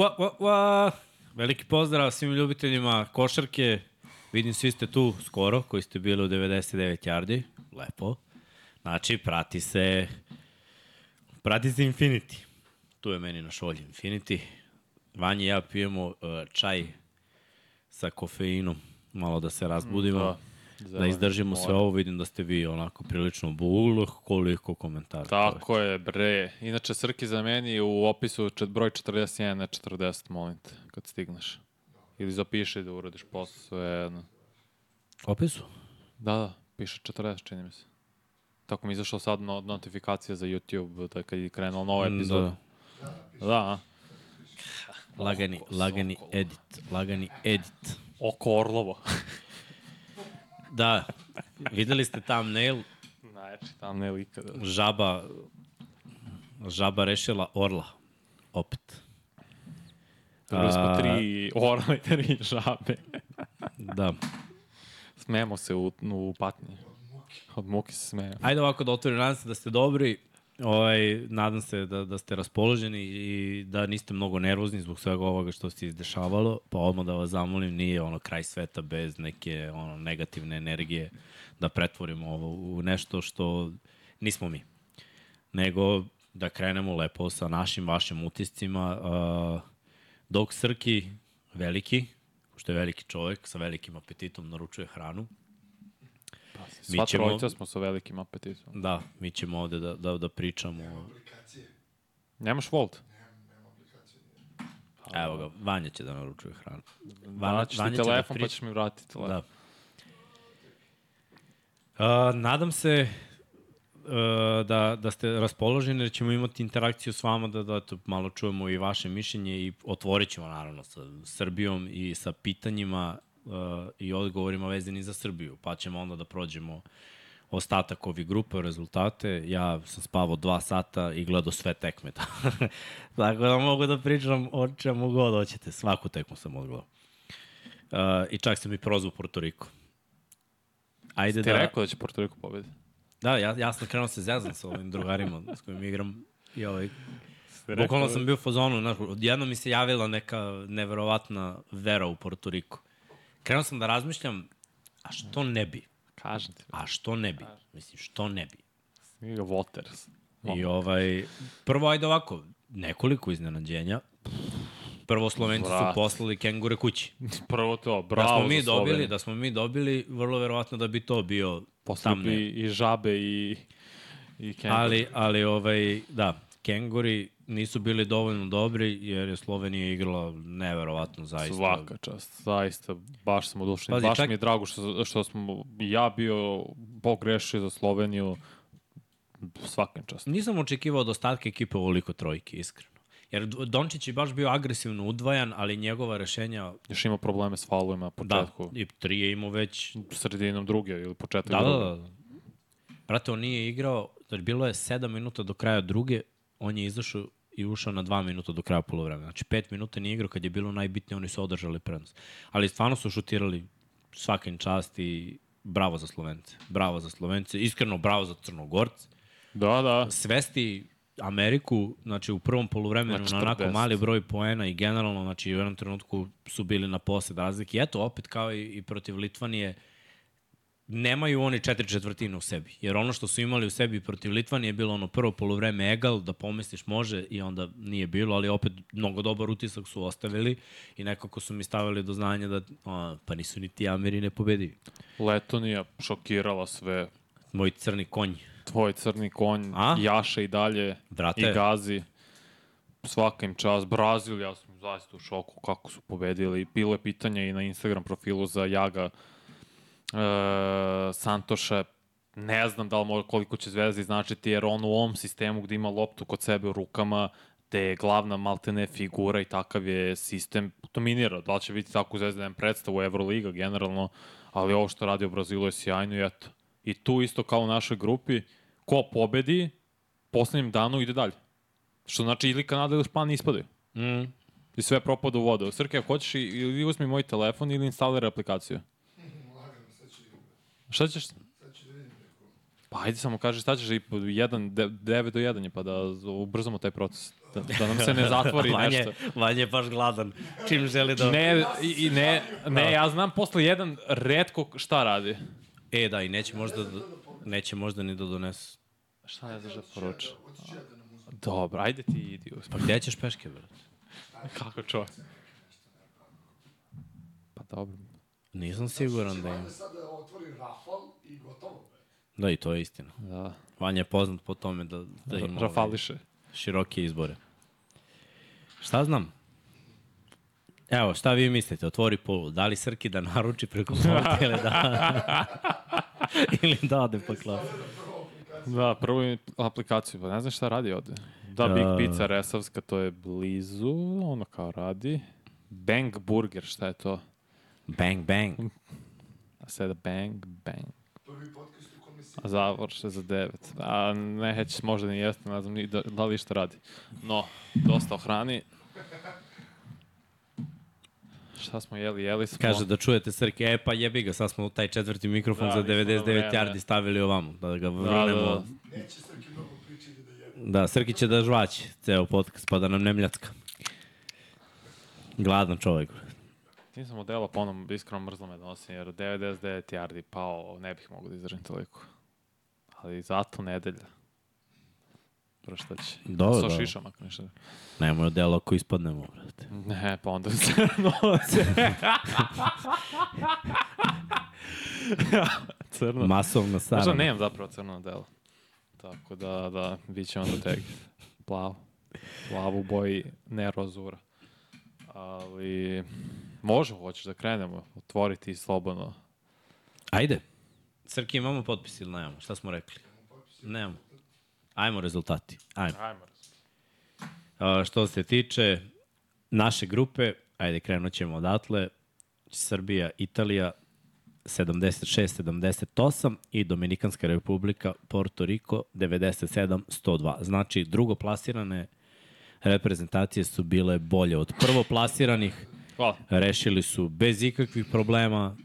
wa, wa, wa. Veliki pozdrav svim ljubiteljima košarke. Vidim svi ste tu skoro, koji ste bili u 99 yardi. Lepo. Znači, prati se prati se Infinity. Tu je meni na šolji Infinity. Vanja i ja pijemo uh, čaj sa kofeinom, malo da se razbudimo. Da. Da izdržimo sve ovo, vidim da ste vi onako prilično buluh, koliko komentara. Tako je, bre. Inače, Srki za meni u opisu čet, broj 41, ne 40, molim te, kad stigneš. Ili zapiši da uradiš posao, sve jedno. Opisu? Da, da, piše 40, čini mi se. Tako mi je izašao sad no, notifikacija za YouTube, da kad je krenula nova epizoda. Da. da? Lagani, lagani edit, lagani edit. Oko Orlovo. Da, videli ste thumbnail, Najjači ne ikada. žaba, žaba rešila orla, opet. Dobili smo tri orla i tri žabe. Da. Smemo se u, u patnji. Od muke se smemo. Ajde ovako da otvorim, nadam se da ste dobri, ovaj, nadam se da, da ste raspoloženi i da niste mnogo nervozni zbog svega ovoga što se izdešavalo, pa odmah da vas zamolim, nije ono kraj sveta bez neke ono negativne energije da pretvorimo ovo u nešto što nismo mi. Nego da krenemo lepo sa našim vašim utiscima. Dok Srki, veliki, što je veliki čovek, sa velikim apetitom naručuje hranu, Sva ćemo- trojica smo sa velikim apetitom. Da, mi ćemo ovde da, da, da pričamo. o- Nemaš Volt? Evo ga, Vanja će da naručuje hranu. Vanja, ti Vanja će da telefon pri- pa ćeš mi vratiti telefon. Da. Uh, nadam se uh, da, da ste raspoloženi jer ćemo imati interakciju s vama da, da eto, malo čujemo i vaše mišljenje i otvorit ćemo naravno sa Srbijom i sa pitanjima uh, i odgovorima vezani za Srbiju, pa ćemo onda da prođemo ostatak ovih grupe, rezultate. Ja sam spavao dva sata i gledao sve tekme. Tako da mogu da pričam o čemu god hoćete. Svaku tekmu sam odgledao. Uh, I čak sam i prozvao Porto Riko. Ajde Ti da... rekao da će Porto Riko pobedi? Da, ja, ja sam krenuo se zezam sa ovim drugarima s kojim igram. I ovaj, bukvalno da- sam bio u fazonu, znaš, odjedno mi se javila neka neverovatna vera u Porto Riko. Krenuo sam da razmišljam, a što ne bi? Kažem ti. A što ne bi? Mislim, što ne bi? Nije ga Waters. I ovaj, prvo ajde ovako, nekoliko iznenađenja. Prvo Slovenci su Brat. poslali kengure kući. Prvo to, Da bravo smo mi dobili, da smo mi dobili, vrlo verovatno da bi to bio Poslali thumbnail. bi i žabe i, i kengur. Ali, ali ovaj, da, Kenguri nisu bili dovoljno dobri jer je Slovenija igrala neverovatno zaista. Svaka čast, zaista, baš sam odušen. Pazi, Baš čak- mi je drago što, što smo ja bio pogrešio za Sloveniju svakim čast. Nisam očekivao od ostatka ekipe ovoliko trojke, iskreno. Jer Dončić je baš bio agresivno udvajan, ali njegova rešenja, Još ima probleme s faulovima na da, početku. i tri je imao već... Sredinom druge ili početak Da, da, druge. da. da. Brate, on nije igrao, znači bilo je 7 minuta do kraja druge, on je izašao i ušao na 2 minuta do kraja polovremena. Znači 5 minuta nije igrao kad je bilo najbitnije, oni su održali prednost. Ali stvarno su šutirali svakim čast i bravo za Slovence. Bravo za Slovence, iskreno bravo za Crnogorce. Da, da. Svesti Ameriku, znači u prvom poluvremenu Na na onako 40. mali broj poena i generalno, znači u jednom trenutku su bili na posled razlike. I eto, opet kao i, i protiv Litvanije, nemaju oni četiri četvrtine u sebi. Jer ono što su imali u sebi protiv Litvanije je bilo ono prvo polovreme egal, da pomisliš može i onda nije bilo, ali opet mnogo dobar utisak su ostavili i nekako su mi stavili do znanja da a, pa nisu ni ti Ameri nepobedivi. Letonija šokirala sve. Moj crni konj. Tvoj crni konj, A? jaše i dalje, Brate. i gazi. Svaka im čast. Brazil, ja sam zaista u šoku kako su pobedili. Bilo je pitanje i na Instagram profilu za Jaga e, Santoša. Ne znam da li može, koliko će zvezdi značiti, jer on u ovom sistemu gde ima loptu kod sebe u rukama, te je glavna maltene figura i takav je sistem, dominira. Da li će biti tako zvezda nema predstavu Euroliga generalno, ali ovo što radi u Brazilu je sjajno i eto. I tu isto kao u našoj grupi, ko pobedi, poslednjem danu ide dalje. Što znači ili Kanada ili Španija ispadaju. Mm. I sve propada u vodu. Srke, ako hoćeš ili uzmi moj telefon ili instaliraj aplikaciju. Šta ćeš? Pa ajde samo kaži šta ćeš i po 1, 9 do 1 je pa da ubrzamo taj proces. Da, da nam se ne zatvori Vanje, nešto. Vanje je baš gladan. Čim želi da... Ne, i, ne, ne, ja znam posle jedan redko šta radi. E, da, i neće možda, neće možda ni da donesu. Šta ne znaš da poruči? Dobro, ajde ti idi. Pa gde ćeš peške, brate? Kako čovjek? Pa dobro. Nisam siguran da ima. Sada otvori rafal i gotovo. Da, i to je istina. Da. Vanja je poznat po tome da, da ima ovaj, Rafališe. široke izbore. Šta znam? Evo, šta vi mislite? Otvori polu. Da li Srki da naruči preko ili da... ili da ode pa klasu? Da, prvo im aplikaciju, pa ne znam šta radi ovde. Da, Big Pizza Resavska, to je blizu, ono kao radi. Bang Burger, šta je to? Bang, bang. A sada Bang, Bang. Prvi podcast u kome A završe za 9. A ne, heć možda ni jeste, ne znam ni da, da li šta radi. No, dosta o hrani. Šta smo jeli? Jeli smo... Kaže da čujete Srke, e pa jebi ga, sad smo taj četvrti mikrofon Da, za nismo na 99 vreme. yardi stavili ovamo, da ga da, vrnemo. da. neće Srki mnogo pričati da jede. Da, Srki će da žvaći ceo podcast, pa da nam ne mljacka. Gladan čovjek. Ti sam modela po onom iskreno mrzlo me donosim, jer 99 yardi pao, ne bih mogu da izdržim toliko. Ali zato nedelja. Prvo šta će. Dobro, Sa da. šišom, ako ništa. Nemoj odelo ako ispadnemo, brate. Ne, pa onda se noce. Crno. Masovna Možda sarana. nemam zapravo crno delo. Tako da, da, bit će onda tek plavo. Plavo u boji, ne rozura. Ali, može, hoćeš da krenemo. Otvoriti slobodno. Ajde. Srki, imamo potpis ili nemamo? Šta smo rekli? Nemamo. Ajmo rezultati. Ajmo. Ajmo. A, što se tiče naše grupe, ajde krenut ćemo odatle. Srbija, Italija 76-78 i Dominikanska republika Porto Riko 97-102. Znači, drugoplasirane reprezentacije su bile bolje od prvoplasiranih. Hvala. Rešili su bez ikakvih problema.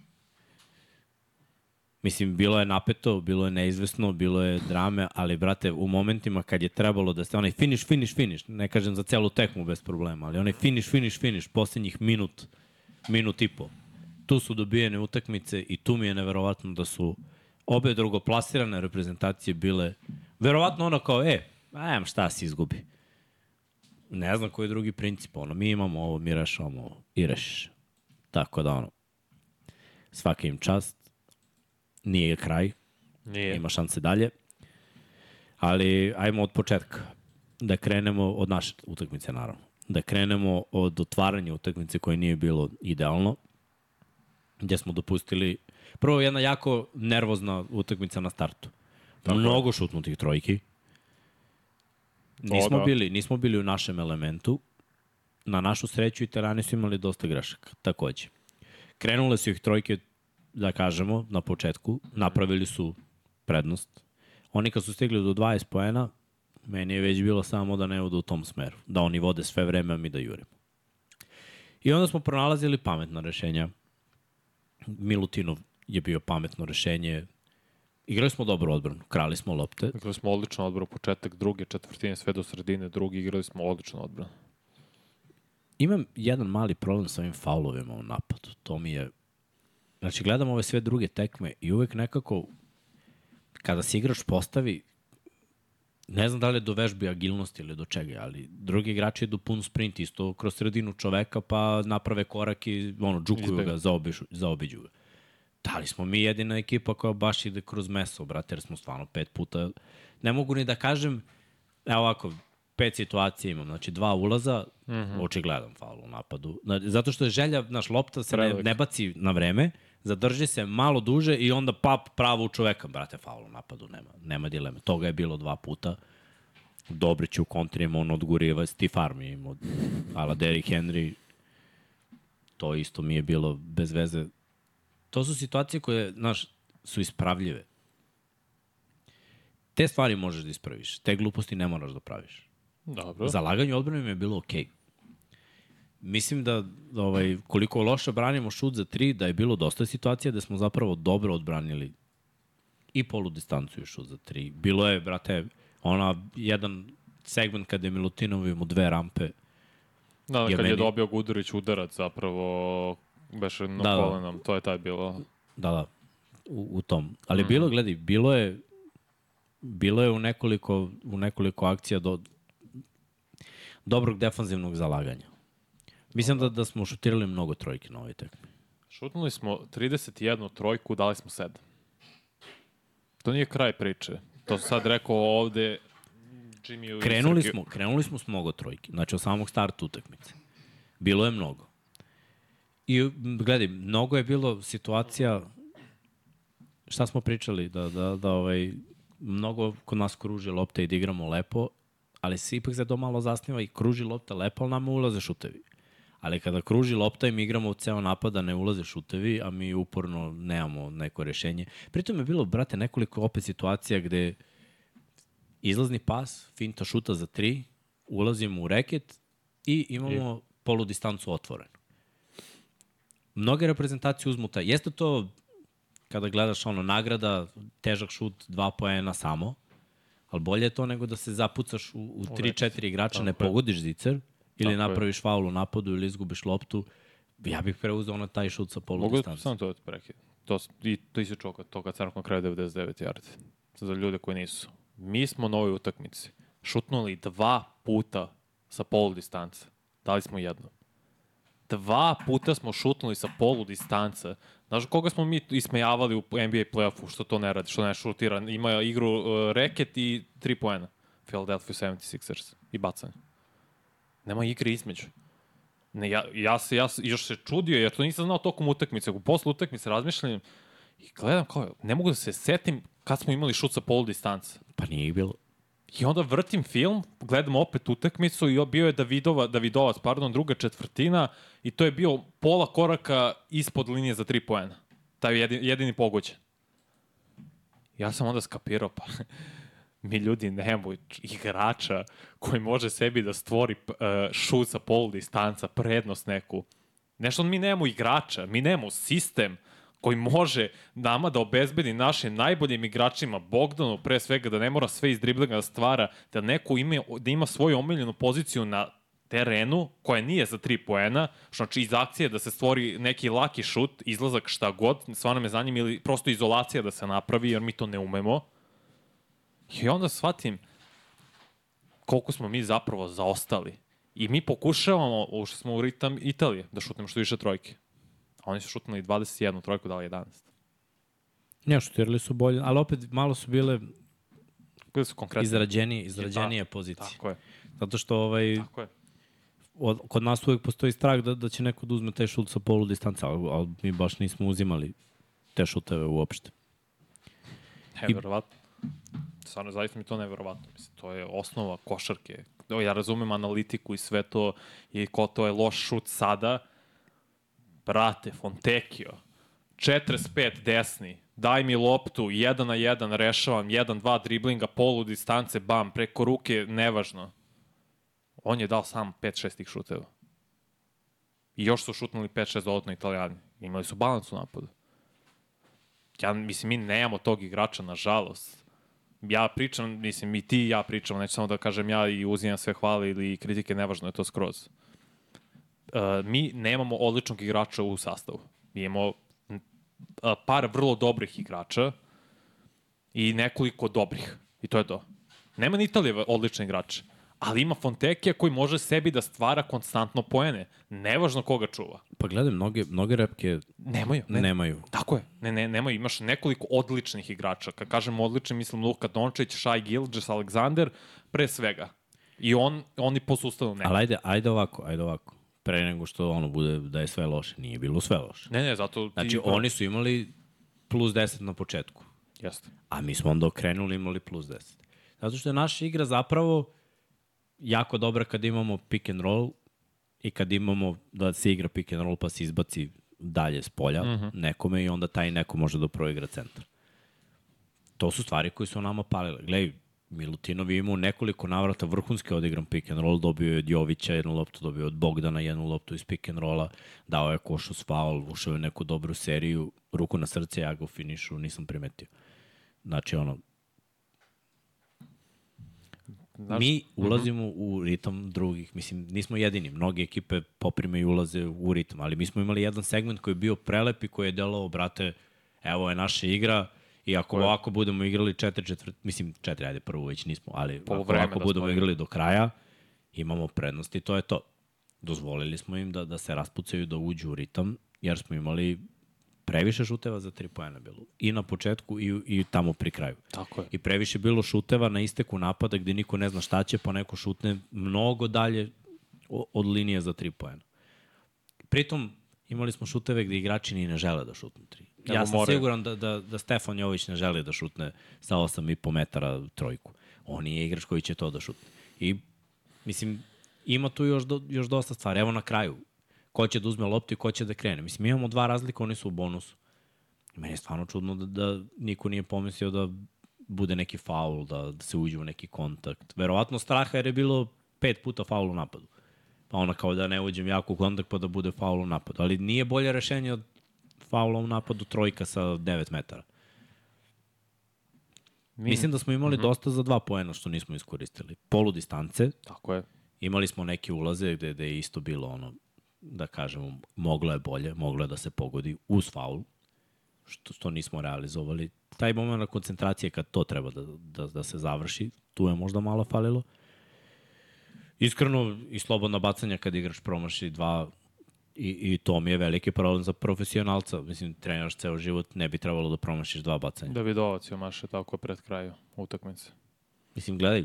Mislim, bilo je napeto, bilo je neizvesno, bilo je drame, ali, brate, u momentima kad je trebalo da se onaj finish, finish, finish, ne kažem za celu tekmu bez problema, ali onaj finish, finish, finish, poslednjih minut, minut i po. Tu su dobijene utakmice i tu mi je neverovatno da su obe drugoplasirane reprezentacije bile verovatno ono kao, e, ajem šta si izgubi. Ne znam koji je drugi princip, ono, mi imamo ovo, mi rešavamo ovo i rešiš. Tako da, ono, svaka im čast, nije kraj, Nije. ima šanse dalje. Ali ajmo od početka. Da krenemo od naše utakmice, naravno. Da krenemo od otvaranja utakmice koje nije bilo idealno. Gde smo dopustili... Prvo, jedna jako nervozna utakmica na startu. Tako Mnogo šutnutih trojki. Nismo, da. bili, nismo bili u našem elementu. Na našu sreću italijani su imali dosta grešaka, takođe. Krenule su ih trojke, da kažemo, na početku. Napravili su prednost. Oni kad su stigli do 20 poena, meni je već bilo samo da ne odu u tom smeru. Da oni vode sve vreme, a mi da jurimo. I onda smo pronalazili pametna rešenja. Milutinov je bio pametno rešenje. Igrali smo dobro odbranu, krali smo lopte. Igrali smo odlično odbranu, početak druge četvrtine, sve do sredine drugi, igrali smo odlično odbranu. Imam jedan mali problem sa ovim faulovima u napadu. To mi je... Znači, gledam ove sve druge tekme i uvek nekako kada se igrač postavi ne znam da li je do vežbe agilnosti ili do čega, ali drugi igrači idu pun sprint isto kroz sredinu čoveka pa naprave korak i ono, džukuju ga, zaobišu, zaobiđu ga. Da li smo mi jedina ekipa koja baš ide kroz meso, brate, jer smo stvarno pet puta... Ne mogu ni da kažem, evo ovako, pet situacija imam, znači dva ulaza, mm -hmm. očigledan faul u napadu. Na- Zato što je želja, naš lopta se ne, ne baci na vreme, zadrži se malo duže i onda pap pravo u čoveka, brate, faul u napadu, nema, nema dileme. Toga je bilo dva puta. Dobrić u kontrima, on odguriva Steve Army, imao, ala Derrick Henry, to isto mi je bilo bez veze. To su situacije koje, znaš, su ispravljive. Te stvari možeš da ispraviš, te gluposti ne moraš da praviš. Dobro. Zalaganje odbrane mi je bilo okej. Okay. Mislim da ovaj, koliko loše branimo šut za tri, da je bilo dosta situacija da smo zapravo dobro odbranili i polu distancu i šut za tri. Bilo je, brate, ona jedan segment kada je Milutinov imao dve rampe, Da, je kad je meni- dobio Gudurić udarac zapravo beše na Da, da. kolenom, to je taj bilo. Da, da, u, u tom. Ali mm. bilo, gledaj, bilo je bilo je u nekoliko, u nekoliko akcija do dobrog defanzivnog zalaganja. Mislim da, da smo šutirali mnogo trojke na ovoj tekmi. Šutnuli smo 31 trojku, dali smo 7. To nije kraj priče. To sam sad rekao ovde Jimmy Krenuli smo, krenuli smo s mnogo trojki, znači od samog starta utakmice. Bilo je mnogo. I gledaj, mnogo je bilo situacija šta smo pričali da da da ovaj mnogo kod nas kruži lopta i da igramo lepo, ali se ipak za to malo zasniva i kruži lopta lepo, ali nama ulaze šutevi. Ali kada kruži lopta i mi igramo u ceo napad, a ne ulaze šutevi, a mi uporno nemamo neko rešenje. Pritom je bilo, brate, nekoliko opet situacija gde izlazni pas, finta šuta za tri, ulazimo u reket i imamo I... polu distancu otvorenu. Mnoge reprezentacije uzmu taj. Jeste to kada gledaš ono nagrada, težak šut, dva poena samo, ali bolje je to nego da se zapucaš u, u 3-4 igrača, ne pogodiš zicer, ili Tako je. napraviš faul u napadu ili izgubiš loptu. Ja bih preuzeo na taj šut sa polu Mogu da distancu. samo to da prekidam. To, s- I to si čoka, toga crkva na kraju 99 yardi. Za ljude koji nisu. Mi smo na ovoj utakmici šutnuli dva puta sa polu distance. Dali smo jedno. Dva puta smo šutnuli sa polu distance. Znaš koga smo mi ismejavali u NBA playoffu što to ne radi, što ne šutira? Ima igru uh, reket i tri poena. Philadelphia 76ers i bacanje. Nema igre između. Ne, ja, ja, se, ja se, još se čudio, jer to nisam znao tokom utakmice. U posle utakmice razmišljam i gledam kao, ne mogu da se setim kad smo imali šut sa polu distance. Pa nije bilo. I onda vrtim film, gledam opet utakmicu i bio je Davidova, Davidovac, pardon, druga četvrtina i to je bio pola koraka ispod linije za tri poena. Taj je jedini, jedini pogođen. Ja sam onda skapirao, pa mi ljudi nemamo igrača koji može sebi da stvori uh, šut sa polu distanca, prednost neku. Nešto mi nemamo igrača, mi nemamo sistem koji može nama da obezbedi našim najboljim igračima, Bogdanu pre svega, da ne mora sve iz driblinga da stvara, da neko ima, da ima svoju omiljenu poziciju na terenu, koja nije za tri poena, što znači iz akcije da se stvori neki laki šut, izlazak šta god, stvarno me zanima, ili prosto izolacija da se napravi, jer mi to ne umemo. I onda shvatim koliko smo mi zapravo zaostali. I mi pokušavamo, ušli smo u ritam Italije, da šutnemo što više trojke. Oni su šutnuli 21 trojku, dali 11. Ne, šutirali su bolje, ali opet malo su bile Koje su konkretne? izrađenije, izrađenije Da, pozicije. Tako je, Zato što ovaj, tako je. od, kod nas uvek postoji strah da, da će neko da uzme taj šut sa polu distance, ali, ali mi baš nismo uzimali te šuteve uopšte. Neverovatno. Stvarno, zaista mi to neverovatno. Mislim, to je osnova košarke. Ja razumem analitiku i sve to i ko to je loš šut sada. Brate, Fontekio, 45 desni, daj mi loptu, 1 na 1 rešavam, 1-2 driblinga, polu distance, bam, preko ruke, nevažno. On je dao sam 5-6 tih šuteva. I još su šutnuli 5-6 dodatno italijani. Imali su balans u napadu. Ja, mislim, mi nemamo tog igrača, nažalost. Ja pričam, mislim, i ti ja pričamo, neću samo da kažem ja i uzimam sve hvale ili kritike, nevažno je to skroz. Uh, mi nemamo odličnog igrača u sastavu. Mi imamo par vrlo dobrih igrača i nekoliko dobrih. I to je to. Nema ni Italije odlične igrače. Ali ima Fontekija koji može sebi da stvara konstantno poene. Nevažno koga čuva. Pa gledaj, mnoge, mnoge repke Nemaju. ne. nemaju. Tako je. Ne, ne, nemoj, imaš nekoliko odličnih igrača. Kad kažem odlični, mislim Luka Dončić, Shai Gilgis, Alexander, pre svega. I on, oni po sustavu ne. Ali ajde, ajde ovako, ajde ovako. Pre nego što ono bude da je sve loše. Nije bilo sve loše. Ne, ne, zato ti... Znači, oni su imali plus 10 na početku. Jeste. A mi smo onda okrenuli imali plus 10. Zato što je naša igra zapravo jako dobra kad imamo pick and roll i kad imamo da se igra pick and roll pa se izbaci dalje s polja mm -hmm. nekome i onda taj neko može da proigra centar. To su stvari koje su nama palile. Gledaj, Milutinov je imao nekoliko navrata vrhunski odigran pick and roll, dobio je od Jovića jednu loptu, dobio je od Bogdana jednu loptu iz pick and rolla, dao je košu s faul, ušao je u neku dobru seriju, ruku na srce, ja ga u finišu nisam primetio. Znači, ono, znaš, Mi ulazimo u ritam drugih. Mislim, nismo jedini. Mnoge ekipe poprime i ulaze u ritam, ali mi smo imali jedan segment koji je bio prelep i koji je delao, brate, evo je naša igra i ako ovako budemo igrali četiri četvrt, mislim četiri, ajde prvo već nismo, ali ako Poluvreme ovako da budemo igrali do kraja, imamo prednost i to je to. Dozvolili smo im da, da se raspucaju, da uđu u ritam, jer smo imali previše šuteva za tri pojena bilo. I na početku i, i tamo pri kraju. Tako je. I previše bilo šuteva na isteku napada gde niko ne zna šta će, pa neko šutne mnogo dalje od linije za tri pojena. Pritom, imali smo šuteve gde igrači ni ne žele da šutnu tri. Nego Ja sam moraju. siguran da, da, da Stefan Jović ne želi da šutne sa 8,5 metara trojku. On je igrač koji će to da šutne. I, mislim, ima tu još, do, još dosta stvari. Evo na kraju, ko će da uzme loptu i ko će da krene. Mislim, mi imamo dva razlika, oni su u bonusu. Meni je stvarno čudno da, da niko nije pomislio da bude neki faul, da, da se uđe u neki kontakt. Verovatno straha jer je bilo pet puta faul u napadu. Pa ona kao da ne uđem jako u kontakt pa da bude faul u napadu. Ali nije bolje rešenje od faula u napadu trojka sa 9 metara. Mi, Mislim da smo imali mm -hmm. dosta za dva poena što nismo iskoristili. Polu distance, Tako je. imali smo neke ulaze gde, gde je isto bilo ono, da kažemo, moglo je bolje, moglo je da se pogodi uz faul, što, što nismo realizovali. Taj moment koncentracije kad to treba da, da, da se završi, tu je možda malo falilo. Iskreno, i slobodna bacanja kad igrač promaši dva i, i to mi je veliki problem za profesionalca. Mislim, treniraš ceo život, ne bi trebalo da promašiš dva bacanja. Davidovac je maše tako pred kraju utakmice. Mislim, gledaj,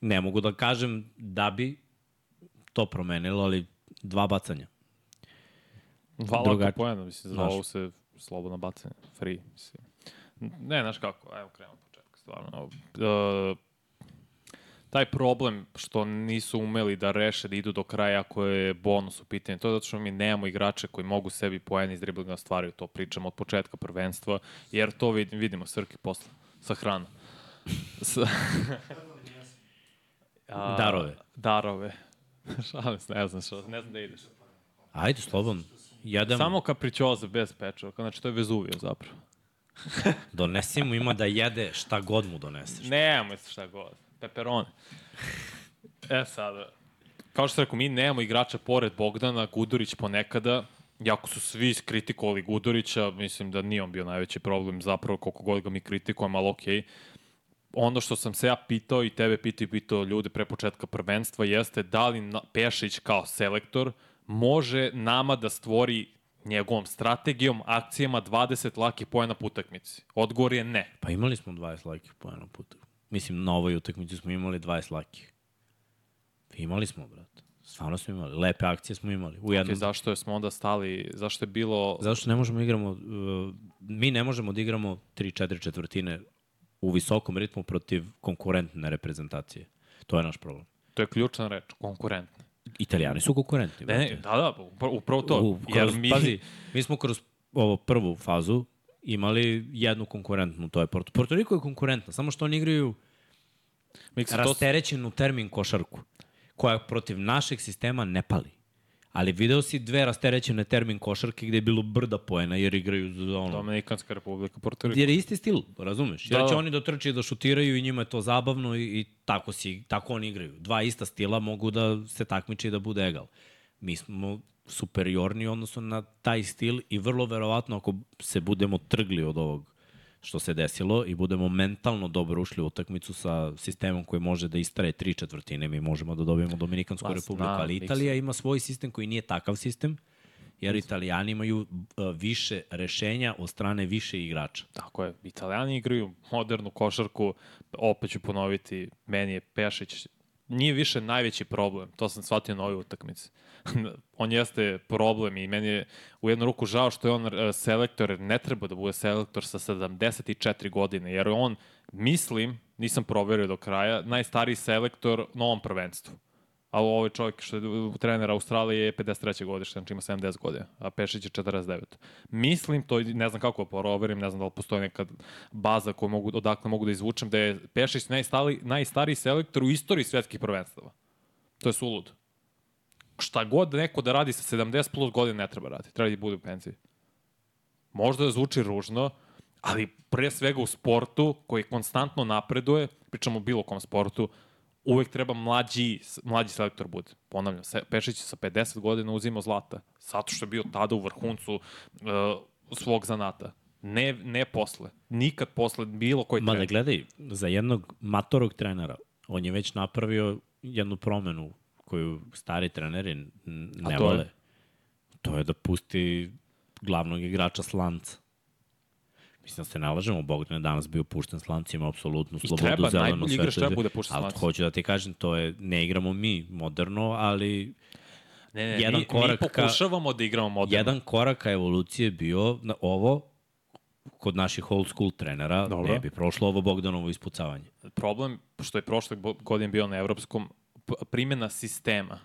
ne mogu da kažem da bi to promenilo, ali dva bacanja. Dva Drugačije. pojena, mislim, za ovo se slobodno bacanje, free, mislim. Ne, znaš kako, evo krenemo početka, stvarno. Uh, taj problem što nisu umeli da reše da idu do kraja ako je bonus u pitanju, to je zato što mi nemamo igrače koji mogu sebi poeni iz driblinga da stvaraju, to pričamo od početka prvenstva, jer to vidim, vidimo Srki posle sa hranom. S... A, Darove. Darove. Šalim se, ne znam što, ne znam da ideš. Ajde, slobodno. Jedemo, Samo kapričoza bez pečurka, znači to je Vezuvio zapravo. donesi mu ima da jede šta god mu doneseš. Nemoj se šta god. Peperone. E sada, kao što sam rekao, mi nemamo igrača pored Bogdana, Gudurić ponekada, jako su svi kritikovali Gudurića, mislim da nije on bio najveći problem, zapravo koliko god ga mi kritikujemo, ali okej. Ono što sam se ja pitao i tebe pitao i pitao ljude pre početka prvenstva jeste da li Pešić kao selektor može nama da stvori njegovom strategijom, akcijama 20 laki pojena po utakmici. Odgovor je ne. Pa imali smo 20 lakih po jednom putu. Mislim, na ovoj utakmici smo imali 20 lakih. Imali smo, brate. Stvarno smo imali. Lepe akcije smo imali. U jednom... Okay, zašto je smo onda stali, zašto je bilo... Zato što ne možemo da igramo, uh, mi ne možemo da igramo 3-4 četvrtine u visokom ritmu protiv konkurentne reprezentacije. To je naš problem. To je ključna reč, konkurentne. Italijani su konkurentni. Ne, ne, da, da, upravo, to. U, jer kroz, mi, Pazi, mi smo kroz ovo prvu fazu imali jednu konkurentnu, to je Porto. Porto Riko je konkurentna, samo što oni igraju mi se to, rasterećenu termin košarku, koja protiv našeg sistema ne pali. Ali video si dve rasterećene termin košarke gde je bilo brda poena jer igraju za ono. Dominikanska republika, Porto Riko. Jer je isti stil, razumeš? Jer Da, će da. oni da trče i da šutiraju i njima je to zabavno i, i tako, si, tako oni igraju. Dva ista stila mogu da se takmiče i da bude egal. Mi smo superiorni u odnosu na taj stil i vrlo verovatno ako se budemo trgli od ovog što se desilo i budemo mentalno dobro ušli u utakmicu sa sistemom koji može da istraje tri četvrtine, mi možemo da dobijemo Dominikansku Pa, republiku, ali. Italija ima svoj sistem koji nije takav sistem, jer Italijani imaju uh, više rešenja od strane više igrača. Tako je, italijani igraju modernu košarku, opet ću ponoviti, meni je Pešić nije više najveći problem, to sam shvatio na ovoj utakmici. on jeste problem i meni je u jednu ruku žao što je on e, selektor, ne treba da bude selektor sa 74 godine, jer on, mislim, nisam proverio do kraja, najstariji selektor na ovom prvenstvu. A ovaj čovjek što je trener Australije je 53. godište, znači ima 70 godina, a Pešić je 49. Mislim, to ne znam kako da proverim, ne znam da li postoji neka baza koju mogu, odakle mogu da izvučem, da je Pešić najstali, najstariji selektor u istoriji svetskih prvenstava. To je sulud. Šta god neko da radi sa 70 plus godina ne treba raditi, treba da bude u penziji. Možda da zvuči ružno, ali pre svega u sportu koji konstantno napreduje, pričamo o bilo kom sportu, uvek treba mlađi, mlađi selektor bude. Ponavljam, se, Pešić je sa 50 godina uzimao zlata, zato što je bio tada u vrhuncu uh, svog zanata. Ne, ne posle. Nikad posle bilo koji Ma da trener. gledaj, za jednog matorog trenera, on je već napravio jednu promenu koju stari treneri ne to je? vole. To je da pusti glavnog igrača slanca. Mislim da se ne lažemo, Bogdan je danas bio pušten slancima, apsolutnu I slobodu, treba, zeleno, sve igrač to treba je- bude pušten Ali slancima. hoću da ti kažem, to je, ne igramo mi moderno, ali Ne, ne, jedan mi, korak mi ka- pokušavamo da igramo moderno. jedan korak ka evolucije bio na ovo kod naših old school trenera Dobro. ne bi prošlo ovo Bogdanovo ispucavanje. problem što je prošle godine bio na evropskom primjena sistema.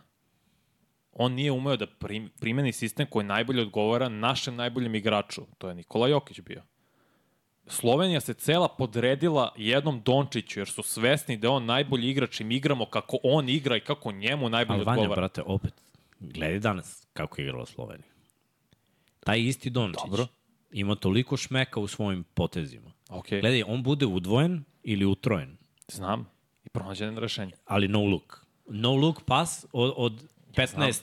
On nije umeo da prim, primeni sistem koji najbolje odgovara našem najboljem igraču. To je Nikola Jokić bio. Slovenija se cela podredila jednom Dončiću, jer su svesni da je on najbolji igrač i mi igramo kako on igra i kako njemu najbolje Ali Vanja, odgovara. brate, opet, gledaj danas kako je igrala Slovenija. Taj isti Dončić Dobro. ima toliko šmeka u svojim potezima. Okay. Gledaj, on bude udvojen ili utrojen, Znam. I pronađen rešenje. ali no look. No look pas od, od 15,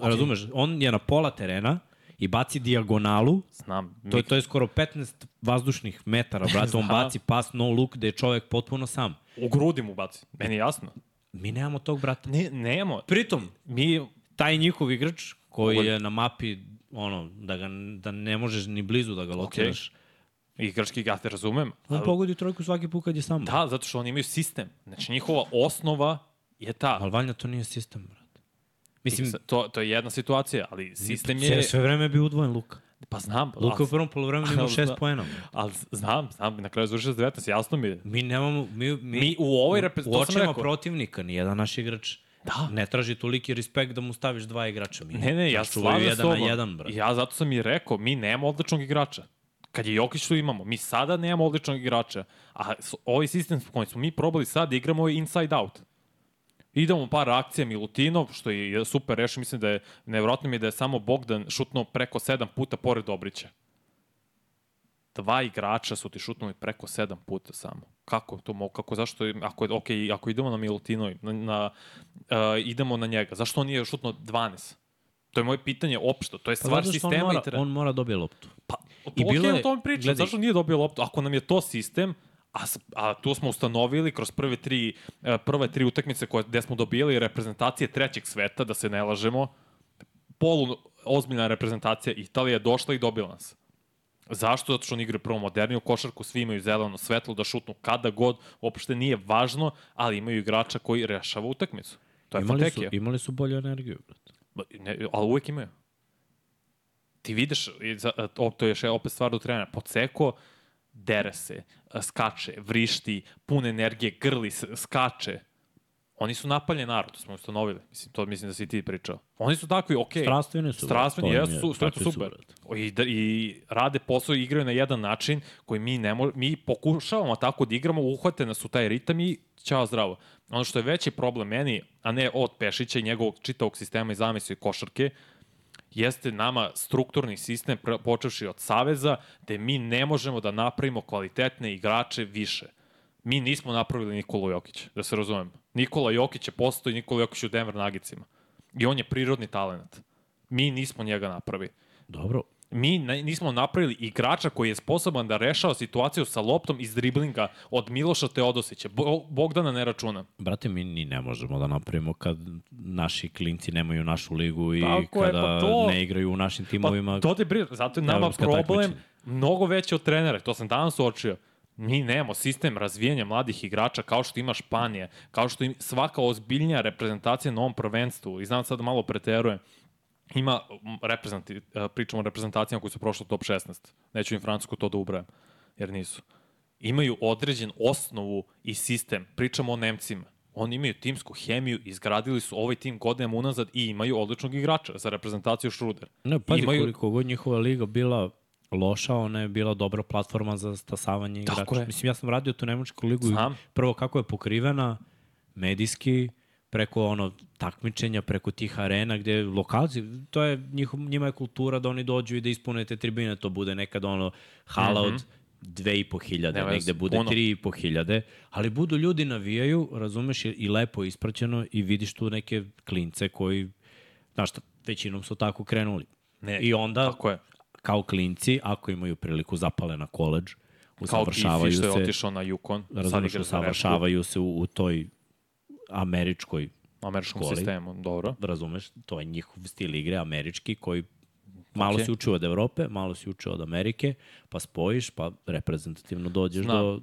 razumeš, on je na pola terena i baci dijagonalu, Znam. to, je, to je skoro 15 vazdušnih metara, brate, on baci pas no look gde je čovek potpuno sam. U grudi mu baci. Meni je jasno. Mi nemamo tog brata. Ne, nemamo. Pritom, Mi taj njihov igrač koji je na mapi ono da ga da ne možeš ni blizu da ga lociraš. igrački, ja te razumem. On ali- pogodi trojku svaki put kad je sam. Da, zato što oni imaju sistem. Znači, njihova osnova je ta. Ali Vanja to nije sistem. Mislim, to, to je jedna situacija, ali sistem je... sve vreme bio udvojen Luka. Pa znam. Luka u prvom polovremenu ali šest poena. ali znam, znam, na kraju završio s 19, jasno mi je. Mi nemamo, mi, mi, Mi u ovoj repre- u očima protivnika, nijedan naš igrač Da. ne traži toliki respekt da mu staviš dva igrača. Mi Ne, ne, ja nas čuvaju slažem s jedan na tobom. jedan, brate. Ja zato sam i rekao, mi nemamo odličnog igrača. Kad je Jokić tu imamo, mi sada nemamo odličnog igrača. A ovaj sistem koji smo mi probali sad, igramo je inside out. Idemo par akcija Milutinov, što je super rešio, mislim da je, nevjerojatno mi je da je samo Bogdan šutnuo preko sedam puta pored Dobrića. Dva igrača su ti šutnuli preko sedam puta samo. Kako to mogu, kako, zašto, ako, je, okay, ako idemo na Milutinov, na, na, uh, idemo na njega, zašto on nije šutnuo 12? To je moje pitanje opšto, to je Pa stvar zato što on sistema mora, i tre... on mora dobije loptu. Pa, I I bilo je- o tome pričam, gledaj- zašto nije dobio loptu? Ako nam je to sistem, a, a tu smo ustanovili kroz prve tri, e, prve tri utakmice koje, gde smo dobijali reprezentacije trećeg sveta, da se ne lažemo, polu ozbiljna reprezentacija Italije je došla i dobila nas. Zašto? Zato što oni igraju prvo moderniju košarku, svi imaju zeleno svetlo da šutnu kada god, uopšte nije važno, ali imaju igrača koji rešava utakmicu. To je Imali su, Fatekija. imali su bolju energiju, brate. Ne, ali uvek imaju. Ti vidiš, o, to je još opet stvar do trenera, podseko, dere se, skače, vrišti, pun energije, grli, skače. Oni su napaljen narod, smo ustanovili. Mislim, to mislim da si ti pričao. Oni su takvi, okej. Strastveni su, Strastveni, jesu, je- su, su, super. I, da, I rade posao i igraju na jedan način koji mi ne mo, mi pokušavamo tako da igramo, uhvate nas u taj ritam i ćao zdravo. Ono što je veći problem meni, a ne od Pešića i njegovog čitavog sistema i zamisli košarke, jeste nama strukturni sistem počevši od Saveza, gde mi ne možemo da napravimo kvalitetne igrače više. Mi nismo napravili Nikolu Jokić, da se razumemo. Nikola Jokić je postoji Nikola Jokić u Denver Nuggetsima. I on je prirodni talent. Mi nismo njega napravili. Dobro, Mi nismo napravili igrača koji je sposoban da rešava situaciju sa loptom iz driblinga od Miloša Teodosića. Bo, Bogdana ne računa. Brate, mi ni ne možemo da napravimo kad naši klinci nemaju našu ligu i Tako je, kada pa to- ne igraju u našim timovima. Pa, to te brije, zato je nama problem takmičenja. mnogo veći od trenera. To sam danas uočio. Mi nemamo sistem razvijanja mladih igrača kao što ima Španija, kao što im svaka ozbiljnija reprezentacija na ovom prvenstvu, i znam sad malo preterujem, ima m, reprezenti, e, pričamo o reprezentacijama koji su prošli top 16. Neću im Francusku to da ubrajem, jer nisu. Imaju određen osnovu i sistem. Pričamo o Nemcima. Oni imaju timsku hemiju, izgradili su ovaj tim godinama unazad i imaju odličnog igrača za reprezentaciju Šruder. Ne, pazi, Imaju- koliko god njihova liga bila loša, ona je bila dobra platforma za stasavanje igrača. Mislim, ja sam radio tu nemačku ligu i Znam. prvo kako je pokrivena medijski, preko ono takmičenja, preko tih arena gde lokalci, to je njihov, njima je kultura da oni dođu i da ispune te tribine, to bude nekad ono hala Mhm. od dve i po hiljade, Nema negde bude puno. tri i po hiljade, ali budu ljudi navijaju, razumeš, i, lepo ispraćeno i vidiš tu neke klince koji, znaš šta, većinom su tako krenuli. Ne, I onda, Tako je. kao klinci, ako imaju priliku, zapale na koleđ, Kao usavršavaju Gifi što je se, otišao na Yukon, sad razumeš, igra za Repku, usavršavaju se u, u toj američkoj američkom školi. sistemu, dobro. razumeš, to je njihov stil igre, američki, koji malo Okej. si učio od Evrope, malo si učio od Amerike, pa spojiš, pa reprezentativno dođeš Znam. do...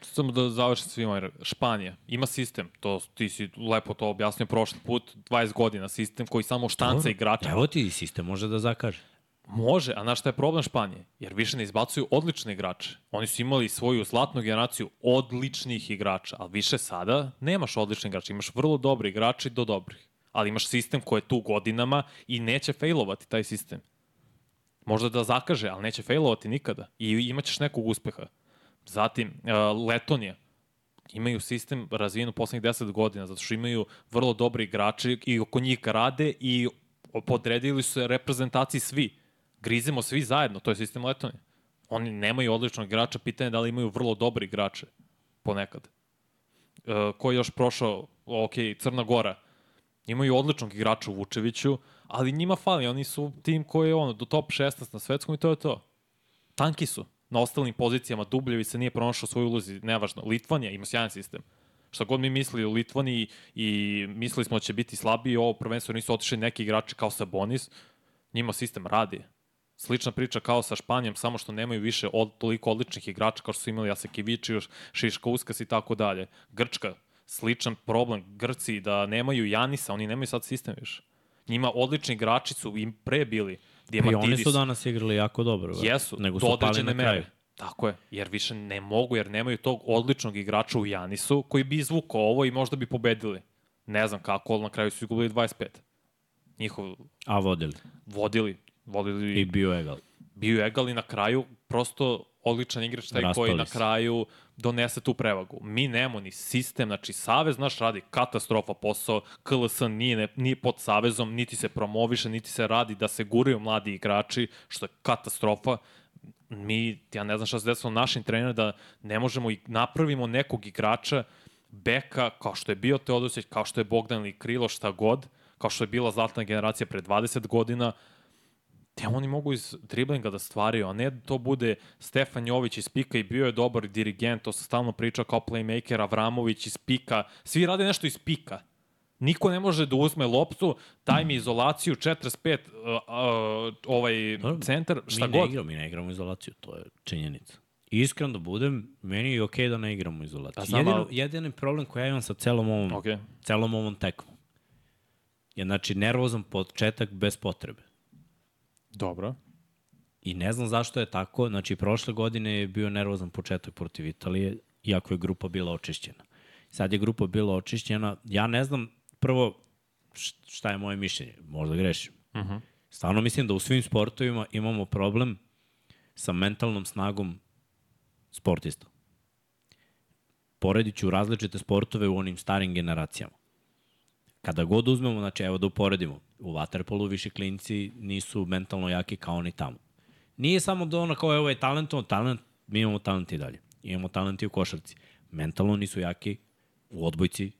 Samo da završim svima, jer Španija ima sistem, to ti si lepo to objasnio prošli put, 20 godina sistem koji samo štanca igrača. Evo ti sistem može da zakaže. Može, a znaš šta je problem Španije? Jer više ne izbacuju odlične igrače. Oni su imali svoju zlatnu generaciju odličnih igrača, ali više sada nemaš odlične igrače. Imaš vrlo dobri igrači do dobrih. Ali imaš sistem koji je tu godinama i neće failovati taj sistem. Možda da zakaže, ali neće failovati nikada. I imaćeš nekog uspeha. Zatim, uh, Letonija. Imaju sistem razvijen u poslednjih 10 godina, zato što imaju vrlo dobri igrači i oko njih rade i podredili su reprezentaciji svi. Grizemo svi zajedno, to je sistem Letonije. Oni nemaju odličnog igrača, pitanje je da li imaju vrlo dobri igrače ponekad. E, ko je još prošao, ok, Crna Gora, imaju odličnog igrača u Vučeviću, ali njima fali, oni su tim koji je ono, do top 16 na svetskom i to je to. Tanki su. Na ostalim pozicijama Dubljevi se nije pronašao svoj ulozi, nevažno. Litvanija ima sjajan sistem. Šta god mi mislili o Litvaniji i mislili smo da će biti slabiji, ovo prvenstvo nisu otišli neki igrači kao Sabonis, njima sistem radi. Slična priča kao sa Španijom, samo što nemaju više od, toliko odličnih igrača kao što su imali Jasekivičius, Šiška Uskas i tako dalje. Grčka, sličan problem. Grci da nemaju Janisa, oni nemaju sad sistem više. Njima odlični igrači su im pre bili. Pa i oni Diamantidis. su danas igrali jako dobro. brate. Jesu, nego su pali na kraju. Tako je, jer više ne mogu, jer nemaju tog odličnog igrača u Janisu koji bi izvukao ovo i možda bi pobedili. Ne znam kako, ali na kraju su izgubili 25. Njihov A vodili. vodili, vodili I bio egal. bio egal i na kraju prosto odličan igrač taj Raspali koji na kraju donese tu prevagu. Mi nemamo ni sistem, znači Savez naš radi katastrofa posao, KLS nije, ne, nije pod Savezom, niti se promoviše, niti se radi da se guraju mladi igrači, što je katastrofa. Mi, ja ne znam šta se desilo našim trenerima, da ne možemo i napravimo nekog igrača beka, kao što je bio Teodosić, kao što je Bogdan ili Krilo, šta god, kao što je bila zlatna generacija pre 20 godina, te oni mogu iz driblinga da stvaraju, a ne da to bude Stefan Jović iz pika i bio je dobar dirigent, to se stalno priča kao playmaker, Avramović iz pika, svi rade nešto iz pika. Niko ne može da uzme loptu, daj mi izolaciju, 45, uh, uh, ovaj Dobro, centar, šta mi ne god. igramo, mi ne igramo izolaciju, to je činjenica. I iskreno da budem, meni je okej da ne igramo izolaciju. Znam, Jedino, ali- jedini problem koji ja imam sa celom ovom, Ok. celom ovom tekmom je znači nervozan početak bez potrebe. Dobro. I ne znam zašto je tako. Znači, prošle godine je bio nervozan početak protiv Italije, iako je grupa bila očišćena. Sad je grupa bila očišćena. Ja ne znam, prvo, šta je moje mišljenje. Možda grešim. Uh -huh. Stvarno mislim da u svim sportovima imamo problem sa mentalnom snagom sportista. Poredit ću različite sportove u onim starim generacijama. Kada god uzmemo, znači evo da uporedimo, u Waterpolu više klinci nisu mentalno jaki kao oni tamo. Nije samo da ono kao evo je talentovan, talent, mi imamo talent i dalje. Imamo talent i u košarci. Mentalno nisu jaki u odbojci.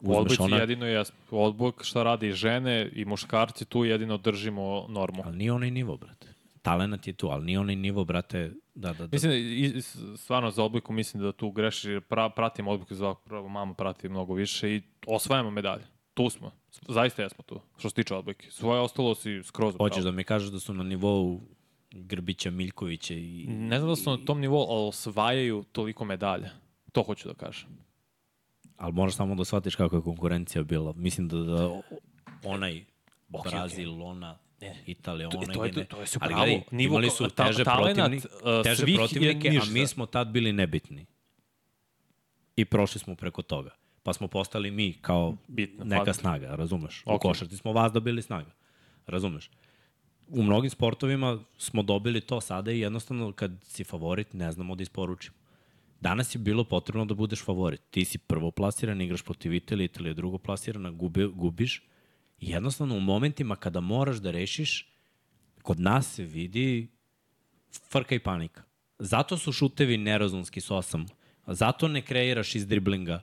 U odbojci ona, jedino je odbojk šta radi žene i muškarci, tu jedino držimo normu. ali nije onaj nivo, brate. Talent je tu, ali nije onaj nivo, brate, da, da, da. Mislim i, stvarno za odbojku mislim da tu grešiš, jer pra, pratim odbojku za pravo mama prati mnogo više i osvajamo medalje. Tu smo. Zaista jesmo tu, što se tiče odbojke. Svoje ostalo si skroz u Hoćeš da mi kažeš da su na nivou Grbića, Miljkovića i... Ne znam da su na tom nivou, ali osvajaju toliko medalja. To hoću da kažem. Ali moraš samo da shvatiš kako je konkurencija bila. Mislim da, da onaj Ok, Brazil, ona, Italija, To- ona... to je- gene- to je su Ali gledaj, Nivo imali su ta- teže, protivnik, uh, teže protivnike, a mi smo tad bili nebitni. I prošli smo preko toga. Pa smo postali mi kao Bitna, neka faktor. snaga, razumeš? U Ok. košarci smo vas dobili snaga, razumeš? U mnogim sportovima smo dobili to sada i jednostavno kad si favorit ne znamo da isporučimo. Danas je bilo potrebno da budeš favorit. Ti si prvo plasiran, igraš protiv Italije, Italija je drugo plasirana, gubi, gubiš. I jednostavno u momentima kada moraš da rešiš, kod nas se vidi frka i panika. Zato su šutevi nerazumski s osam. Zato ne kreiraš iz driblinga.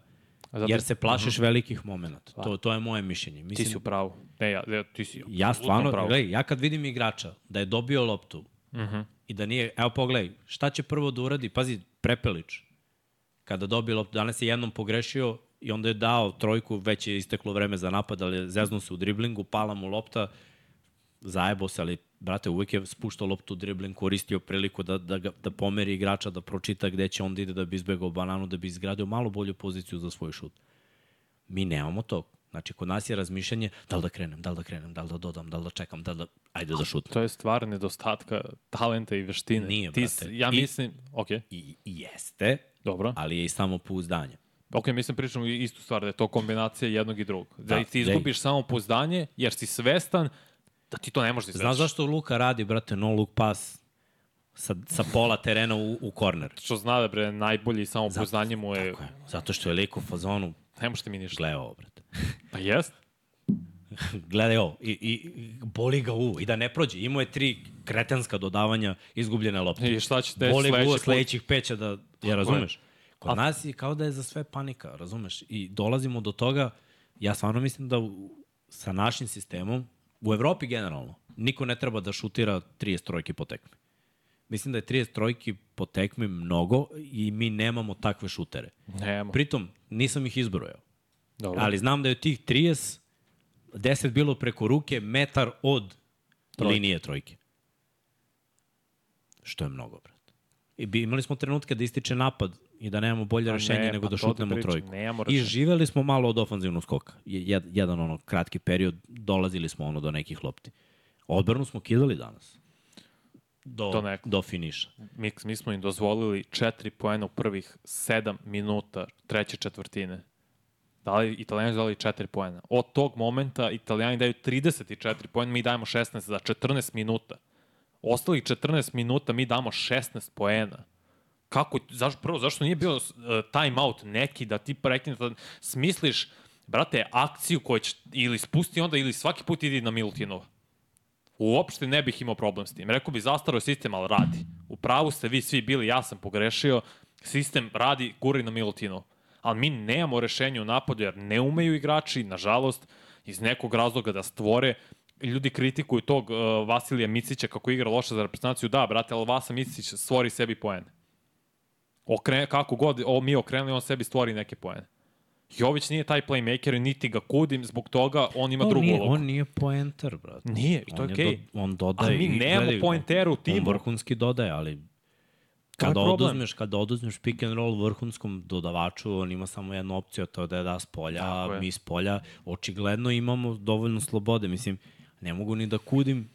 Zato- Jer se plašiš velikih momenta. To, to je moje mišljenje. Ti Mislim, si u pravu. Ne, ja, ja, ti si Ja stvarno, u pravu. gledaj, ja kad vidim igrača da je dobio loptu Mhm. -huh. i da nije, evo pogledaj, šta će prvo da uradi? Pazi, Prepelić, kada dobije loptu, danas je jednom pogrešio i onda je dao trojku, već je isteklo vreme za napad, ali je zeznuo se u driblingu, pala mu lopta, zajebo se, ali brate, uvek je spuštao loptu dribling, koristio priliku da, da, ga, da pomeri igrača, da pročita gde će onda ide da bi izbegao bananu, da bi izgradio malo bolju poziciju za svoj šut. Mi nemamo to. Znači, kod nas je razmišljanje da li da krenem, da li da krenem, da li da dodam, da li da čekam, da li da... Ajde da šutnem. To je stvar nedostatka talenta i veštine. Nije, Ti, brate. s- ja I- mislim, ok, I, i jeste, dobro. ali je i samo pouzdanje. Ok, mislim pričamo istu stvar, da je to kombinacija jednog i drugog. Da, Da, i ti da. izgubiš samo pouzdanje, jer si svestan da ti to ne možeš da Znaš izvedeš. zašto Luka radi, brate, no look pass sa, sa pola terena u, u korner? Što zna da bre, najbolji samopouzdanje mu je... Tako je. Zato što je lik u fazonu, Ne možete mi ništa. gledaj ovo, brate. Pa jest. Gledaj ovo. I, i, boli ga u. I da ne prođe. Imao je tri kretenska dodavanja izgubljene lopte. I šta će te Boli sledeći put? sledećih peća da... Ja razumeš? Kod A- nas je kao da je za sve panika, razumeš? I dolazimo do toga, ja stvarno mislim da u, sa našim sistemom, u Evropi generalno, niko ne treba da šutira 30 trojki po tekmi. Mislim da je 30 trojki po tekmi mnogo i mi nemamo takve šutere. Nema. Pritom, nisam ih izbrojao. Dobro. Ali znam da je od tih 30, 10 bilo preko ruke, metar od Trojke. linije trojke. Što je mnogo, brate. I imali smo trenutke da ističe napad i da nemamo bolje Pa rešenje ne, nego pa da šutnemo trojku. I živeli smo malo od ofanzivnog skoka. Je- Jed, jedan ono kratki period, dolazili smo ono do nekih lopti. Odbranu smo kidali danas. Do, Do do finiša. Mi, mi smo im dozvolili 4 poena u prvih 7 minuta treće četvrtine. Dali, italijani dali 4 poena. Od tog momenta italijani daju 34 poena, mi dajemo 16 za 14 minuta. Ostalih 14 minuta mi damo 16 poena. Kako, zašto, prvo, zašto nije bio uh, time out neki da ti prekine, da smisliš, brate, akciju koju će ili spusti onda ili svaki put idi na Milutinova. Uopšte ne bih imao problem s tim. Rekao bi zastaro sistem, ali radi. U pravu ste vi svi bili, ja sam pogrešio. Sistem radi, guri na Milutinu. Ali mi nemamo rešenje u napadu, jer ne umeju igrači, nažalost, iz nekog razloga da stvore ljudi kritikuju tog uh, Vasilija Micića kako igra loše za reprezentaciju. Da, brate, ali Vasa Micić stvori sebi poene. Okre, kako god o, mi okrenuli, on sebi stvori neke poene. Jović nije taj playmaker, niti ga kudim, zbog toga on ima on drugu nije, ulogu. on nije poenter, brate. Nije, i to je on okej. do, on dodaje. Ali mi nemamo poentera u timu. On vrhunski dodaje, ali je kada oduzmeš, kada oduzmeš pick and roll vrhunskom dodavaču, on ima samo jednu opciju, a to je da je da s polja, a je. mi s polja očigledno imamo dovoljno slobode. Mislim, ne mogu ni da kudim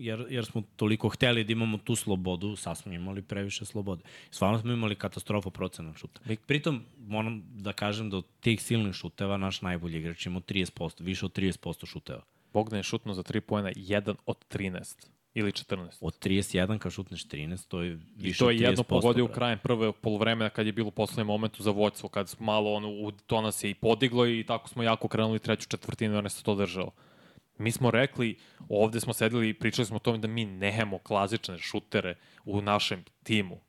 jer, jer smo toliko hteli da imamo tu slobodu, sad smo imali previše slobode. Stvarno smo imali katastrofu procena šuta. Pritom, moram da kažem da od tih silnih šuteva naš najbolji igrač ima 30%, više od 30% šuteva. Bogdan je šutno za 3 poena 1 od 13 ili 14. Od 31 kad šutneš 13, to je I više to od je 30%. jedno pogodio u krajem prve polovremena kad je bilo u poslednjem momentu za vođstvo, kad malo ono, to nas je i podiglo i tako smo jako krenuli treću četvrtinu, jer se to držalo. Mi smo rekli, ovde smo sedeli i pričali smo o tome da mi nemamo klasične šutere u našem timu.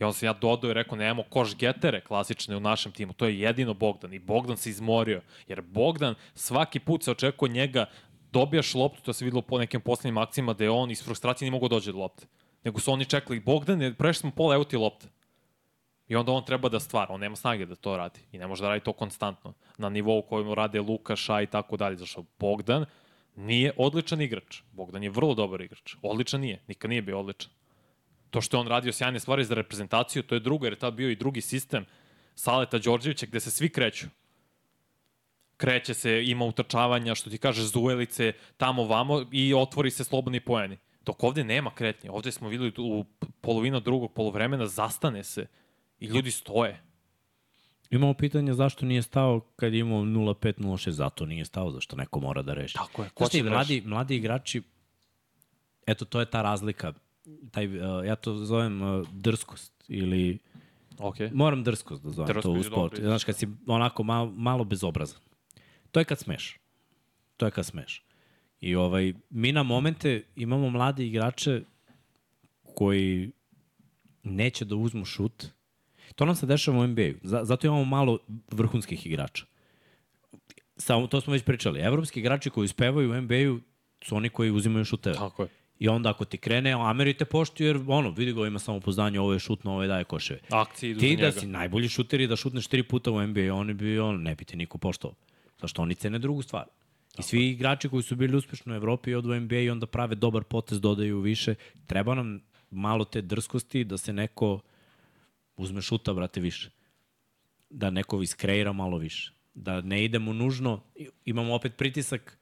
I onda sam ja dodao i rekao, nemamo koš getere klasične u našem timu. To je jedino Bogdan. I Bogdan se izmorio. Jer Bogdan svaki put se očekuje njega dobijaš loptu, to se videlo po nekim poslednjim akcijama da je on iz frustracije nije mogao dođe do lopte. Nego su oni čekali, Bogdan, prešli smo pola, evo ti lopta. I onda on treba da stvara, on nema snage da to radi. I ne može da radi to konstantno. Na nivou kojem rade Lukaša i tako dalje. Zašto Bogdan nije odličan igrač. Bogdan je vrlo dobar igrač. Odličan nije. Nikad nije bio odličan. To što je on radio sjajne stvari za reprezentaciju, to je drugo, jer je tad bio i drugi sistem Saleta Đorđevića gde se svi kreću. Kreće se, ima utrčavanja, što ti kažeš, zuelice, tamo vamo i otvori se slobodni poeni. Dok ovde nema kretnje. Ovde smo videli u polovina drugog polovremena, zastane se i ljudi stoje. Imamo pitanje zašto nije stao kad je imao 0-5-0-6, zato nije stao, zašto neko mora da reši. Tako je, ko Znaš će da mladi, mladi igrači, eto, to je ta razlika. Taj, uh, ja to zovem uh, drskost ili Ok. moram drskost da zovem Drskost to u sportu. dobro, Znaš, kad si onako malo, malo bezobrazan. To je kad smeš. To je kad smeš. I ovaj, mi na momente imamo mlade igrače koji neće da uzmu šut. To nam se dešava u NBA-u. Zato imamo malo vrhunskih igrača. Samo, to smo već pričali. Evropski igrači koji uspevaju u NBA-u su oni koji uzimaju šuteve. Tako je. I onda ako ti krene, Ameri te poštuju jer ono, vidi ga, ima samopoznanje, ovo je šutno, ovo je daje koševe. Akcije idu Ti da njega. si najbolji šuter i da šutneš tri puta u NBA, oni bi, on, ne bi te niko poštovao. Zašto oni cene drugu stvar. I svi igrači koji su bili uspešni u Evropi i odu u NBA i onda prave dobar potez, dodaju više. Treba nam malo te drskosti da se neko uzme šuta, brate, više. Da neko iskreira malo više. Da ne idemo nužno, imamo opet pritisak,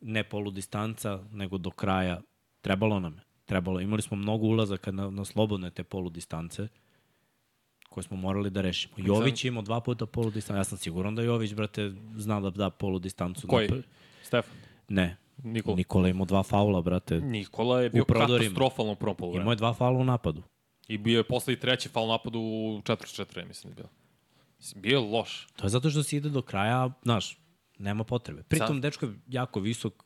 ne polu distanca, nego do kraja. Trebalo nam je. Trebalo. Imali smo mnogo ulazaka na, na slobodne te polu distance koje smo morali da rešimo. Jović je imao dva puta polu distancu. Ja sam siguran da Jović, brate, zna da da polu distancu. Koji? Na pr- Stefan. Ne. Nikola. Nikola je imao dva faula, brate. Nikola je bio katastrofalno u prvom polovremenu. Imao je dva faula u napadu. I bio je posle i treći fal napad u 4-4, mislim da je bio. Mislim, Bio je loš. To je zato što se ide do kraja, znaš, nema potrebe. Pritom, Sad- dečko je jako visok.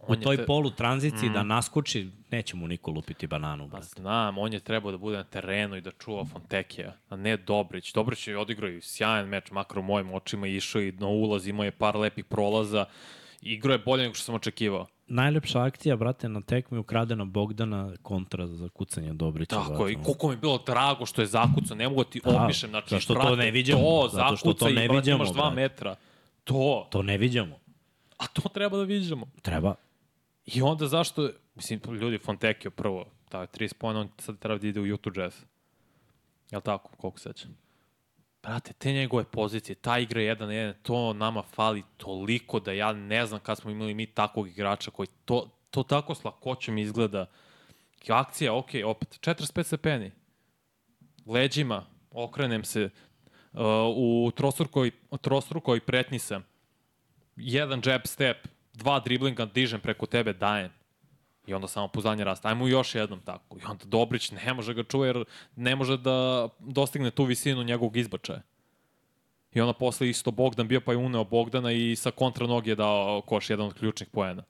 U On je toj te- polu tranziciji mm. da naskoči, neće mu niko lupiti bananu, Pa znam, on je trebao da bude na terenu i da čuva Fontekija, a ne Dobrić. Dobrić je odigrao i sjajan meč, makro u mojim očima, išao i na ulaz, imao je par lepih prolaza. Igrao je bolje nego što sam očekivao. Najlepša akcija, brate, na tekmi ukradena Bogdana kontra za kucanje Dobrića. Tako brate. i koliko mi je bilo drago što je zakucao, ne mogu da ti Da, opišem. Znači, zašto to brate, ne viđamo? To, Zato što to ne brate, viđamo, imaš dva brate. metra. To, To ne viđamo. a to treba da viđamo. Treba. I onda zašto, mislim, ljudi, Fontekio prvo, je 30 pojena, on sad treba da ide u Utah Jazz. Jel tako, koliko sećam? Brate, te njegove pozicije, ta igra 1 na 1, to nama fali toliko da ja ne znam kad smo imali mi takvog igrača koji to, to tako s lakoćem izgleda. Akcija, ok, opet, 45 stepeni. Leđima, okrenem se, uh, u trostrukoj, trostrukoj pretnji sam. Jedan jab step, dva driblinga dižem preko tebe, dajem. I onda samo poznanje rasta. Ajmo još jednom tako. I onda Dobrić ne može ga čuva jer ne može da dostigne tu visinu njegovog izbačaja. I onda posle isto Bogdan bio pa je uneo Bogdana i sa kontra noge je dao koš jedan od ključnih poena.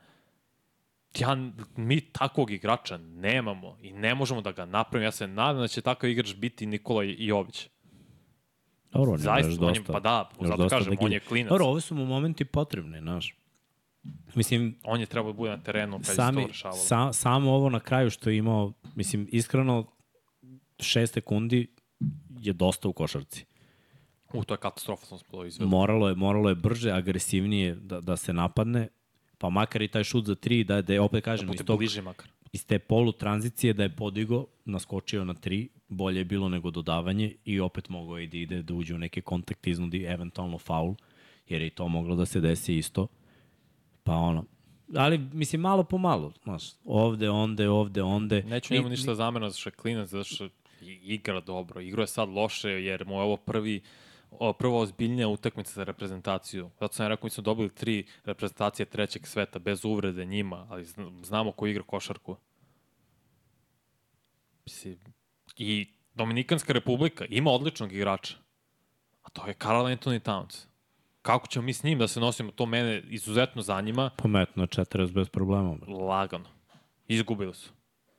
Ja, mi takvog igrača nemamo i ne možemo da ga napravimo. Ja se nadam da će takav igrač biti Nikola Jović. Dobro, on je Zaista, on je, pa da, zato kažem, da on je klinac. Dobro, ovo su mu momenti potrebni, znaš. Mislim, On je trebao da bude na terenu kad je sami, to rešavalo. sa, samo ovo na kraju što je imao, mislim, iskreno, šest sekundi je dosta u košarci. U, to je katastrofa, sam spolo izvedu. Moralo je, moralo je brže, agresivnije da, da se napadne, pa makar i taj šut za tri, da, da je, opet kažem, Bude iz, tog, bliže makar. iz te polu tranzicije da je podigo, naskočio na tri, bolje je bilo nego dodavanje i opet mogao je da ide da uđe u neke kontakte, iznudi eventualno faul, jer je i to moglo da se desi isto. Pa ono, ali mislim malo po malo, znaš, ovde, onde, ovde, onde. Neću njemu ništa zamena za što je klinac, zato što igra dobro. Igra je sad loše jer mu je ovo prvi o, prva ozbiljnija utakmica za reprezentaciju. Zato sam ja rekao, mi smo dobili tri reprezentacije trećeg sveta, bez uvrede njima, ali zna- znamo ko igra košarku. Mislim, I Dominikanska republika ima odličnog igrača, a to je Karl Anthony Towns. Kako ćemo mi s njim da se nosimo, to mene izuzetno zanima. Pometno je 40 bez problema. Lagano. Izgubili su.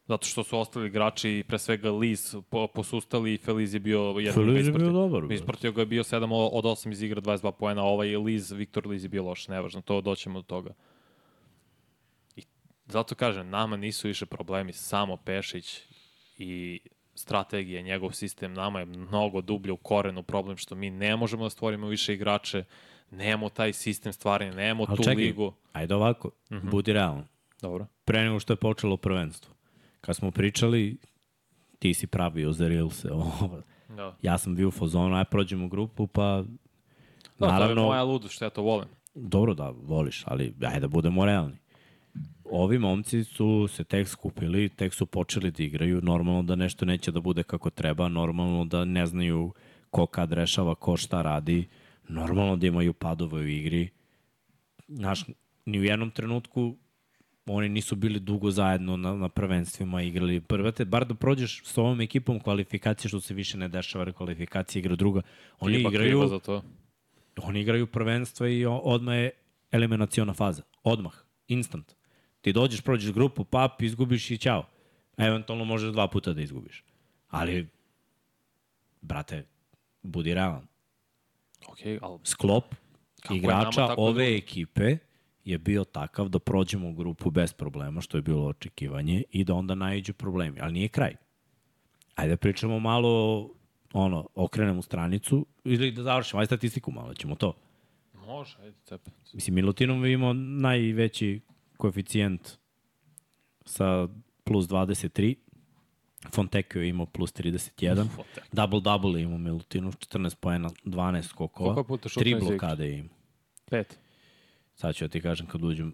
Zato što su ostali igrači, pre svega Liz, po, posustali i Feliz je bio jedan Feliz je bio dobar, bre. Isprotio ga je bio 7 od 8 iz igra, 22 poena, ovaj Liz, Viktor Liz je bio loš, nevažno, to doćemo do toga. I zato kažem, nama nisu više problemi, samo Pešić i strategija, njegov sistem, nama je mnogo dublje u korenu problem što mi ne možemo da stvorimo više igrače, nemamo taj sistem stvaranja, nemamo Ali tu čekaj, ligu. ajde ovako, uh -huh. budi realan. Dobro. Pre nego što je počelo prvenstvo. Kad smo pričali, ti si pravio za Reelse. Ovo. Da. ja sam bio u fazonu, aj prođemo grupu, pa Da, naravno, to je moja ludost, što ja to volim. dobro da voliš, ali ajde da budemo realni. Ovi momci su se tek skupili, tek su počeli da igraju, normalno da nešto neće da bude kako treba, normalno da ne znaju ko kad rešava, ko šta radi, normalno da imaju padove u igri. Znaš, ni u jednom trenutku oni nisu bili dugo zajedno na, na prvenstvima igrali. Prvate, bar da prođeš s ovom ekipom kvalifikacije, što se više ne dešava, kvalifikacije igra druga. Oni Ipak igraju, kriva za to. oni igraju prvenstva i odmah je eliminaciona faza. Odmah. Instant. Ti dođeš, prođeš grupu, pap, izgubiš i ćao. Eventualno možeš dva puta da izgubiš. Ali, brate, budi realan. Ok, ali Sklop je igrača ove drugo. ekipe je bio takav da prođemo u grupu bez problema, što je bilo očekivanje, i da onda najđu problemi. Ali nije kraj. Ajde da pričamo malo, ono, okrenemo stranicu ili da završimo, ajde statistiku malo, ćemo to. može, ajde, cepe. Mislim, Milutinov je imao najveći koeficijent sa plus 23, Fontecchio je imao plus 31, Fontecchio. double-double je imao Milutinov, 14 poena, 12 skokova, Koliko je puta šutnuo 3 iz igre? blokade je imao. Pet. Sad ću ja ti kažem kad uđem.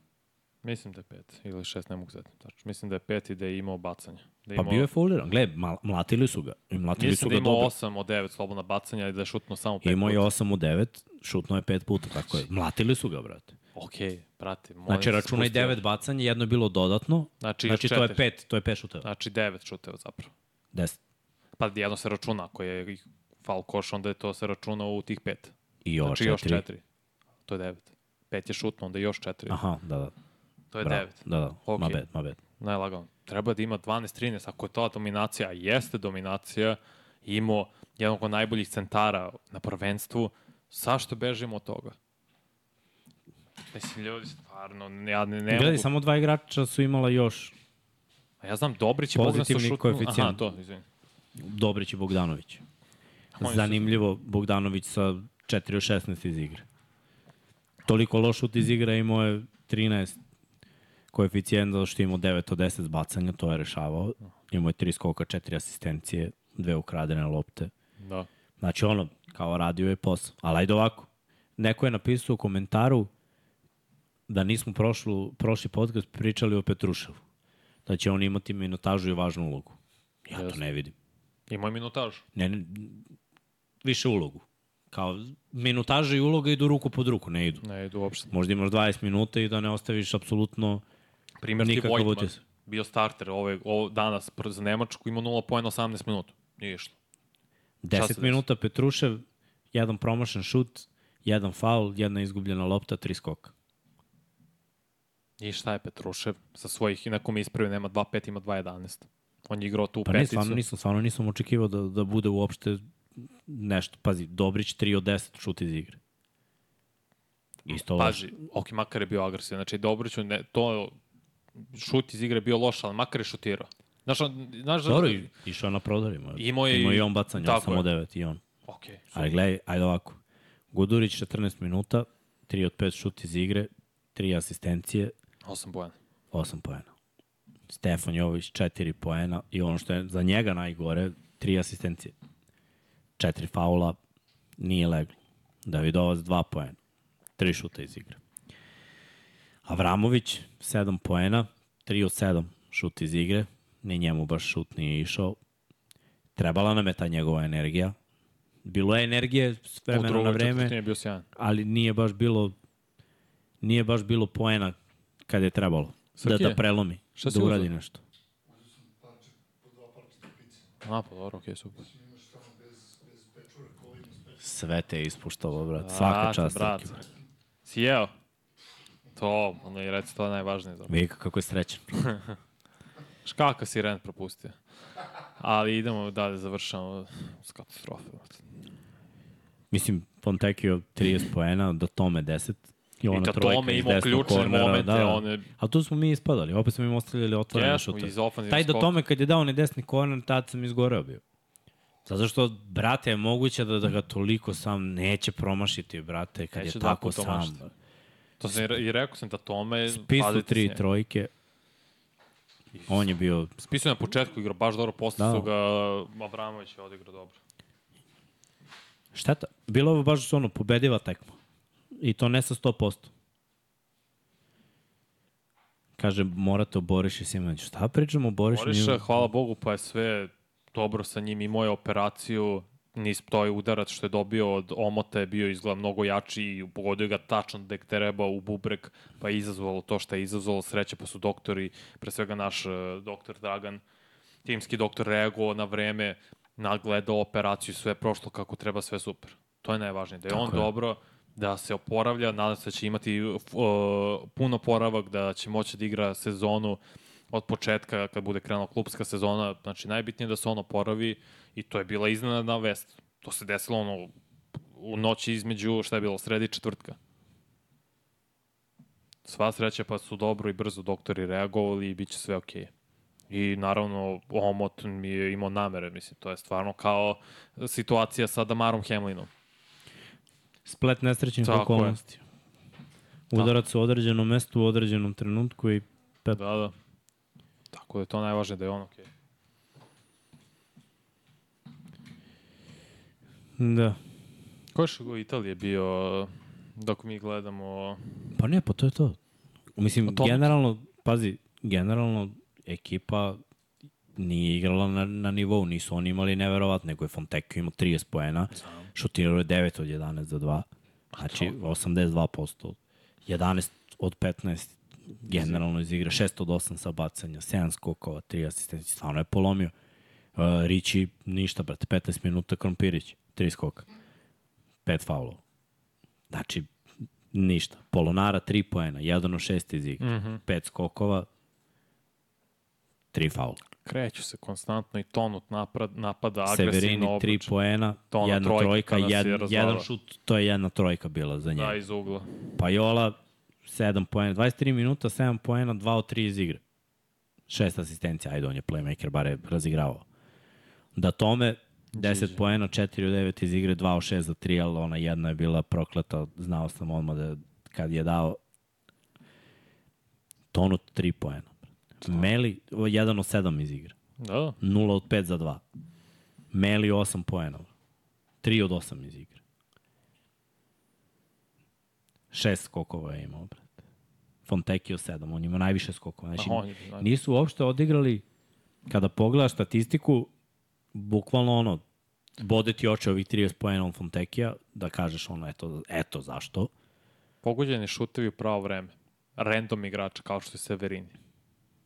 Mislim da je pet ili šest, ne mogu zeti. Tačno. Mislim da je pet i da je imao bacanje. Da je Pa imao, bio je fauliran. Gle, mlatili su ga. I mlatili su Mislim da ga je imao dobro. 8 od 9 slobodna bacanja i da je šutnuo samo 5 Imao je puta. 8 u 9, šutno je 5 puta, tako je. Mlatili su ga, brate. Ok, brate. molim Znači, računaj spustio. 9 bacanja, jedno je bilo dodatno. Znači, Znači, to je. 5, to je 5 šuteva. Znači 9 šuteva zapravo. 10. Pa jedno se računa, ako je fal koš, onda je to se računa u tih 5. I još Znači još 4. 4. To je 9. 5 je šutno, onda još 4. Aha, da, da. To je Bravo. 9. Da, da. Ok. Ma bad, ma bad. Najlagano. Treba da ima 12-13, ako je to dominacija, a jeste dominacija, imao jednog od najboljih centara na prvenstvu, zašto bežimo od toga? Mislim, ljudi, stvarno, ja ne, ne Gledaj, mogu... samo dva igrača su imala još A ja znam, Dobrić i Bogdan su šutnu... koeficijent. Aha, to, izvini. Dobrić i Bogdanović. Zanimljivo, Bogdanović sa 4 od 16 iz igre. Toliko loš šut iz igre imao je 13 koeficijent zato što je imao 9 od 10 zbacanja, to je rešavao. Imao je 3 skoka, 4 asistencije, dve ukradene lopte. Da. Znači ono, kao radio je posao. Ali ajde ovako. Neko je napisao u komentaru da nismo prošlu, prošli podcast pričali o Petruševu. Da će on imati minutažu i važnu ulogu. Ja to Jeste. ne vidim. Imao je minutaž. Ne, ne, više ulogu. Kao minutaža i uloga idu ruku pod ruku, ne idu. Ne idu uopšte. Možda imaš 20 minuta i da ne ostaviš apsolutno Primjer ti Vojtman, bio starter ove, ovo danas za Nemačku, ima 0 pojena 18 minuta. Nije išlo. se 10 desi? minuta Petrušev, jedan promašen šut, jedan faul, jedna izgubljena lopta, tri skoka. I šta je Petrušev sa svojih, i neko mi ispravio, nema 2-5, ima 2-11. On je igrao tu Pa ne, peticu. stvarno nisam, stvarno nisam očekivao da, da bude uopšte nešto. Pazi, Dobrić 3 od 10 šut iz igre. Isto. Paži, ok, makar je bio agresivan. Znači, Dobriću, ne, to šut iz igre je bio loš, ali makar je šutirao. Znaš, on- znaš, Dobro, i- išao na prodarima. Imao je i- Imao i on bacanje, samo je. 9 i on. ok, Ali gledaj, ajde ovako. Gudurić 14 minuta, 3 od 5 šut iz igre, 3 asistencije, 8 pojena. 8 poena. Stefan Jović 4 poena i ono što je za njega najgore, 3 asistencije. 4 faula, nije leglo. Davidovac 2 poena, 3 šuta iz igre. Avramović 7 poena, 3 od 7 šut iz igre, ni njemu baš šut nije išao. Trebala nam je ta njegova energija. Bilo je energije s vremena na vreme bio sjajan. ali nije baš bilo nije baš bilo poena kad je trebalo da, Srki, da prelomi, šta da uradi uzeo? nešto. A, pa dobro, okej, super. Imaš tamo bez, bez pečure, kola ima s pečure. Sve te je ispuštalo, brat. Svaka čast. Srki. Si jeo? To, ono i reci, to je najvažnije. Zapravo. Vidi kako je srećan. Škaka si Rent propustio. Ali idemo dalje, završamo s katastrofe. Mislim, Fontecchio 30 poena, do tome 10. I ona da trojka Tome imao ključne kornera, momente, Da, da. on je- A tu smo mi ispadali, opet smo im ostavljali otvorene Jesmo, šute. Taj do tome kad je dao onaj desni korner, tad sam izgoreo bio. Zato što, brate, je moguće da, da ga toliko sam neće promašiti, brate, kad Neće je dva tako puta sam. To sam i re- i rekao sam da Tome... Spisu tri njim. trojke. On je bio Spisao je na početku igrao baš dobro, posle Da. su ga Avramović je odigrao dobro. Šteta. Bilo je baš ono, pobediva tekma. I to ne sa 100%. Kaže, morate o Boriši Simoniću. Šta pričamo o Boriši? Boriša, hvala Bogu, pa je sve dobro sa njim. Imao je operaciju, nis to je udarac što je dobio od omota je bio izgleda mnogo jači i pogodio ga tačno gde je treba u bubrek, pa je izazvalo to što je izazvalo. Sreće pa su doktori, pre svega naš uh, doktor Dragan, timski doktor reagovao na vreme, nagledao operaciju, sve prošlo kako treba, sve super. To je najvažnije, da je on Tako je. dobro, da se oporavlja, nadam se da će imati uh, puno poravak, da će moći da igra sezonu od početka kad bude krenula klubska sezona, znači najbitnije je da se on oporavi i to je bila iznenadna vest. To se desilo ono u noći između, šta je bilo, sredi četvrtka. Sva sreća pa su dobro i brzo doktori reagovali i bit će sve okej. Okay. I naravno, Omot mi je imao namere, mislim, to je stvarno kao situacija sa Damarom Hemlinom. Splet nesrećnih je. okolnosti. Udarac u određenom mestu u određenom trenutku i Da, da. Tako da je to najvažnije da je on okej. da. Ko je još u Italiji bio dok mi gledamo... Pa ne, pa to je to. Mislim, O tome. generalno, pazi, generalno ekipa nije igrala na, na nivou, nisu oni imali neverovatno, nego je Fontecchio imao 30 poena, šutirao je 9 od 11 za 2, znači 82%, 11 od 15 generalno iz igre, 6 od 8 sa bacanja, 7 skokova, 3 asistencije, stvarno je polomio. Uh, Rići ništa, brate, 15 minuta Krompirić, 3 skoka, 5 faulova. Znači, ništa. Polonara 3 poena, 1 od 6 iz igre, Mhm. 5 skokova, 3 faula. Kreću se konstantno i tonut napad, napada, agresivno Severini 3 obruč. poena, To ona jedna trojka trojka, jed, jedan šut, to je jedna trojka bila za njega. Da, iz ugla. Pajola 7 poena, 23 minuta, 7 poena, 2 od 3 iz igre. Šest asistencija, ajde, on je playmaker, bare je razigravao. Da tome, 10 GG. poena, 4 od 9 iz igre, 2 od 6 za 3, ali ona jedna je bila prokleta, znao sam odmah da kad je dao tonut 3 poena. Meli, 1 od 7 iz igre. Da, da. 0 od 5 za 2. Meli 8 poena. 3 od 8 iz igre. 6 skokova je imao, brate. Fontecchio 7, on ima najviše skokova. Znači, A on je najbolji. nisu uopšte odigrali, kada pogledaš statistiku, bukvalno ono, bode ti oče ovih 30 poena od Fontecchia, da kažeš ono, eto, eto zašto. Pogođeni šutevi u pravo vreme. Random igrača kao što je Severini.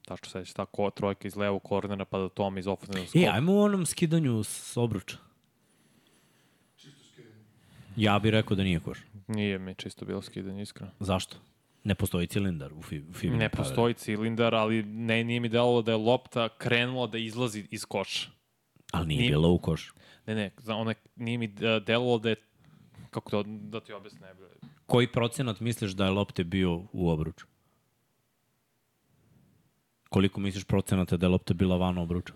Tačno seća tako trojka iz levog kornera pa da Tom iz ofenzivnog skoka. E, ajmo u onom skidanju s obruča. Čisto skidanje. Ja bih rekao da nije koš. Nije mi čisto bilo skidanje, iskreno. Zašto? Ne postoji cilindar u, fi, u FIBA. Ne postoji cilindar, ali ne, nije mi delovalo da je lopta krenula da izlazi iz koša. Ali nije Nije- bilo u koš. Ne, ne, za one, nije mi e, delovalo da je, kako to, da ti objasne. Koji procenat misliš da je lopte bio u obruču? Koliko misliš procenata da je lopta bila van obruča?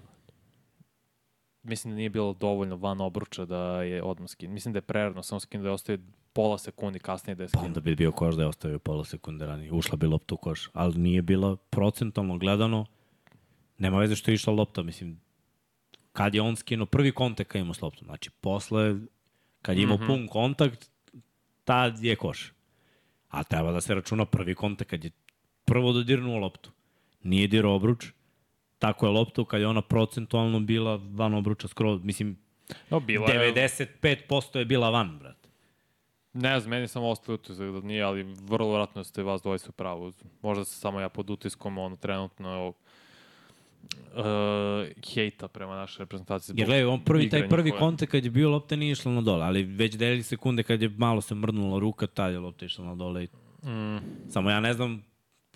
Mislim da nije bilo dovoljno van obruča da je odmah skin. Mislim da je prerano, samo skin da je ostaje pola sekundi kasnije da je Pa skin. onda bi bio koš da je ostavio pola sekunde ranije. Ušla bi lopta u koš. Ali nije bila procentalno gledano. Nema veze što je išla lopta. Mislim, kad je on skinuo prvi kontakt kad je imao s loptom. Znači, posle, kad je imao mm -hmm. pun kontakt, tad je koš. A treba da se računa prvi kontakt kad je prvo dodirnuo loptu. Nije dirao obruč. Tako je lopta kad je ona procentualno bila van obruča skroz. Mislim, No, bila je, 95% je bila van, brate. ne znam, meni samo ostalo utisak da nije, ali vrlo vratno ste vas dvojice u pravu. Možda se samo ja pod utiskom ono, trenutno uh, hejta prema našoj reprezentaciji. Jer gledaj, on prvi, taj prvi koje- kontakt kad je bio lopta nije išla na dole, ali već deli sekunde kad je malo se mrdnula ruka, tad je lopta išla na dole. i- Mm, Samo ja ne znam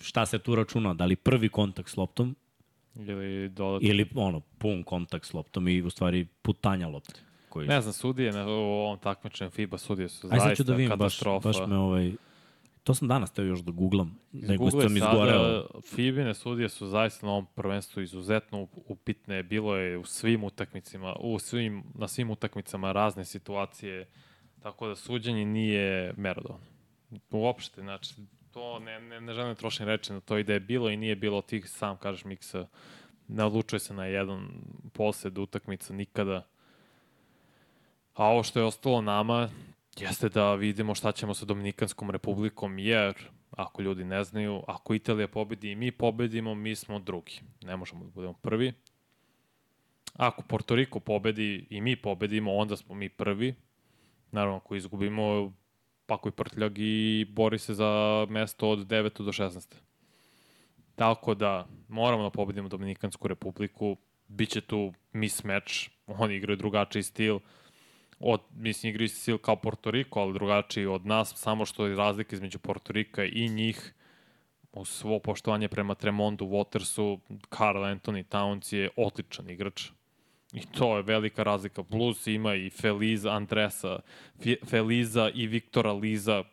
šta se tu računa, da li prvi kontakt s loptom ili dodat... ili ono, pun kontakt s loptom i u stvari putanja lopte. Koji... Ne znam, sudije na ovom takmičenju FIBA sudije su Aj sad ću zaista da vidim, baš, katastrofa. baš me ovaj... To sam danas teo još da googlam, nego Google sam izgoreo. FIBine sudije su zaista na ovom prvenstvu izuzetno up- upitne. Bilo je u svim utakmicama, u svim, na svim utakmicama razne situacije, tako da suđenje nije merodavno. Uopšte, znači, to ne, ne, ne želim da trošim reči na to i da je bilo i nije bilo tih, sam kažeš miksa, ne odlučuje se na jedan posed utakmica nikada. A ovo što je ostalo nama jeste da vidimo šta ćemo sa Dominikanskom republikom, jer ako ljudi ne znaju, ako Italija pobedi i mi pobedimo, mi smo drugi. Ne možemo da budemo prvi. Ako Porto Riko pobedi i mi pobedimo, onda smo mi prvi. Naravno, ako izgubimo, pako i prtljag i bori se za mesto od 9. do 16. Tako da, moramo da pobedimo Dominikansku republiku. Biće tu mismatch, oni igraju drugačiji stil. Od, mislim, igraju stil kao Porto Riko, ali drugačiji od nas, samo što je razlika između Porto Rika i njih uz svo poštovanje prema Tremondu, Watersu, Carl Anthony Towns je odličan igrač. I to je velika razlika. Plus ima i Feliza, Andresa, Fe- Feliza i Viktora Liza,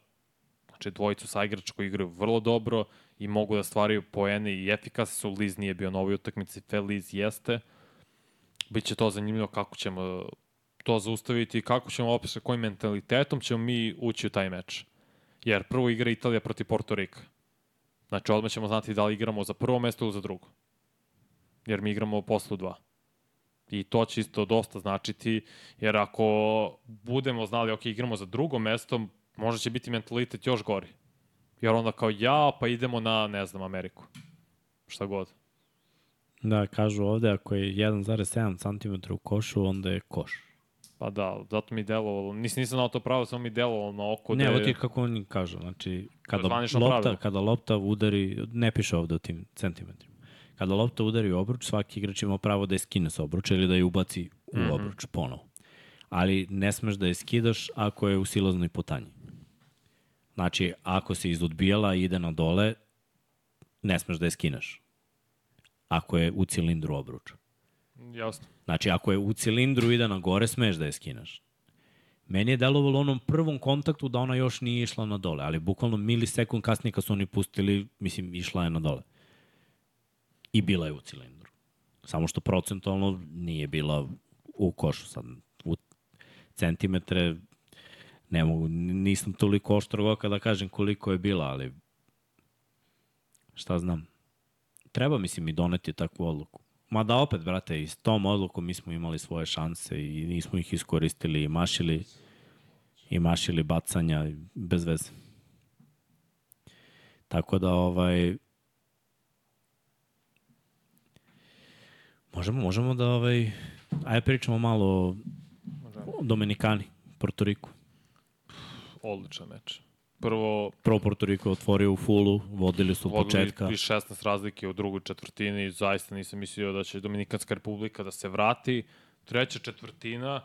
znači dvojicu sa igrača koji igraju vrlo dobro i mogu da stvaraju poene i efikasni su. Liz nije bio na ovoj utakmici, Feliz jeste. Biće to zanimljivo kako ćemo to zaustaviti i kako ćemo opet sa kojim mentalitetom ćemo mi ući u taj meč. Jer prvo igra Italija protiv Porto Rika. Znači odmah ćemo znati da li igramo za prvo mesto ili za drugo. Jer mi igramo poslu dva. I to će isto dosta značiti, jer ako budemo znali, ok, igramo za drugo mesto, možda će biti mentalitet još gori. Jer onda kao ja, pa idemo na, ne znam, Ameriku. Šta god. Da, kažu ovde, ako je 1,7 cm u košu, onda je koš. Pa da, zato mi delovalo, nisam, nisam znao to pravo, samo mi delovalo na oko Ne, da ovo je- ti je kako oni kažu, znači, kada lopta, pravilo. kada lopta udari, ne piše ovde u tim centimetrima, kada lopta udari u obruč, svaki igrač ima pravo da je skine sa obruča ili da je ubaci u mm. -hmm. obruč ponovo. Ali ne smeš da je skidaš ako je u silaznoj putanji. Znači, ako se iz odbijala i ide na dole, ne smeš da je skineš. Ako je u cilindru obruča. Jasno. Znači, ako je u cilindru ide na gore, smeš da je skinaš. Meni je delovalo onom prvom kontaktu da ona još nije išla na dole, ali bukvalno milisekund kasnije kad su oni pustili, mislim, išla je na dole. I bila je u cilindru. Samo što procentualno nije bila u košu. Sad, u centimetre ne mogu, nisam toliko oštrogo kada kažem koliko je bila, ali šta znam. Treba, mislim, i doneti takvu odluku. Mada opet, brate, i s tom odlukom mi smo imali svoje šanse i nismo ih iskoristili i mašili i mašili bacanja bez veze. Tako da, ovaj, možemo, možemo da, ovaj, ajde pričamo malo o Dominikani, Portoriku. Odličan meč. Prvo, Prvo Portoriku je otvorio u fulu, vodili su od vodili početka. i 16 razlike u drugoj četvrtini zaista nisam mislio da će Dominikanska republika da se vrati. Treća četvrtina,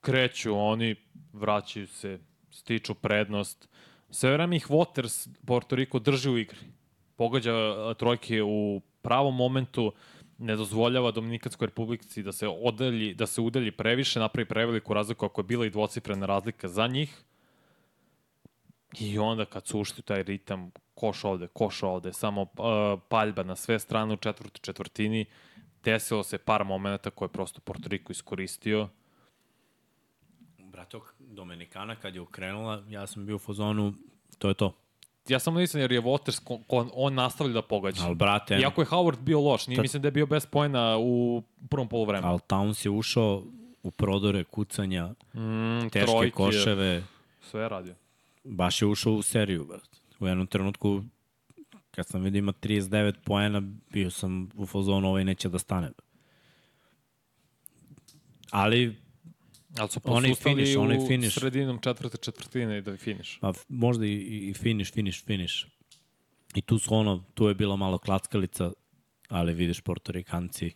kreću oni, vraćaju se, stiču prednost. Sve vreme ih Waters Porto Riko drži u igri. Pogađa trojke u pravom momentu, ne dozvoljava Dominikanskoj republici da se odalji, da se udalji previše, napravi preveliku razliku ako je bila i dvocifrena razlika za njih. I onda kad su ušli taj ritam, koš ovde, koš ovde, samo uh, paljba na sve strane u četvrtoj četvrtini, desilo se par momenta koje je prosto Porto Riko iskoristio. Brate, Dominikana kad je ukrenula, ja sam bio u fazonu, to je to. Ja samo nisam jer je Waters, ko, ko, on nastavlja da pogađa. Ali, brate, Iako je Howard bio loš, nije, mislim da je bio bez pojena u prvom polovremenu. ali Towns je ušao u prodore kucanja, Mm, teške trojke, koševe, Sve je radio. baš je ušao u seriju, brate. U jednom trenutku, kad sam vidio ima 39 poena, bio sam u fazonu, ovaj neće da stane. Ali, Ali su posustali finish, u onaj finish. sredinom četvrte četvrtine i da je finish. pa možda i, i finish, finish, finish. I tu su ono, tu je bila malo klackalica, ali vidiš, Portorikanci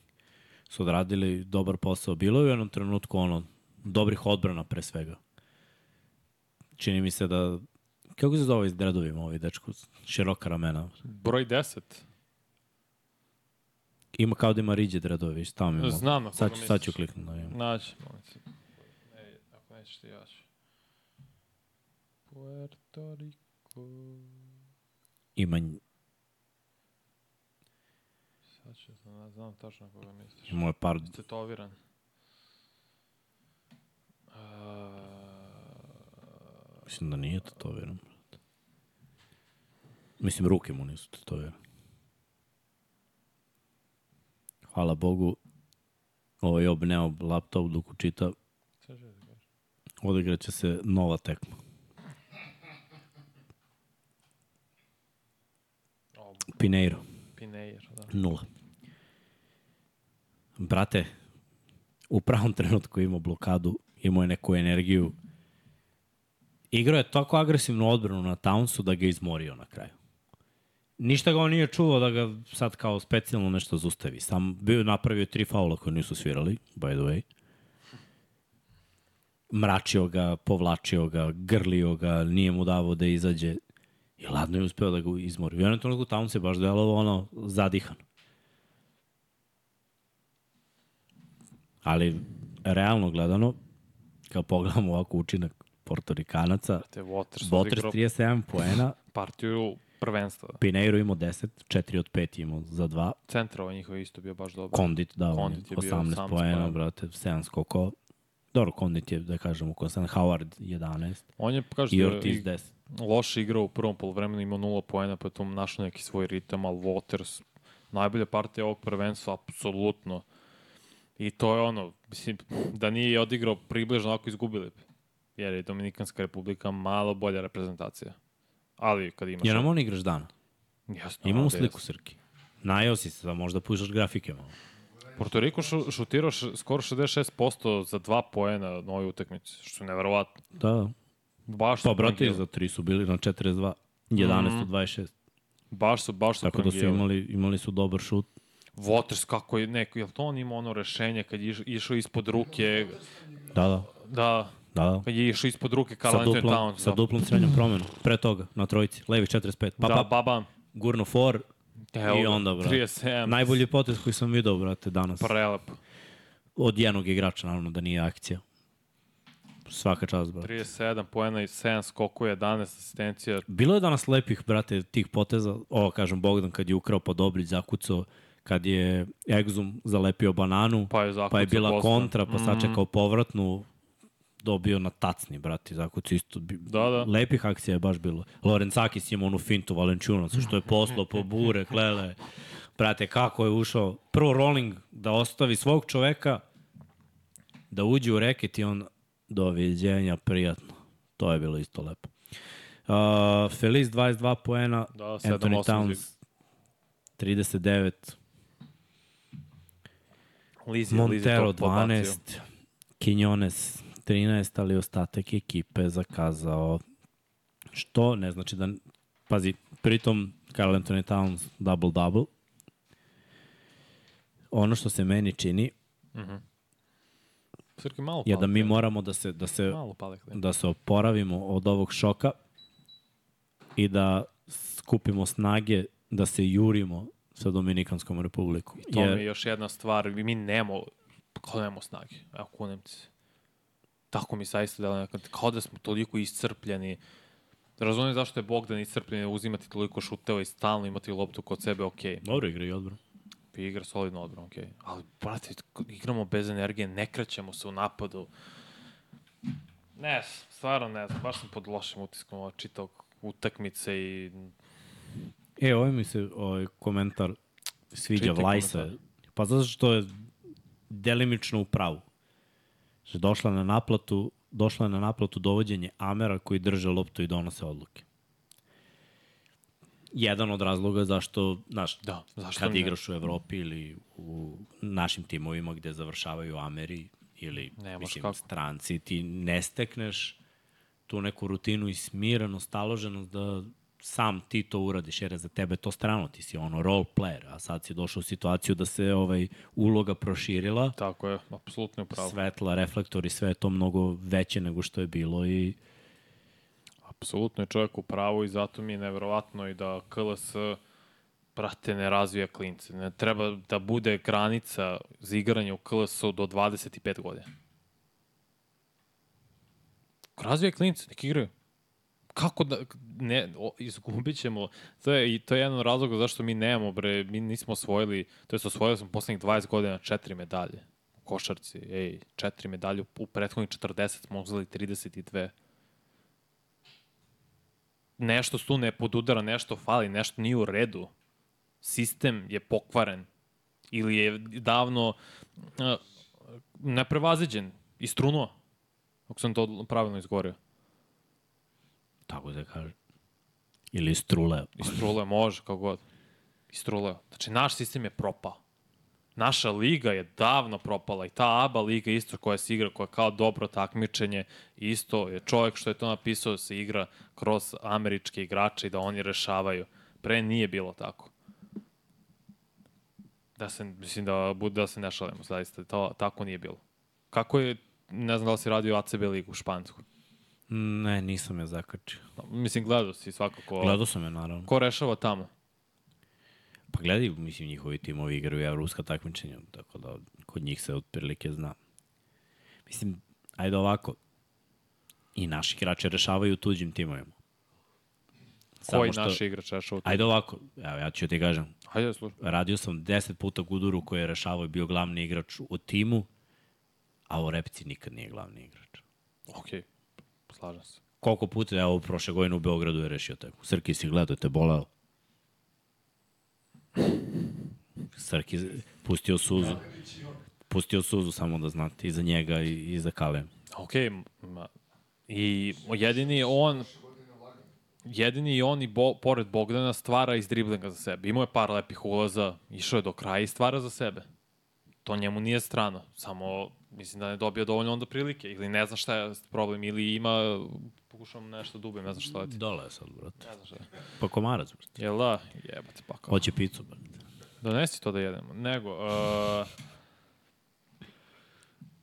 su odradili dobar posao. Bilo je u jednom trenutku ono, dobrih odbrana pre svega. Čini mi se da, kako se zove iz dredovima ovaj dečko, široka ramena. Broj 10. Ima kao da ima riđe dredove, viš, tamo ima. Znam na koga sad, ću, sad ću misliš. kliknuti da imam. Naći, molim se. Nećeš ti ja ću. Puerto Rico. Ima, Sad ću, znam, znam tačno koga misliš. ima je par, Tetoviran. Uh, mislim da nije tetoviran. Mislim, ruke mu nisu tetovirane. Hvala Bogu, ovaj obneo laptop dok čita, šta ću da kažem? Odigraće se nova tekma. Pineiro, Pineir, da. nula. Brate, u pravom trenutku imao blokadu, imao je neku energiju. Igrao je tako agresivnu odbranu na Townsu da ga izmorio na kraju. Ništa ga on nije čuo da ga sad kao specijalno nešto zustavi. Sam bio napravio tri faula koje nisu svirali, by the way. Mračio ga, povlačio ga, grlio ga, nije mu davao da izađe. I ladno je uspeo da ga izmori. U jednom trenutku tamo se baš delovo ono zadihan. Ali, realno gledano, kao pogledamo ovako učinak Portorikanaca, Te Waters, Waters odigrao 37 poena, partiju prvenstva. Pineiro imao 10, 4 od 5 imao za 2, Centra ovaj njihov isto bio baš dobar. Kondit da, Kondit je bio 18 18 poena, poena. brate, 7 skokova. Dobro, Kondit je, da kažemo, konstant, Howard 11 On je, kažete, i Ortiz 10. loše igrao u prvom polovremenu, imao nula poena, pa je tu našao neki svoj ritam, ali Waters, najbolja partija ovog prvenstva, apsolutno. I to je ono, mislim, da nije odigrao približno ovako izgubili bi. Jer je Dominikanska republika malo bolja reprezentacija. Ali kad imaš... Jer nam on igraš dana. Jasno, Imamo sliku, Srki. Najao si se, da možda pušaš grafike malo. Porto Riko šu, šutirao š, skoro 66% za dva poena na ovoj utakmici, što je neverovatno. Da, da. Baš Pa, brate, za 3 su bili na 42, 11 Mhm. od 26. Baš su, baš su Tako da su imali, imali su dobar šut. Waters kako je neko, jel to on ima ono rešenje kad je iš, išao ispod ruke, Da, da, da, da, da. kad je išao ispod ruke Carl Sa Anthony Towns. sa da. duplom srednjom promenom. Pre toga, na trojici. Levi 45. Pa, da, pa, baba. gurno for. Evo I onda, brate. 37. Najbolji potez koji sam video, brate, danas. Prelepo. Od jednog igrača, naravno, da nije akcija. Svaka čast, brate. 37 poena i 7 skokova, 11 asistencija. Bilo je danas lepih, brate, tih poteza. Ovo, kažem, Bogdan kad je ukrao pa Dobrić zakucao, kad je Exum zalepio bananu, Pa je zakucao pa je bila kontra, pa Mhm. sačekao povratnu, dobio na tacni, brate, zakucao isto. Bi- Da, da. Lepih akcija je baš bilo. Lorencakis ima onu fintu Valenčunaca, što je poslao po bure, klele. Brate, kako je ušao. Prvo rolling da ostavi svog čoveka, da uđe u reket i on doviđenja, prijatno. To je bilo isto lepo. Uh, Feliz 22 poena, Da, sedam, Anthony osam Towns 39, Lizi, Montero pobacio. 12, Quinones 13, ali ostatak ekipe zakazao. Što ne znači da... Pazi, pritom Carl Anthony Towns double-double. Ono što se meni čini Srki, malo je da mi klima. moramo da se, da se, Malo klima. da se oporavimo od ovog šoka i da skupimo snage da se jurimo sa Dominikanskom republikom. To mi je još jedna stvar, mi nemo, kao nemamo snage, evo kunem ti se. Tako mi saista delo kao da smo toliko iscrpljeni. Razumijem zašto je Bogdan iscrpljen, uzimati toliko šuteva i stalno imati loptu kod sebe, okej. Dobro igra i odbranu. Okay. Igra solidno odbranu, okej. Ali, brate, igramo bez energije, ne krećemo se u napadu. Ne, stvarno ne znam, baš sam pod lošim utiskom ovo čitao utakmice i E, ovaj mi se ovaj komentar sviđa Čitaj Vlajsa. komentar. Pa zato što je delimično u pravu. Že došla na naplatu, došla na naplatu dovođenje Amera koji drže loptu i donose odluke. Jedan od razloga zašto, znaš, da, zašto kad ne? igraš u Evropi ili u našim timovima gde završavaju Ameri ili Nemaš mislim, kako. stranci, ti ne stekneš tu neku rutinu i smirenost, taloženost da sam ti to uradiš, jer je za tebe to strano, ti si ono role player, a sad si došao u situaciju da se ovaj uloga proširila, Tako je, apsolutno je pravo. svetla, reflektori, sve je to mnogo veće nego što je bilo i Apsolutno je čovjek u pravu i zato mi je neverovatno i da KLS prate ne razvija klince. Ne treba da bude granica za igranje u KLS-u do 25 godina. Razvija klince, nek igraju. Kako da, ne, izgubit ćemo, to je, i to je jedan od razloga zašto mi nemamo, bre, mi nismo osvojili, to je osvojili smo poslednjih 20 godina četiri medalje u košarci, ej, četiri medalje, u prethodnih 40 smo uzeli 32 nešto tu ne podudara, nešto fali, nešto nije u redu. Sistem je pokvaren ili je davno uh, neprevaziđen i strunuo. Ako sam to pravilno izgovorio. Tako da kaže. Ili struleo. Istruleo može, kako god. Istruleo. Znači, naš sistem je propao. Naša liga je davno propala i ta ABA liga isto koja se igra, koja kao dobro takmičenje, isto je čovjek što je to napisao da se igra kroz američke igrače i da oni rešavaju. Pre nije bilo tako. Da se, mislim da, da se ne šalimo, zaista, to tako nije bilo. Kako je, ne znam da li si radio ACB ligu u Špansku. Ne, nisam je zakačio. Mislim, gledao si svakako. Gledao sam je, naravno. Ko rešava tamo? Pa gledaj, mislim, njihovi timovi igraju evropska takmičenja, tako da kod njih se otprilike zna. Mislim, ajde ovako, i naši igrači rešavaju tuđim timovima. Koji što... naš igrač rešava? Ajde ovako, evo ja ću ti kažem. Ajde, slušaj. Radio sam 10 puta Guduru koji je rešavao i bio glavni igrač u timu, a u Repci nikad nije glavni igrač. Okej, okay. Slažem se. Koliko puta, evo, prošle godine u Beogradu je rešio tako. Srki si gledao, te bolao. Srki pustio suzu. Pustio suzu samo da znate, i za njega i, i za Kalem. Okej, okay. i jedini on jedini i on i bo, pored Bogdana stvara iz driblinga za sebe. Imao je par lepih ulaza, išao je do kraja i stvara za sebe. To njemu nije strano, samo mislim da ne dobija dovoljno onda prilike ili ne zna šta je problem ili ima pokušavam nešto da ubijem, ne znam šta leti. Dole je sad, brate. Ne znam šta je. Pa komarac, brate. Jel da? Jebate pa kao. Hoće picu, brate. Donesi to da jedemo. Nego, uh,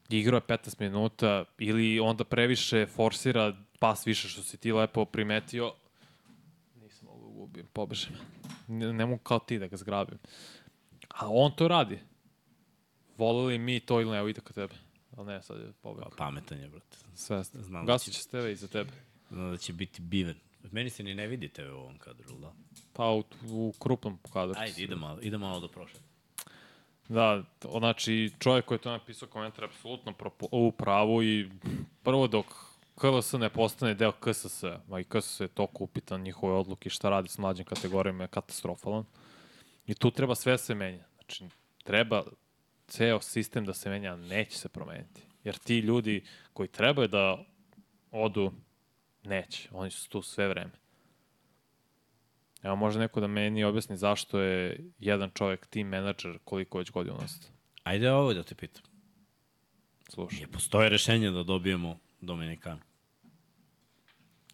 igrao je 15 minuta ili onda previše forsira pas više što si ti lepo primetio. Nisam mogu da ubijem, pobežem. Ne, ne mogu kao ti da ga zgrabim. A on to radi. Volili mi to ili ne, evo ide ka tebe. Ali ne, sad je pobegao. Pa, pametan je, brate. Svesno. Znam da Gasit će s tebe iza tebe. Znam da će biti biven. Meni se ni ne vidi tebe u ovom kadru, da? Pa u, u krupnom kadru. Ajde, ide malo, ide malo do prošle. Da, znači čovjek koji je to napisao komentar apsolutno u pravu i prvo dok KLS ne postane deo KSS, a i KSS je toliko upitan njihove odluke šta radi s mlađim kategorijama je katastrofalan. I tu treba sve se menja. Znači, treba ceo sistem da se menja, neće se promeniti. Jer ti ljudi koji trebaju da odu, neće. Oni su tu sve vreme. Evo, može neko da meni objasni zašto je jedan čovjek team menadžer koliko već godina nas. Ajde ovo da te pitam. Slušaj. Je postoje rešenje da dobijemo Dominikanu?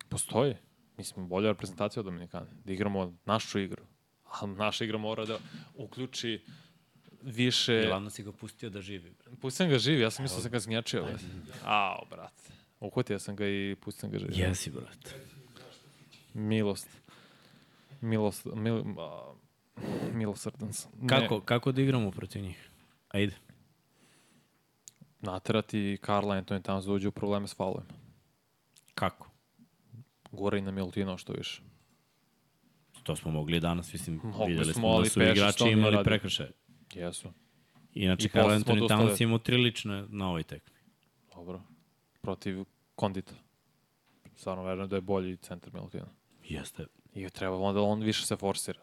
Postoji. Mi smo bolja reprezentacija od Dominikane. Da igramo našu igru. A naša igra mora da uključi više... Glavno si ga pustio da živi. Pustim ga živi, ja sam mislio da sam ga zgnjačio. Ao, brate. Uhvatio sam ga i pustim ga živi. Jesi, brate. Milost. Milost, mil, a, milosrdan sam. Kako, kako da igramo protiv njih? Ajde. Naterati Karla Anthony Towns da uđe u probleme s faulovima. Kako? Gore i na Milutino što više. To smo mogli danas, mislim, Mogli videli smo, smo da su Pešić igrači imali prekršaje. Jesu. Inače, I Karl Anthony. Towns imao tri lične na ovoj tekmi. Dobro. Protiv Kondita. Stvarno verujem da je bolji centar Milutina. Jeste. I treba onda on više se forsira.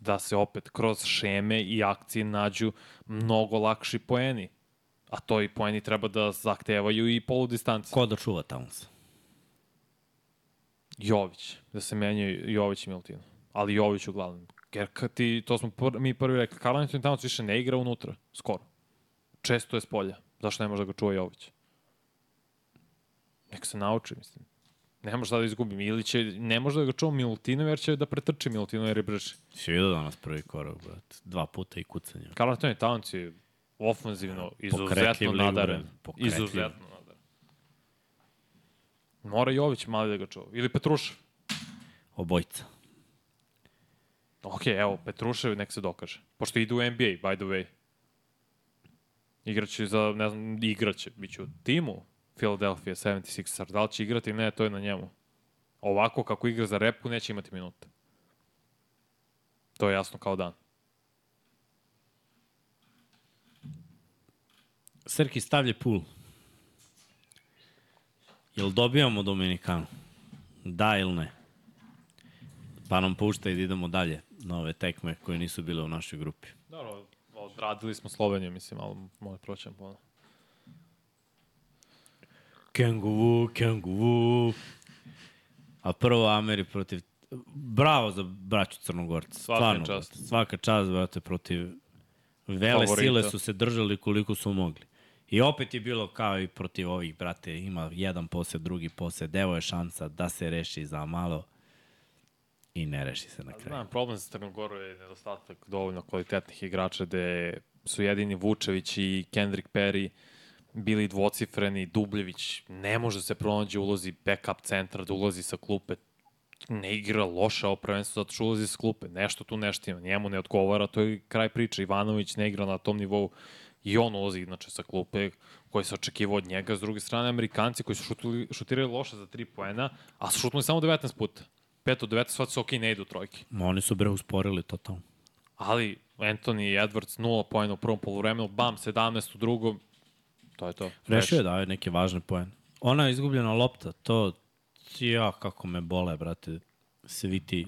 Da se opet kroz šeme i akcije nađu mnogo lakši poeni. A to i poeni treba da zahtevaju i polu distanci. Ko da čuva Towns? Jović. Da se menjaju Jović i Milutino. Ali Jović uglavnom. Jer kad ti, to smo pr mi prvi rekli, Karl Anthony Towns više ne igra unutra. Skoro. Često je s polja. Zašto ne može da ga čuva Jović? Nek se nauči, mislim. Ne može da izgubim. Ili će, ne može da ga čuva Milutinov jer će da pretrči Milutinov jer je brži. Si vidio danas prvi korak, brate. Dva puta i kucanje. Karl Anthony Towns je ofanzivno izuzetno nadaren. Izuzetno nadaren. Mora Jović malo da ga čuva. Ili Petrušev. Obojca. Ok, evo, Petrušev nek se dokaže. Pošto ide u NBA, by the way. Igraće za, ne znam, igraće. Biće u timu Philadelphia 76ers. Da li će igrati ne, to je na njemu. Ovako, kako igra za repku, neće imati minute. To je jasno kao dan. Srki stavlje pul. Jel dobijamo Dominikanu? Da ili ne? Pa nam pušta i da idemo dalje na ove tekme koje nisu bile u našoj grupi. Dobro, odradili smo Sloveniju, mislim, ali možda proćem ponovno. Kengu, Kengu. A prvo Ameri protiv... Bravo za braću Crnogorca. Svaka Stvarno, čast. brate. Svaka čast, brate, protiv... Vele Favorita. sile su se držali koliko su mogli. I opet je bilo kao i protiv ovih, brate, ima jedan posed, drugi posed, evo je šansa da se reši za malo i ne reši se na kraju. Znam, problem sa Crnogoru je nedostatak dovoljno kvalitetnih igrača gde su jedini Vučević i Kendrick Perry bili dvocifreni, Dubljević ne može se pronađe ulozi backup centra, da ulazi sa klupe, ne igra loše ovo prvenstvo zato što ulazi sa klupe. Nešto tu nešto ima, njemu ne odgovara, to je kraj priče. Ivanović ne igra na tom nivou i on ulazi inače sa klupe koji se očekivao od njega. S druge strane, Amerikanci koji su šutili, šutirali loše za 3 poena, a su šutnuli samo 19 puta. 5 od 19, sad su ok, ne idu trojke. Ma oni su bre usporili totalno. Ali Anthony Edwards 0 poena u prvom polovremenu, bam, 17 u drugom, to je to. Rešio je da je neke važne poene. Ona je izgubljena lopta, to ja kako me bole, brate, svi ti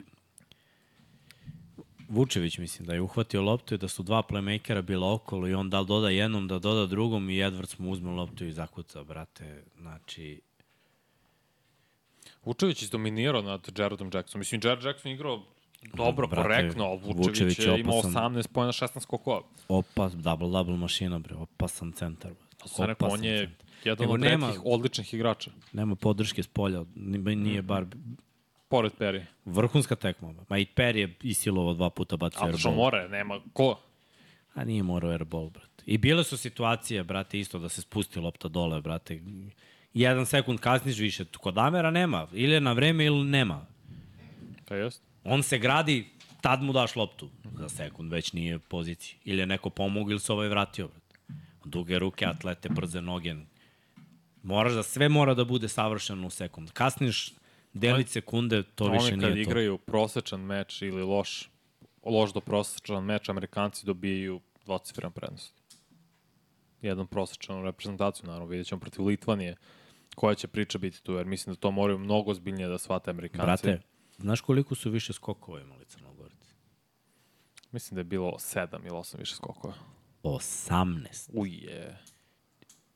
Vučević mislim da je uhvatio loptu i da su dva playmakera bila okolo i on da doda jednom, da doda drugom i Edwards mu uzme loptu i zakuca, brate. Znači, Vučević izdominirao nad Jaredom Jacksonom. Mislim, Jared Jackson igrao dobro, Brate, korektno, ali Vučević, Vučević je imao opasan. 18 pojena, 16 skokova. opas, double-double mašina, bre, opasan centar. Bre. Sam rekao, on je centar. jedan Nego od nema- redkih odličnih igrača. Nema podrške s polja, ni- nije bar Pored Peri. vrhunska tekma. Ma i Per je isilovo dva puta bacio Ali što airball. more, nema ko. A nije morao airball, brate. I bile su situacije, brate, isto da se spusti lopta dole, brate. Jedan sekund kasniš više. Kod Amera nema. Ili je na vreme ili nema. Pa jest. On se gradi, tad mu daš loptu. Za sekund već nije poziciji. Ili je neko pomogao ili se ovaj vratio. Duge ruke, atlete, brze noge. Moraš da sve mora da bude savršeno u sekund. Kasniš delić sekunde, to više Oni kad nije to. igraju prosečan meč ili loš, loš do prosečan meč, Amerikanci dobijaju dvocifren prednost. Jedan prosečan reprezentaciju, naravno, vidjet ćemo protiv Litvanije koja će priča biti tu, jer mislim da to moraju mnogo zbiljnije da shvate Amerikanci. Brate, znaš koliko su više skokova imali Crnogorci? Mislim da je bilo 7 ili 8 više skokova. 18. Uje.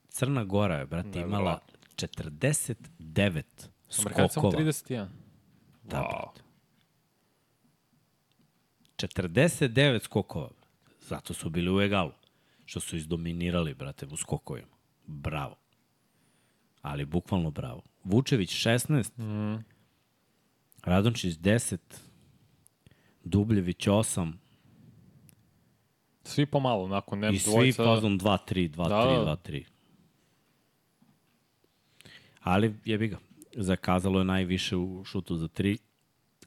Crna Gora je, brate, imala Neverovatno. 49 Amerikanci samo skokova. 31. Da, Wow. brate. 49 skokova. Zato su bili u egalu. Što su izdominirali, brate, u skokovima. Bravo. Ali bukvalno bravo. Vučević 16, Mm. Radončić 10, Dubljević 8 Svi pomalo, nakon nem i svi dvojica. fazom 2-3, 2-3, Da, da. 2-3. Ali jebi ga. Zakazalo je najviše u šutu za 3,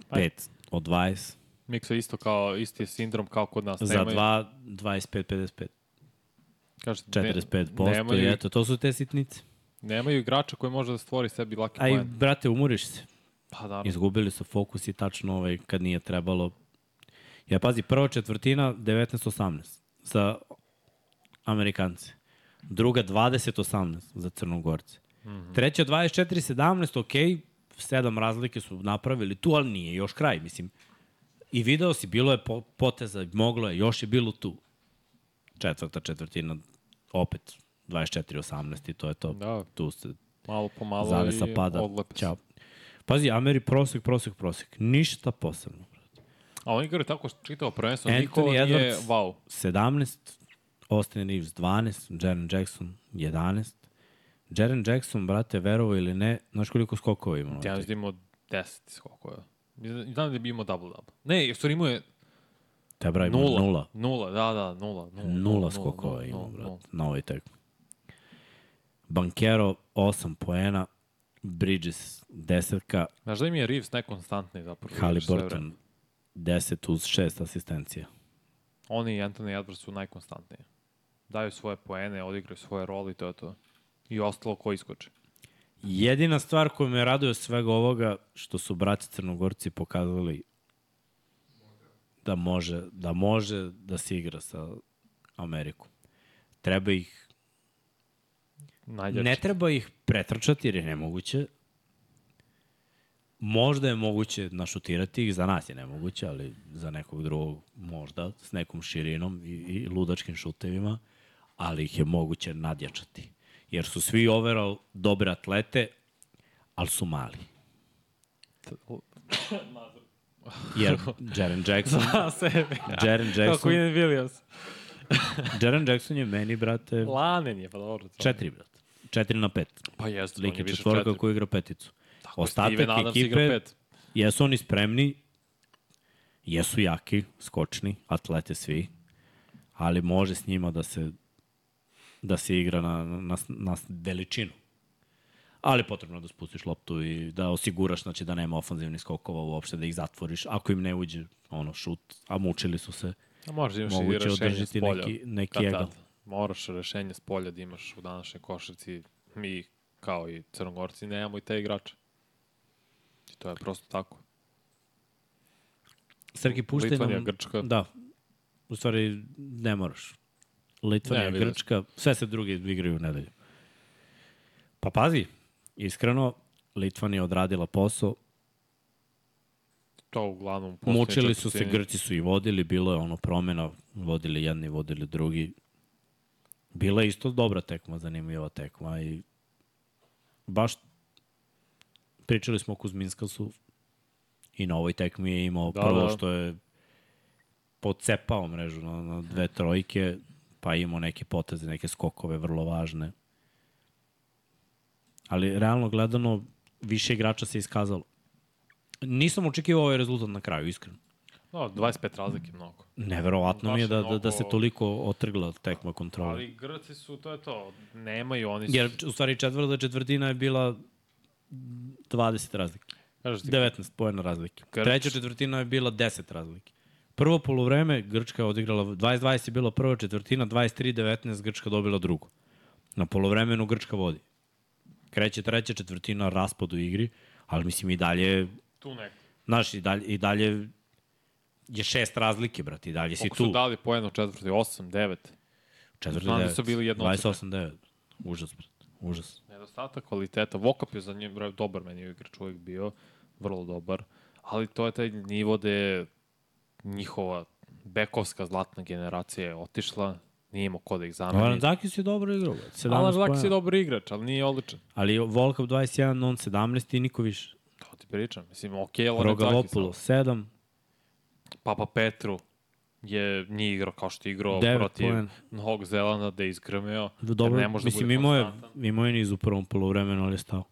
Pa- 5 od 20. Miksa isto kao, isti je sindrom kao kod nas. Za 2, 25, 55. kaže, 45% ne, i nemaju, eto, to su te sitnice. Nemaju igrača koji može da stvori sebi laki Aj, poen. brate, umoriš se. Pa naravno. Izgubili su fokus i tačno ovaj, kad nije trebalo. Ja pazi, prva četvrtina 19-18 za Amerikance. Druga 20-18 za Crnogorce. Mm -hmm. Treća 24-17, ok, sedam razlike su napravili tu, ali nije još kraj, mislim. I video si, bilo je po, poteza, moglo je, još je bilo tu. Četvrta četvrtina, opet 24-18 i to je to. Da, Tu se malo po malo zavesa i pada. odlepe. Ćao. Pazi, Ameri prosek, prosek, prosek. Ništa posebno. A oni igraju tako čitavo prvenstvo, Anthony niko nije Edwards. wow. 17, Austin Reeves 12, Jaren Jackson 11. Jaren Jackson, brate, verovo ili ne, znaš koliko skokova ima? Ja mislim da imao 10 skokova. Znam da bi imao double-double. Ne, stvari imao je Tebra ima nula. nula. Nula, da, da, nula. Nula, Nula skokova ima, nula, nula. brate, na ovoj tekmi. Bankero 8 poena, Bridges 10, Znaš da im je Reeves najkonstantniji zapravo. Halliburton 10 uz 6 asistencija. Oni i Anthony Edwards su najkonstantniji. Daju svoje poene, odigraju svoje role i to je to. I ostalo ko iskoče. Jedina stvar koja me raduje svega ovoga, što su braći Crnogorci pokazali da može, da može da se igra sa Amerikom. Treba ih, Najjači. ne treba ih pretrčati jer je nemoguće. Možda je moguće našutirati ih, za nas je nemoguće, ali za nekog drugog možda, s nekom širinom i, i ludačkim šutevima, ali ih je moguće nadjačati. Jer su svi overall dobre atlete, ali su mali. Jer Jaren Jackson, A sebe. Jaren Kako Jackson, Ian Williams. Jaren Jackson je meni, brate, Lanen je, pa dobro. četiri, brate. Četiri na pet. Pa jeste, on Lik je je više četvorka četiri. koji igra peticu. Tako, Ostatak Steven Adams igra ekipe, pet. jesu oni spremni, jesu jaki, skočni, atlete svi, ali može s njima da se da se igra na, na, na veličinu. Ali potrebno da spustiš loptu i da osiguraš znači, da nema ofanzivnih skokova uopšte, da ih zatvoriš. Ako im ne uđe ono, šut, a mučili su se, A možda imaš i moguće rešenje s održiti polja. neki, neki Kad egal. tad. Moraš rešenje s polja da imaš u današnjoj košarci. Mi, kao i crnogorci, nemamo i te igrače. I to je prosto tako. Srki, puštaj Litvanija, nam... Grčka. Da. U stvari, ne moraš. Litvanija, Ne, Grčka, sve se drugi igraju u nedelju. Pa pazi, iskreno, Litvanija je odradila posao, To uglavnom mučili su se. Grci su i vodili, bilo je ono promena, vodili jedni, vodili drugi. Bila je isto dobra tekma, zanimljiva tekma i baš pričali smo o Kuzminskasu i na ovoj tekmi je imao Da, prvo da. što je pocepao mrežu na, na dve trojke, pa imao neke poteze, neke skokove vrlo važne. Ali realno gledano, više igrača se iskazalo. Nisam očekivao ovaj rezultat na kraju, iskreno. No, 25 razlike mnogo. Neverovatno mi je da, da, da se mnogo- toliko otrgla tekma kontrola. Ali Grci su, to je to, nemaju oni su... Jer u stvari četvrta četvrtina je bila 20 razlike. Kažeš ti, 19 pojena razlike. Grč- Treća četvrtina je bila 10 razlike. Prvo polovreme Grčka je odigrala, 20-20 je bila prva četvrtina, 23-19 Grčka dobila drugu. Na polovremenu Grčka vodi. Kreće treća četvrtina, raspad u igri, ali mislim i dalje, tu neko. znaš, i dalje, i dalje je šest razlike, brate, i dalje si Koliko tu. su dali po jedno četvrti? 8, 9. Četvrti Znam da devet. su bili jednocifreni. 28-9. Užas, brate. Užas. Nedostatak kvaliteta. Vokap je za njim dobar meni igrač uvijek bio. Vrlo dobar. Ali to je taj nivo gde njihova bekovska zlatna generacija je otišla. Nije imao ko da ih zameni. Alan Zakis je dobro igrao. brate. 17 Alan Zakis je dobar igrač, ali nije odličan. Ali Volkov 21, on 17 i niko više. To ti pričam. Mislim, okej, okay, Alan Zakis. Rogalopulo 7, Papa Petru je nije igrao kao što je igrao 9 protiv. Novog Zelanda da je izgrmeo. Dobro, ne može da mislim, bude imao je, imao je niz u prvom polovremenu, ali je stao.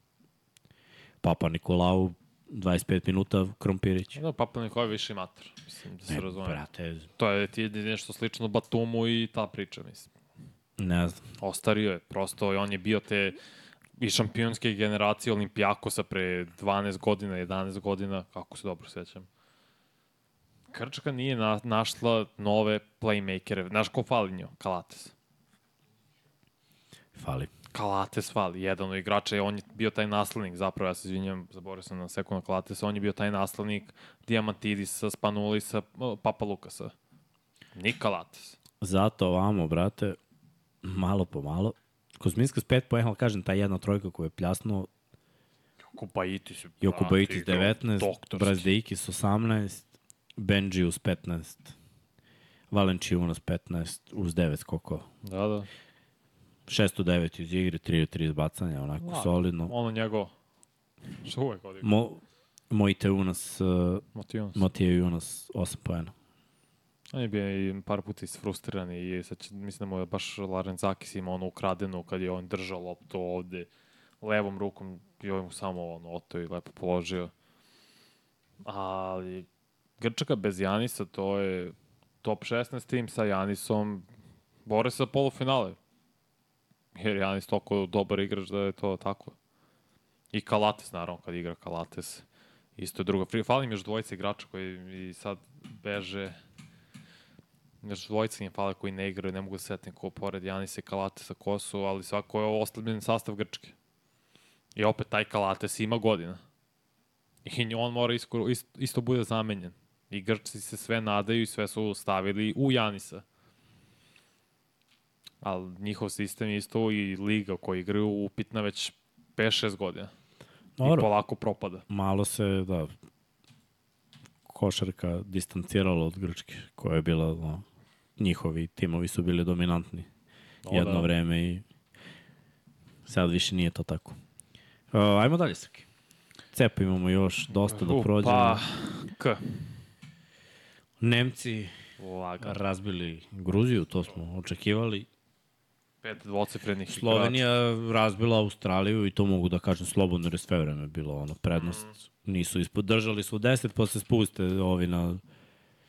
Papa Nikolau, 25 minuta, Krompirić. Da, Papa Nikola je više mater. Mislim, da se Ne, razume. brate, To je ti je nešto slično Batumu i ta priča, mislim. ne znam. Ostario je, prosto on je bio te i šampionske generacije Olimpijakosa pre 12 godina, 11 godina, kako se dobro sećam. Krčka nije na, našla nove playmakere. Znaš ko fali njo? Kalates. Fali. Kalates fali, jedan od igrača. Je, on je bio taj naslednik, zapravo, ja se izvinjam, zaboravio sam na sekund Kalates, on je bio taj naslednik Diamantidisa, Spanulisa, Papa Lukasa. Ni Kalates. Zato ovamo, brate, malo po malo. Kozminska s pet pojehala, kažem, ta jedna trojka koja je pljasnuo, Jokubaitis. Jokubaitis 19, Brazdeikis 18, Benji uz 15. Valenčiunas 15 uz 9 koko. Da, da. 609 iz igre, 3 od 3 iz bacanja, onako da, solidno. Ono njegovo. Što uvek odigra. Mo, Mojte Unas, uh, Matijunas. Matija Unas, 8 pojena. On je bio i par puta isfrustriran i sad će, mislim da mu je baš Larenzakis ima onu ukradenu kad je on držao loptu ovde levom rukom i ovaj mu samo ono oto i lepo položio. Ali Grčaka bez Janisa to je top 16 tim sa Janisom bore se za polufinale. Jer Janis toliko dobar igrač da je to tako. I Kalates, naravno, kad igra Kalates. Isto je druga. Fali mi još dvojica igrača koji i sad beže. Još dvojica im fale koji ne igraju, ne mogu da se setim ko pored Janisa i Kalatesa ko su, ali svako je ovo oslabljen sastav Grčke. I opet taj Kalates ima godina. I on mora isto, isto bude zamenjen. I Grčci se sve nadaju i sve su stavili u Janisa. Ali njihov sistem je isto i liga koji igraju upitna već 5-6 godina. I Dobro, polako propada. malo se, da, košarka distancirala od Grčke, koja je bila, no, njihovi timovi su bili dominantni O, jedno da. vreme i sad više nije to tako. Uh, ajmo dalje, Srki. Cepa imamo još dosta da prođemo. Pa, K. Nemci Lagan. razbili Gruziju, to smo očekivali. Pet dvocifrenih igrača. Slovenija razbila Australiju i to mogu da kažem slobodno jer je sve vreme bilo ono prednost. Nisu ispod, držali su 10 pa se spuste ovi na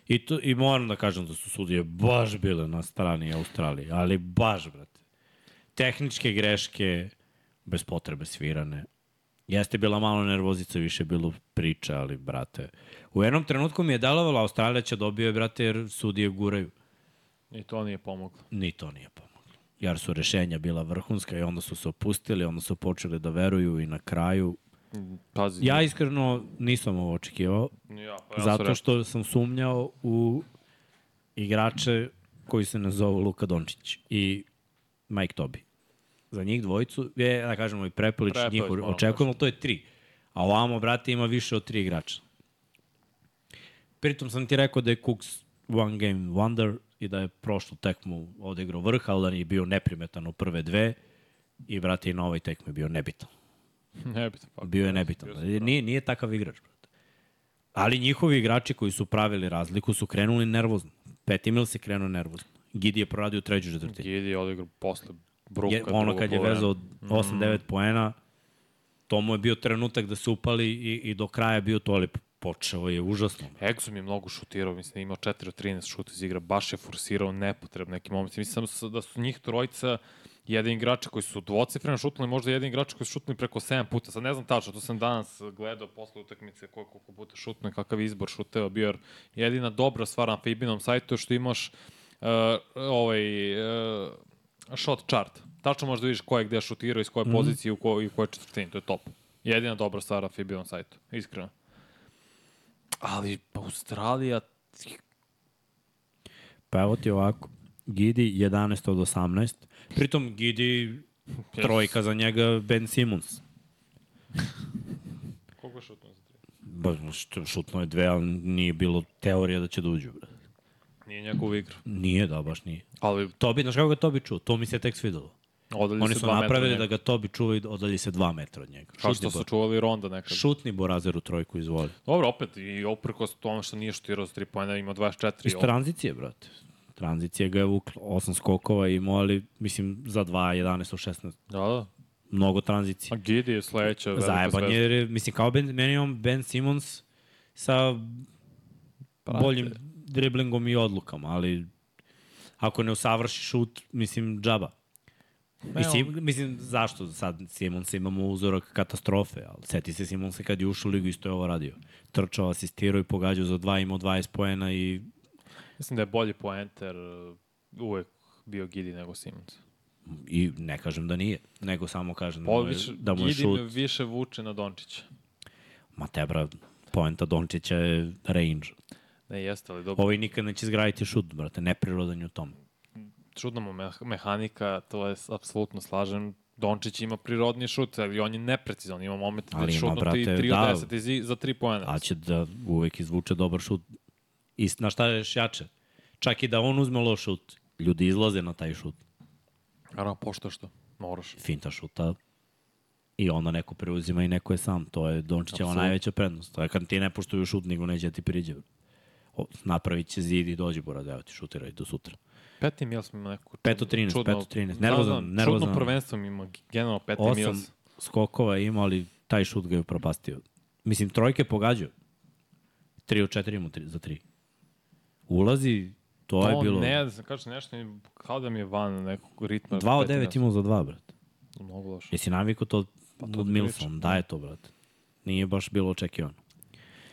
I, to, I moram da kažem da su sudije baš bile na strani Australije, ali baš, brate. tehničke greške bez potrebe svirane. Jeste bila malo nervozica, više bilo priča, ali, brate, u jednom trenutku mi je delovalo, Australija će dobio je, brate, jer sudije guraju. I to nije pomoglo. Ni to nije pomoglo. Jer su rešenja bila vrhunska i onda su se opustili, onda su počeli da veruju i na kraju. Pazi. Ja iskreno nisam ovo očekivao, ja, pa ja zato što sam sumnjao u igrače koji se nazovu Luka Dončić i Mike Tobi. Za njih dvojicu je, da kažemo, i Prepelić, Prepelić, njihov, moram očekujemo, to je tri. A ovamo, brate, ima više od tri igrača. Pritom sam ti rekao da je Cooks one game wonder i da je prošlu tekmu odigrao vrh, ali da nije bio neprimetan u prve dve i, brate, i na ovoj tekmi je bio nebitan. Ne bi pa. Bio je nebitan. Nije, nije takav igrač, brate. Ali njihovi igrači koji su pravili razliku su krenuli nervozno. Peti Mil se krenuo nervozno. Gidi je proradio treću četvrtinu. Gidi je odigrao posle Bruka. Je, ono kad je vezao 8-9 mm. poena, to mu je bio trenutak da se upali i, i do kraja bio to, ali počeo je užasno. Exum je mnogo šutirao, mislim, imao 4 od 13 šut iz igra, baš je forsirao nepotrebno neki moment. Mislim da su njih trojica jedan igrača koji su dvocifreno šutnuli, možda jedan igrač koji su šutnuli preko 7 puta. Sad ne znam tačno, to sam danas gledao posle utakmice koliko, koliko puta šutno i kakav izbor šuteo bio. Jer jedina dobra stvar na Fibinom sajtu je što imaš uh, ovaj uh, shot chart. Tačno možeš da vidiš ko je gde šutirao, iz koje mm -hmm. pozicije u, ko, i u koje četvrtini. To je top. Jedina dobra stvar na Fibinom sajtu. Iskreno. Ali Australija... Pa evo ti ovako. Gidi 11 od 18. Pritom Gidi trojka za njega Ben Simmons. Koliko je šutno za tri? Ba, šutno je dve, ali nije bilo teorija da će da uđu. Bre. Nije njegov igra. Nije, da, baš nije. Ali Tobi, znaš kako ga Tobi čuo? To mi se tek svidelo. odalji Oni su napravili da ga Tobi čuva i odalji se dva metra od njega. Kao što su čuvali Ronda nekad. Šutni Borazer u trojku izvoli. Dobro, opet, i oprkos tome što nije šutirao s 3 pojena, ima 24. Iz tranzicije, brate. Tranzicije ga je vuklo. Osam skokova imao, ali mislim za 2, 11 od 16. Da, da. Mnogo tranzicije. A Gidi je sledeća jer je, mislim, kao ben, meni on Ben Simmons sa boljim driblingom i odlukama, ali ako ne usavrši šut, mislim, džaba. Mislim, mislim, zašto sad Simonsa imamo uzorak katastrofe, ali seti se Simonsa kad je ušao u ligu isto je ovo radio. Trčao, asistirao i pogađao za dva, imao 20 poena i Mislim da je bolji poenter uh, uvek bio Gidi nego Simons. i ne kažem da nije, nego samo kažem da mu je, da mu je Gidi šut. više vuče na Dončića. Ma tebra, poenta Dončića je range. Ne, jeste, ali dobro. Ovaj nikad neće zgraditi šut, brate, neprirodan je u tom. Čudna mu me- mehanika, to je apsolutno slažem. Dončić ima prirodni šut, ali on je neprecizan. Ima moment da Ali ima, šutnuti brate, 3 od da. 10 iz, za 3 pojena. A će da uvek izvuče dobar šut. I na šta je jače? Čak i da on uzme loš šut, ljudi izlaze na taj šut. Naravno, pošto što. Moraš. Finta šuta i onda neko preuzima i neko je sam. To je Dončićeva najveća prednost. To je kad ti ne poštuju šut, nego neće da ti priđe. Napravit će zid i dođi, Bora, evo ti šutiraj do sutra. Peti Mills mi ima neku... Pet od 13, čudno- pet od 13. Da, Nervozan, da, nervozan. Čudno prvenstvo ima, generalno Peti Osam Mills. skokova je imao, ali taj šut ga je upropastio. Mislim, trojke pogađao. 3 od 4 mu tri, za 3. Ulazi, to je On bilo... ne znam, kaže nešto, mi- kao da mi je van nekog ritma. 2 od Peti 9 Mills. imao za 2, brate. Mnogo loše. Jesi navikao to Pa to od pričam. Daje to, brate. Nije baš bilo očekivano.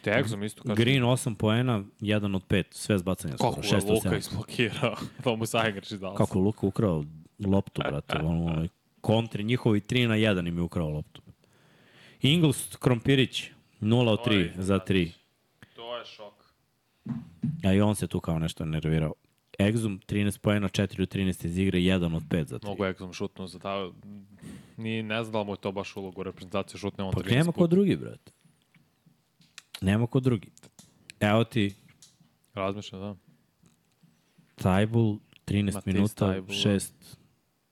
Te Exum isto kaže. Green 8 poena, 1 od 5, sve zbacanja Kako 6 je Luka 7. isblokirao? to mu Sajgrač izdao. Kako je Luka ukrao loptu, brate, ono, ono, kontri, njihovi 3 na 1 im je ukrao loptu. Ingles Krompirić, 0 od To je 3 za 3. To je šok. A i on se tu kao nešto nervirao. Exum 13 poena, 4 od 13 iz igre, 1 od 5 za 3. Mnogo Exum šutnuo za ta... Ni, ne znam da mu je to baš ulogu u reprezentaciju šutne on Pa 13 nema ko drugi, brate. Nema ko drugi. Evo ti Razmišljam, da. Tajbul, 13 Matej minuta, Stajbul. 6,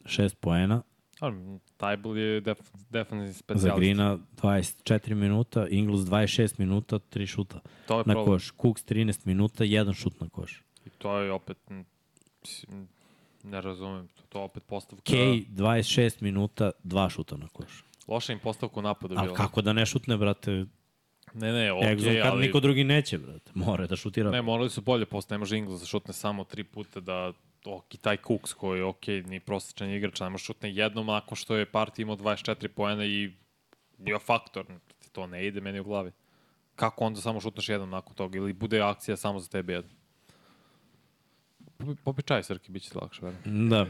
6 poena. Ali, Tajbul je def, defensivni Za specijalist. Grina 24 minuta, Ingles 26 minuta, 3 šuta To je na problem. koš. Cooks 13 minuta, 1 šut na koš. I to je opet... Ne razumem. To, to je opet postavka... Kej 26 minuta, 2 šuta na koš. Loša im postavka u napadu Ali bila. kako da ne šutne, brate? Ne, ne, Okay, okej, Exum kad ali... niko drugi neće, brate. Mora da šutira. Ne, morali su bolje posto, ne može Ingles da šutne samo tri puta da ok, i taj Cooks koji je ok, ni prosječan igrač, ne može šutne jednom nakon što je partij imao 24 poena i bio faktor. To ne ide meni u glavi. Kako onda samo šutneš jednom nakon toga ili bude akcija samo za tebe jedan? Popi- čaj, Srki, bit će lakše, verujem. Da.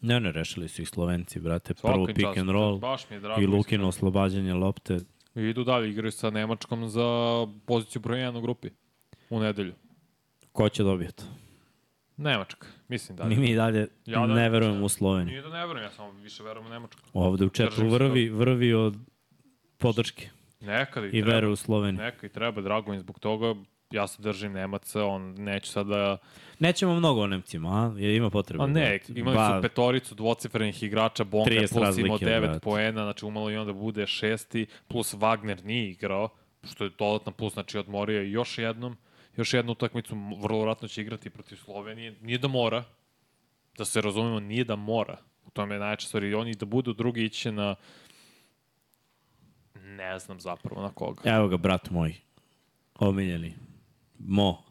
Ne, ne, rešili su ih Slovenci, brate. Svaka Prvo pick čast. and roll Baš mi je drago. i. Lukino oslobađanje lopte. I idu dalje, igraju sa Nemačkom za poziciju broj 1 u grupi. U nedelju. Ko će dobiti? Nemačka, mislim da. Mi, mi dalje Ja da- ne verujemo u Sloveniju. Nije da ne verujem, ja samo više verujem u Nemačku. Ovde u četu se vrvi, vrvi od podrške Nekad i, i treba. veru u Sloveniju. Neka i treba, drago mi zbog toga. Ja se držim Nemaca, on neću sad da... Nećemo mnogo o Nemcima, a? Jer ima potrebe. A ne, imali Ba, su petoricu dvocifrenih igrača, Bonga 30 plus imao razlike, 9 brate. poena, znači umalo i onda bude šesti, plus Wagner nije igrao, što je dodatno plus, znači odmorio je još jednom, još jednu utakmicu, vrlo vratno će igrati protiv Slovenije, nije da mora, da se razumemo, nije da mora, u tome je najjača stvar, i oni da budu drugi ići će na ne znam zapravo na koga. Evo ga, brat moj. Omiljeni. Mo.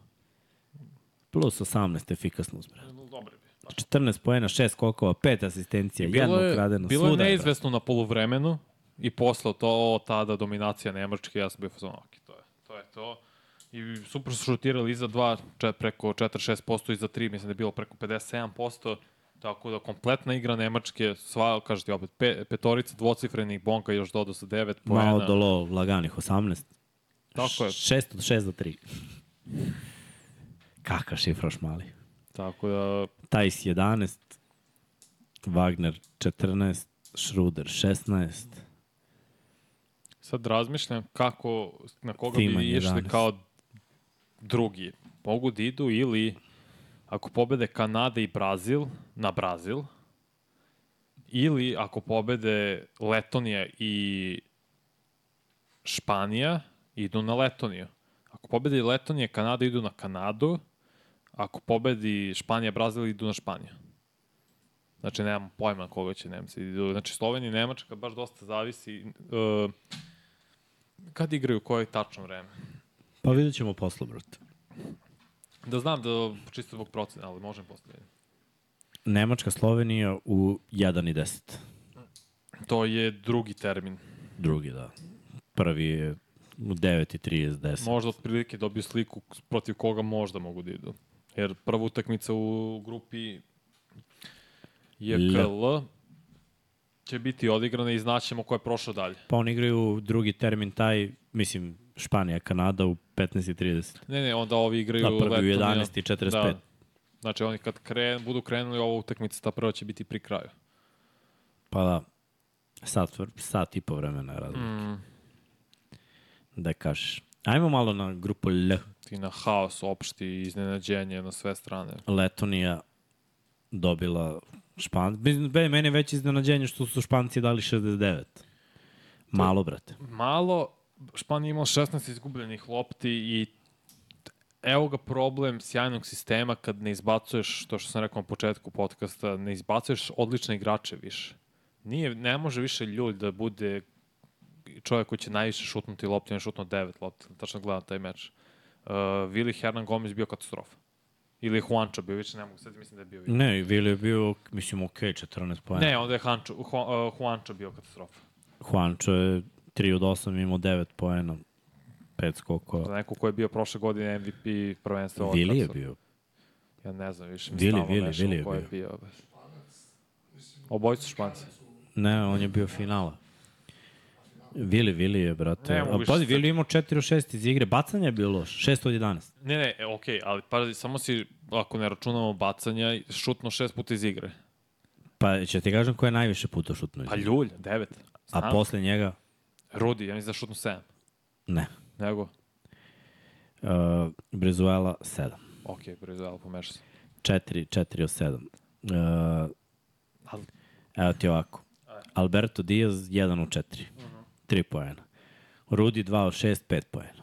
Plus 18 efikasnost, brate. Dobro bi. 14 poena, 6 skokova, 5 asistencija, jedno je, ukradeno. bilo je neizvesno na poluvremenu i posle to, tada dominacija Nemačke, ja sam bio fazon, ok, to je to. Je to. I super su šutirali iza 2, čet, preko 4-6%, iza 3, mislim da je bilo preko 57%, tako da kompletna igra Nemačke, sva, kažete opet, pe, petorica dvocifrenih, Bonka još dodao sa 9 poena. Mao dolo laganih 18. Tako je. 6 od 6 do 3. Kakav šifraš mali. Tako da, Tajs 11, Wagner 14, Schruder 16. sad razmišljam kako, na koga Timan bi išli 11. kao drugi. Mogu da idu ili ako pobede Kanada i Brazil, na Brazil, ili ako pobede Letonija i Španija, idu na Letoniju. Pobedi Letonija Kanada, idu na Kanadu. Ako pobedi Španija, Brazil, idu na Španiju. Znači, nemam pojma koga će Nemci. Idu. Znači, Slovenija i Nemačka baš dosta zavisi. Uh, kad igraju, koje je tačno vreme? Pa vidjet ćemo posle, brate. Da znam da čisto zbog procena, ali možem posle. vidjeti. Nemačka, Slovenija u 1 i 10. To je drugi termin. Drugi, da. Prvi je 9 i 30, 10. Možda otprilike dobiju sliku protiv koga možda mogu da idu. Jer prva utakmica u grupi je L. KL će biti odigrana i znaćemo ko je prošao dalje. Pa oni igraju drugi termin taj, mislim, Španija, Kanada u 15 i 30. Ne, ne, onda ovi igraju Da, prvi u Letonija. 11 i 45. Da. Znači oni kad kren, budu krenuli ova utakmica, ta prva će biti pri kraju. Pa da, sat, sat i po vremena je razlika. Mm. Da kažeš. Ajmo malo na grupu L. I na haos opšti, iznenađenje na sve strane. Letonija dobila Špan... Be- meni je već iznenađenje što su Španci dali 69. Malo, brate. Malo, Španija je imao 16 izgubljenih lopti i evo ga problem sjajnog sistema kad ne izbacuješ, to što sam rekao na početku podcasta, ne izbacuješ odlične igrače više. Nije, ne može više ljudi da bude čovjek koji će najviše šutnuti lopti, on je šutnuo 9 lopti, tačno gledam taj meč. Uh, Vili Hernan Gomez bio katastrofa. Ili Juancho bio, više ne mogu, sad mislim da je bio. Vili. Ne, Vili je bio, mislim, ok, 14 pojena. Ne, onda je Hančo, Ju- uh, Juancho bio katastrofa. Juancho je 3 od 8, imao 9 pojena. 5 skokova. Za neko ko je bio prošle godine MVP prvenstva. Vili je bio. Ja ne znam, više mi Vili, stalno Vili, Vili je je bio. Obojica su španci. Ne, on je bio finala. Vili, Vili je, brate. Ne A pazi, Vili imao 4 od 6 iz igre. Bacanje je bilo 6 od 11. Ne, ne, e, okej, ali pazi, samo si, ako ne računamo bacanja, šutno šest puta iz igre. Pa će ti kažem ko je najviše puta šutnuo. iz Pa igre. ljulj, devet. A Znam. posle njega, Rudi, ja mislim da šutno sedam. ne. Nego, Uh, Brizuela 7. okej, okay, Brizela, pomešao se. 4, 4 od 7. Uh, Ali, evo ti ovako. Alberto Diaz 1 od 4. Mhm. 3 poena. Rudi 2 od 6, 5 poena.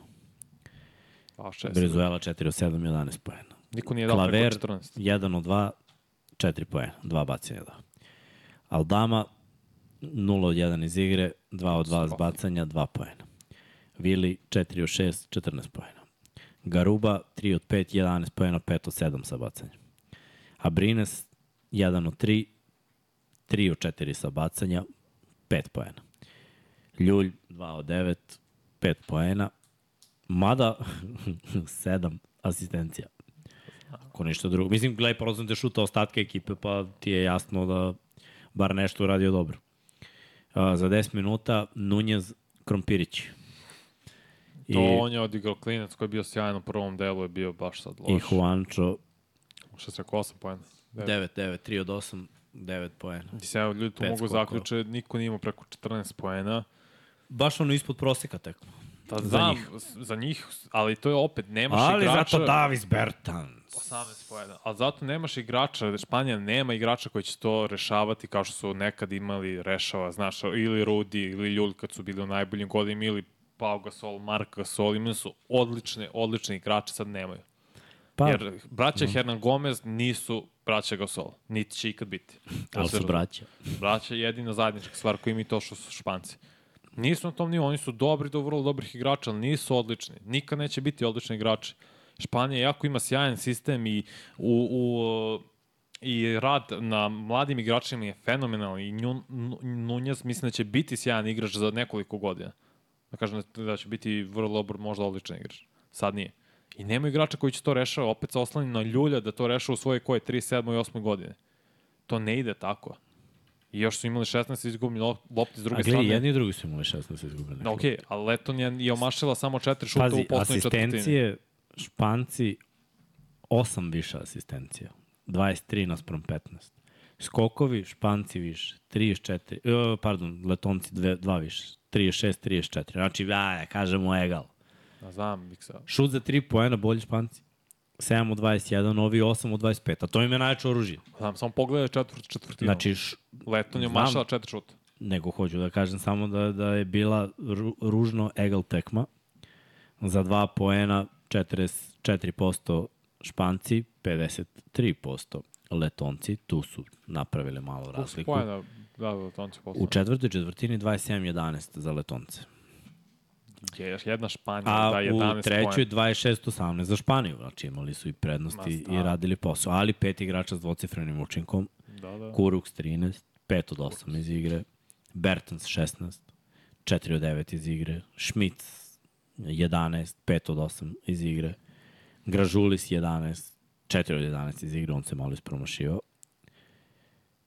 Brizuela 4 od 7, 11 poena. Niko nije dao Klaver preko 14. 1 od 2, 4 poena. 2 bacanja dao. Aldama 0 od 1 iz igre, 2 od 2 Svaki. bacanja, 2 poena. Vili 4 od 6, 14 poena. Garuba 3 od 5, 11 pojena, 5 od 7 sa bacanja. Abrines 1 od 3, 3 od 4 sa bacanja, 5 poena. Ljulj 2 od 9, 5 poena. Mada 7 asistencija. Ako ništa drugo. Mislim, gledaj procente šuta ostatke ekipe, pa ti je jasno da bar nešto uradio dobro. Uh, za 10 minuta Nunez Krompirić. I, To on je odigrao klinac koji je bio sjajan u prvom delu, je bio baš sad loš. I Juancho Što se rekao 8 pojena. 9, 9, 3 od 8, 9 poena. Ti se evo ljudi tu Pet mogu zaključe, niko nije imao preko 14 poena. Baš ono ispod proseka tekma. Pa Za znam, njih. za njih, ali to je opet, nemaš Ali igrača... zato Davis Bertans. 18 pojena. Ali zato nemaš igrača, Španija nema igrača koji će to rešavati kao što su nekad imali rešava, znaš, ili Rudi ili Ljulj kad su bili u najboljim godinima ili Pau Gasol, Mark Gasol, imali su odlične, odlične igrače, sad nemaju. Pa, Jer braća mm. Hernan Gomez nisu braća Gasol, niti će ikad biti. Ali su braća. Braća je jedina zajednička stvar koju imaju to što su španci. Nisu na tom nivou, oni su dobri do vrlo dobrih igrača, ali nisu odlični. Nikad neće biti odlični igrači. Španija jako ima sjajan sistem i u, u i rad na mladim igračima je fenomenalni i Nunez mislim da će biti sjajan igrač za nekoliko godina. Da kažem da- će biti vrlo dobar, možda odličan igrač. Sad nije. I nema igrača koji će to rešava, opet se oslani na ljulja da to reša u svoje koje 37. i 8. godine. To ne ide tako. I još su imali 16 izgubljenih lop- lopti s druge A gledaj, strane. jedni i drugi su imali 16 izgubljenih. Da, okej, ali Letonija je omašila samo četiri šuta Pazi, u poslednjoj četvrtini. asistencije, Španci, 8 više asistencija. 23 naspram 15. Skokovi, Španci više. 34, uh, pardon, Letonci 2 više. 36, 34. Znači, ja, kažemo egal. Ja znam, Miksa. Šut za 3 poena, bolji Španci. 7 od 21, ovi 8 od 25. A to im je najjače oružje. Znam, samo pogledaj četvrt, četvrtinu. Znači, š, Leton je znam. omašala četiri šuta. nego hoću da kažem samo da, da je bila ru, ružno egal tekma. Za 2 poena 44% Španci, 53% Letonci, tu su napravili malo razliku. pojena? Da, da, Leton će U četvrtoj četvrtini 27-11 za Letonce. Je još jedna Španija, A da, 11 u trećoj pojena. 26-18 za Španiju. Znači imali su i prednosti i radili posao. Ali pet igrača s dvocifrenim učinkom. Da, da. Kuruks 13, 5 od 8 iz igre, Bertens 16, 4 od 9 iz igre, Schmidt 11, 5 od 8 iz igre, Gražulis 11, 4 od 11 iz igre, on se malo ispromašio,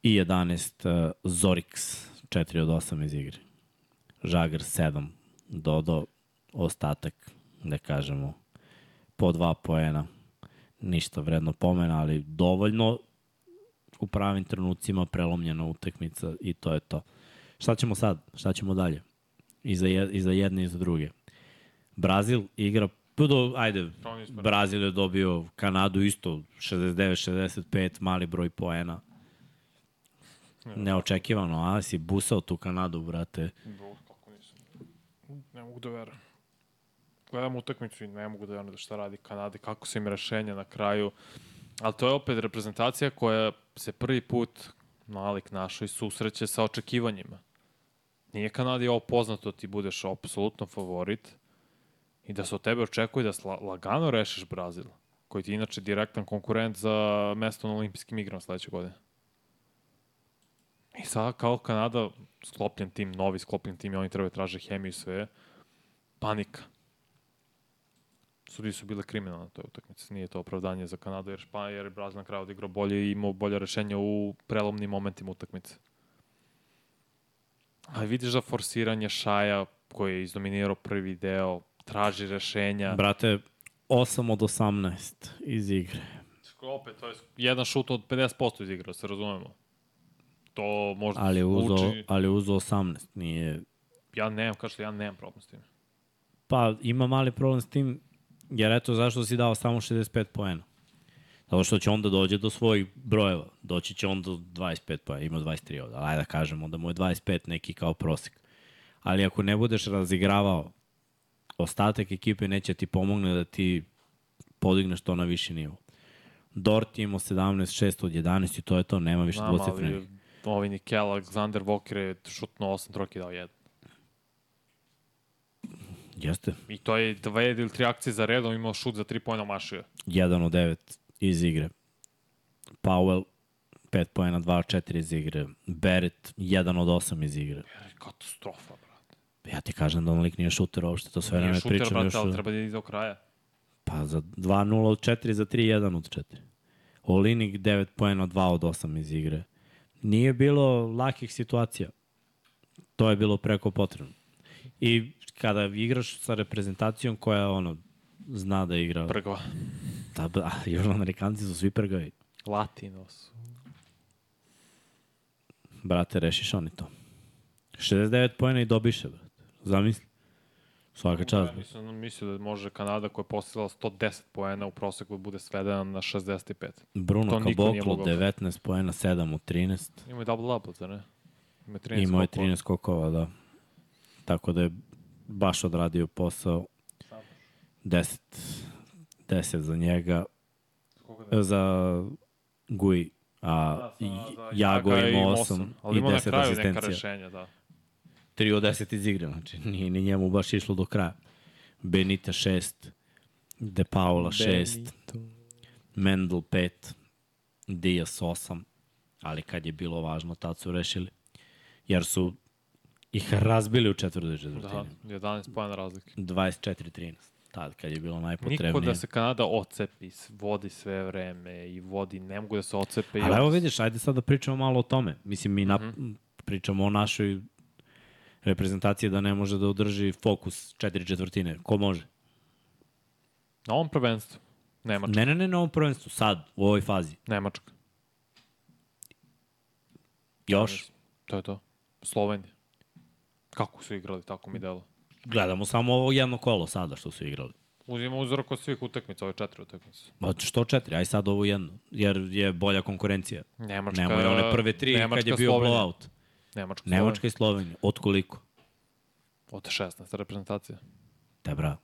i 11 uh, Zorix, 4 od 8 iz igre. Žagar 7, Dodo, ostatak, da kažemo, po dva poena, ništa vredno pomena, ali dovoljno u pravim trenucima prelomljena utakmica i to je to. Šta ćemo sad? Šta ćemo dalje? I za, jed, i za jedne i za druge. Brazil igra pa do, ajde. Brazil je dobio Kanadu isto 69-65, mali broj poena. Neočekivano, a si busao tu Kanadu, brate. Ne mogu da verujem. Gledam utakmicu i ne mogu da verujem da šta radi Kanada, kako su im rešenja na kraju. Ali to je opet reprezentacija koja se prvi put nalik našoj susreće sa očekivanjima. Nije Kanadi ovo poznato, ti budeš apsolutno favorit i da se od tebe očekuje da lagano rešiš Brazil, koji ti je inače direktan konkurent za mesto na olimpijskim igrama sledeće godine. I sada kao Kanada, sklopljen tim, novi sklopljen tim i oni treba da traže hemiju i sve, panika. Sudi su bile kriminalne na toj utakmici. Nije to opravdanje za Kanadu, jer, Špa, jer je Brazil na kraju odigrao bolje i imao bolje rešenja u prelomnim momentima utakmice. Ali vidiš da forsiranje Šaja, koji je izdominirao prvi deo, traži rešenja. Brate, 8 od 18 iz igre. Opet, to je jedan šut od 50% iz igra, da se razumemo. To možda Ali uzo, zvuči- ali uzo 18, nije... Ja nemam, kažete, ja nemam problem s tim. Pa ima mali problem s tim, jer eto zašto si dao samo 65 poena. Zato što će onda dođe do svojih brojeva. Doći će on do 25 poena, ima 23 ovde. Ajde da kažemo da mu je 25 neki kao prosek. Ali ako ne budeš razigravao, ostatak ekipe neće ti pomogne da ti podigneš to na viši nivo. Dort je imao 17, 6 od 11 i to je to, nema više dvocifrenih. Ovi Nikel, Alexander Walker je šutno 8 troki dao jedan. Jeste. I to je dve ili tri akcije za redom imao šut za tri pojena mašio. 1 od 9 iz igre. Powell 5 pojena, 2 od 4 iz igre. Barrett 1 od 8 iz igre. Katastrofa, brate. Ja ti kažem da on lik nije šuter uopšte, to sve Nije vreme šuter, pričam brate, još. ali treba da ide do kraja. Pa za 2-0 od 4, za 3-1 od 4. Olinik 9 poena, 2 od 8 iz igre. Nije bilo lakih situacija. To je bilo preko potrebno. I kada igraš sa reprezentacijom koja ono zna da igra, Prgva. da, da, južnoamerikanci su svi prgavi. Latinos. Brate, rešiš oni to. 69 poena i dobiše, brate. Zamisli. Svaka čast. Ja nisam mislio da može Kanada koja je postigla 110 poena u proseku da bude svedena na 65. Bruno To Caboclo, mogao. 19 19 poena, 7 u 13. Ima je double-double, zar ne? Ima je 13 Imao je skokova. 13 skokova, da. Tako da je baš odradio posao. 10, 10 za njega, za Gui, a Da, sa- za Jago ima osam. 8 Ali i ima na 10 kraju neka asistencija. rešenja, da. 3 od 10 iz igre, znači nije ni njemu baš išlo do kraja. Benita 6, De Paula 6, Mendel 5, Diaz 8, ali kad je bilo važno, tad su rešili. Jer su ih razbili u četvrtoj Da, četvrtini. 11 pojena razlike. 24-13. Tad kad je bilo najpotrebnije. Niko da se Kanada ocepi, vodi sve vreme i vodi, ne mogu da se ocepe. Ali evo vidiš, ajde sad da pričamo malo o tome. Mislim, mi na, Mhm. pričamo o našoj reprezentaciji da ne može da održi fokus četiri četvrtine. Ko može? Na ovom prvenstvu. Nemačka. Ne, ne, ne na ovom prvenstvu, sad, u ovoj fazi. Nemačka. Još? To je to. Slovenija. Kako su igrali, tako mi delo. Gledamo samo ovo jedno kolo sada što su igrali. Uzimo uzorak od svih utakmica, ove četiri utakmice. Ma što četiri, aj sad ovo jedno, jer je bolja konkurencija. Nemačka, Nemoj one prve tri Nemačka, kad je bio Slovenija. blowout. Nemačka, Nemačka i Slovenija. Od koliko? Od 16 reprezentacija. Te bra.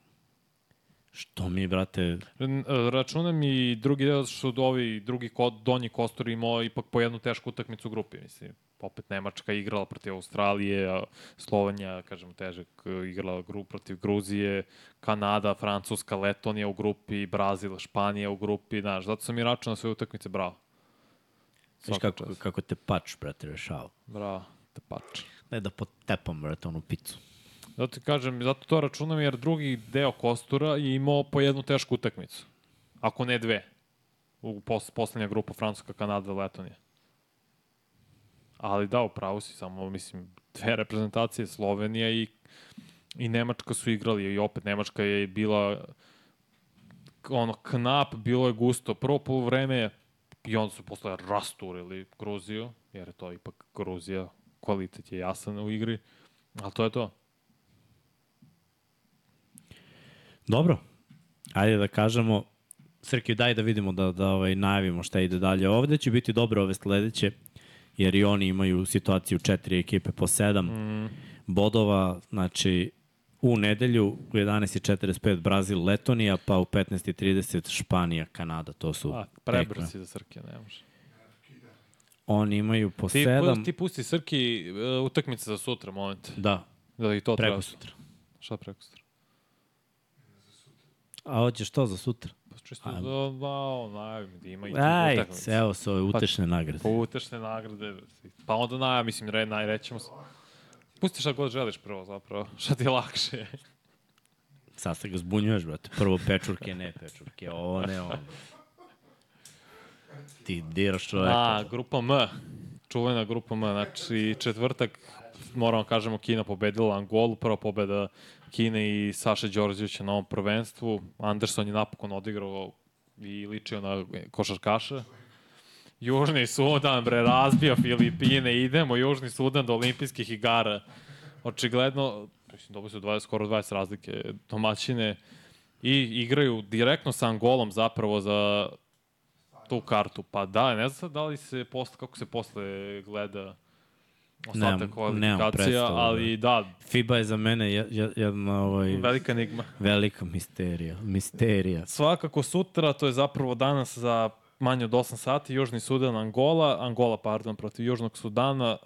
Što mi, brate, N- Računam i drugi deo što ovi drugi kod, donji kostor imao ipak po jednu tešku utakmicu u grupi, mislim. Opet Nemačka igrala protiv Australije, a Slovenija, kažem, težak e, igrala grup protiv Gruzije, Kanada, Francuska, Letonija u grupi, Brazil, Španija u grupi, znaš, zato sam i računao na sve utakmice, bravo. viš kako, čast. kako te pač, brate, rešao. Bravo, te pač. Ne da potepam, brate, onu picu. Zato ti kažem, zato to računam jer drugi deo Kostura je imao po jednu tešku utakmicu. Ako ne dve. U pos, poslednja grupa Francuska, Kanada, Letonija. Ali da, upravo si, samo mislim, dve reprezentacije, Slovenija i, i Nemačka su igrali i opet Nemačka je bila ono knap, bilo je gusto. Prvo polovreme i onda su posle rasturili Gruziju, jer je to ipak Gruzija, kvalitet je jasan u igri, ali to je to. Dobro. Ajde da kažemo, Srki, daj da vidimo, da, da ovaj, najavimo šta ide dalje. Ovde će biti dobro ove sledeće, jer i oni imaju situaciju četiri ekipe po sedam mm. bodova, znači u nedelju u 11.45 Brazil, Letonija, pa u 15.30 Španija, Kanada, to su A, tekme. prebrz si za Srke, ne može. Oni imaju po Ti, sedam, ti pusti Srki uh, utakmice za sutra, moment. da, Da i to treba. preko sutra. Šta preko sutra? A hoćeš to za sutra? Pa čisto Ajmo. da, da, onaj, da ima i Aj, utakmice. evo su ove utešne nagrade. Pa utešne nagrade. Pa onda na, mislim, re, najrećemo se. Pusti šta god želiš prvo, zapravo. Šta ti je lakše. Sad se ga zbunjuješ, brate. Prvo pečurke, ne pečurke, ovo ne ovo. Ti diraš čoveka. A, grupa M. Čuvena grupa M. Znači, četvrtak, moramo kažemo, Kina pobedila Angolu. Prva pobeda Kine i Saša Đorđevića na ovom prvenstvu. Anderson je napokon odigrao i ličio na košarkaša. Južni Sudan, bre, razbio Filipine, idemo Južni Sudan do olimpijskih igara. Očigledno, mislim, dobili su 20, skoro 20 razlike domaćine i igraju direktno sa Angolom zapravo za tu kartu. Pa da, ne znam sad da li se posle, kako se posle gleda ostatak kvalifikacija, ali da, FIBA je za mene je- je- jedna ovaj, velika enigma. velika misterija. Misterija. Svakako sutra, to je zapravo danas za manje od 8 sati, Južni Sudan, Angola, Angola, pardon, protiv Južnog Sudana,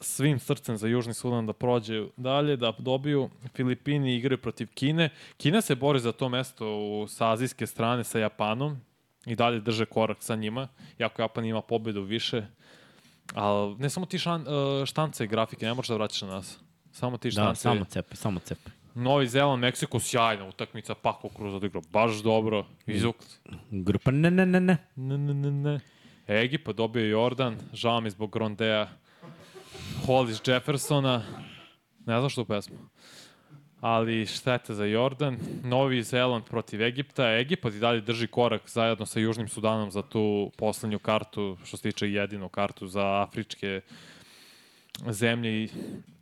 svim srcem za Južni Sudan da prođe dalje, da dobiju. Filipini igraju protiv Kine. Kina se bori za to mesto u, sa azijske strane sa Japanom i dalje drže korak sa njima, iako Japan ima pobedu više. Ali ne samo ti šan, uh, štance i grafike, ne možeš da vraćaš na nas. Samo ti Da, štance. samo cepe, samo cepe. Novi Zeland, Meksiko, sjajna utakmica, Paco Cruz odigrao baš dobro, izvuk. Grupa ne, ne, ne, ne. Ne, ne, ne, ne. Egipa dobio Jordan, žao mi zbog Grondea, Hollis Jeffersona, ne znam što u pesmu. Ali šteta za Jordan. Novi Zeland protiv Egipta. Egipat i dalje drži korak zajedno sa Južnim Sudanom za tu poslednju kartu, što se tiče jedinu kartu za afričke zemlje i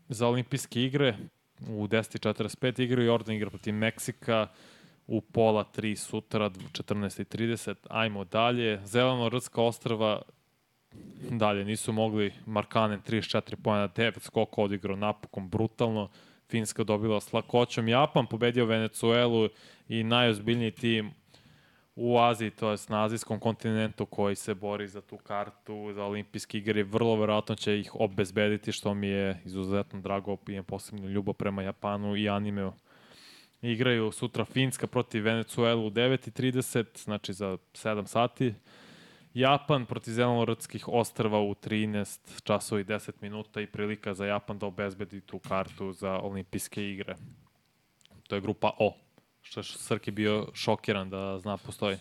za olimpijske igre. U 10.45 igraju Jordan igra protiv Meksika u pola 3 sutra, 14.30. Ajmo dalje. Zeleno-Rtska ostrava dalje nisu mogli. Markanen 34 pojena, 9 skoko odigrao napokon brutalno. Finska dobila s lakoćom. Japan pobedio Venecuelu i najozbiljniji tim u Aziji, to je na azijskom kontinentu koji se bori za tu kartu, za olimpijske igre. Vrlo verovatno će ih obezbediti, što mi je izuzetno drago. Imam posebnu ljubav prema Japanu i animeu. Igraju sutra Finska protiv Venecuelu u 9.30, znači za 7 sati. Japan protiv Zelenorodskih ostrava u 13 časova i 10 minuta i prilika za Japan da obezbedi tu kartu za olimpijske igre. To je grupa O, što je Srki bio šokiran da zna postoji.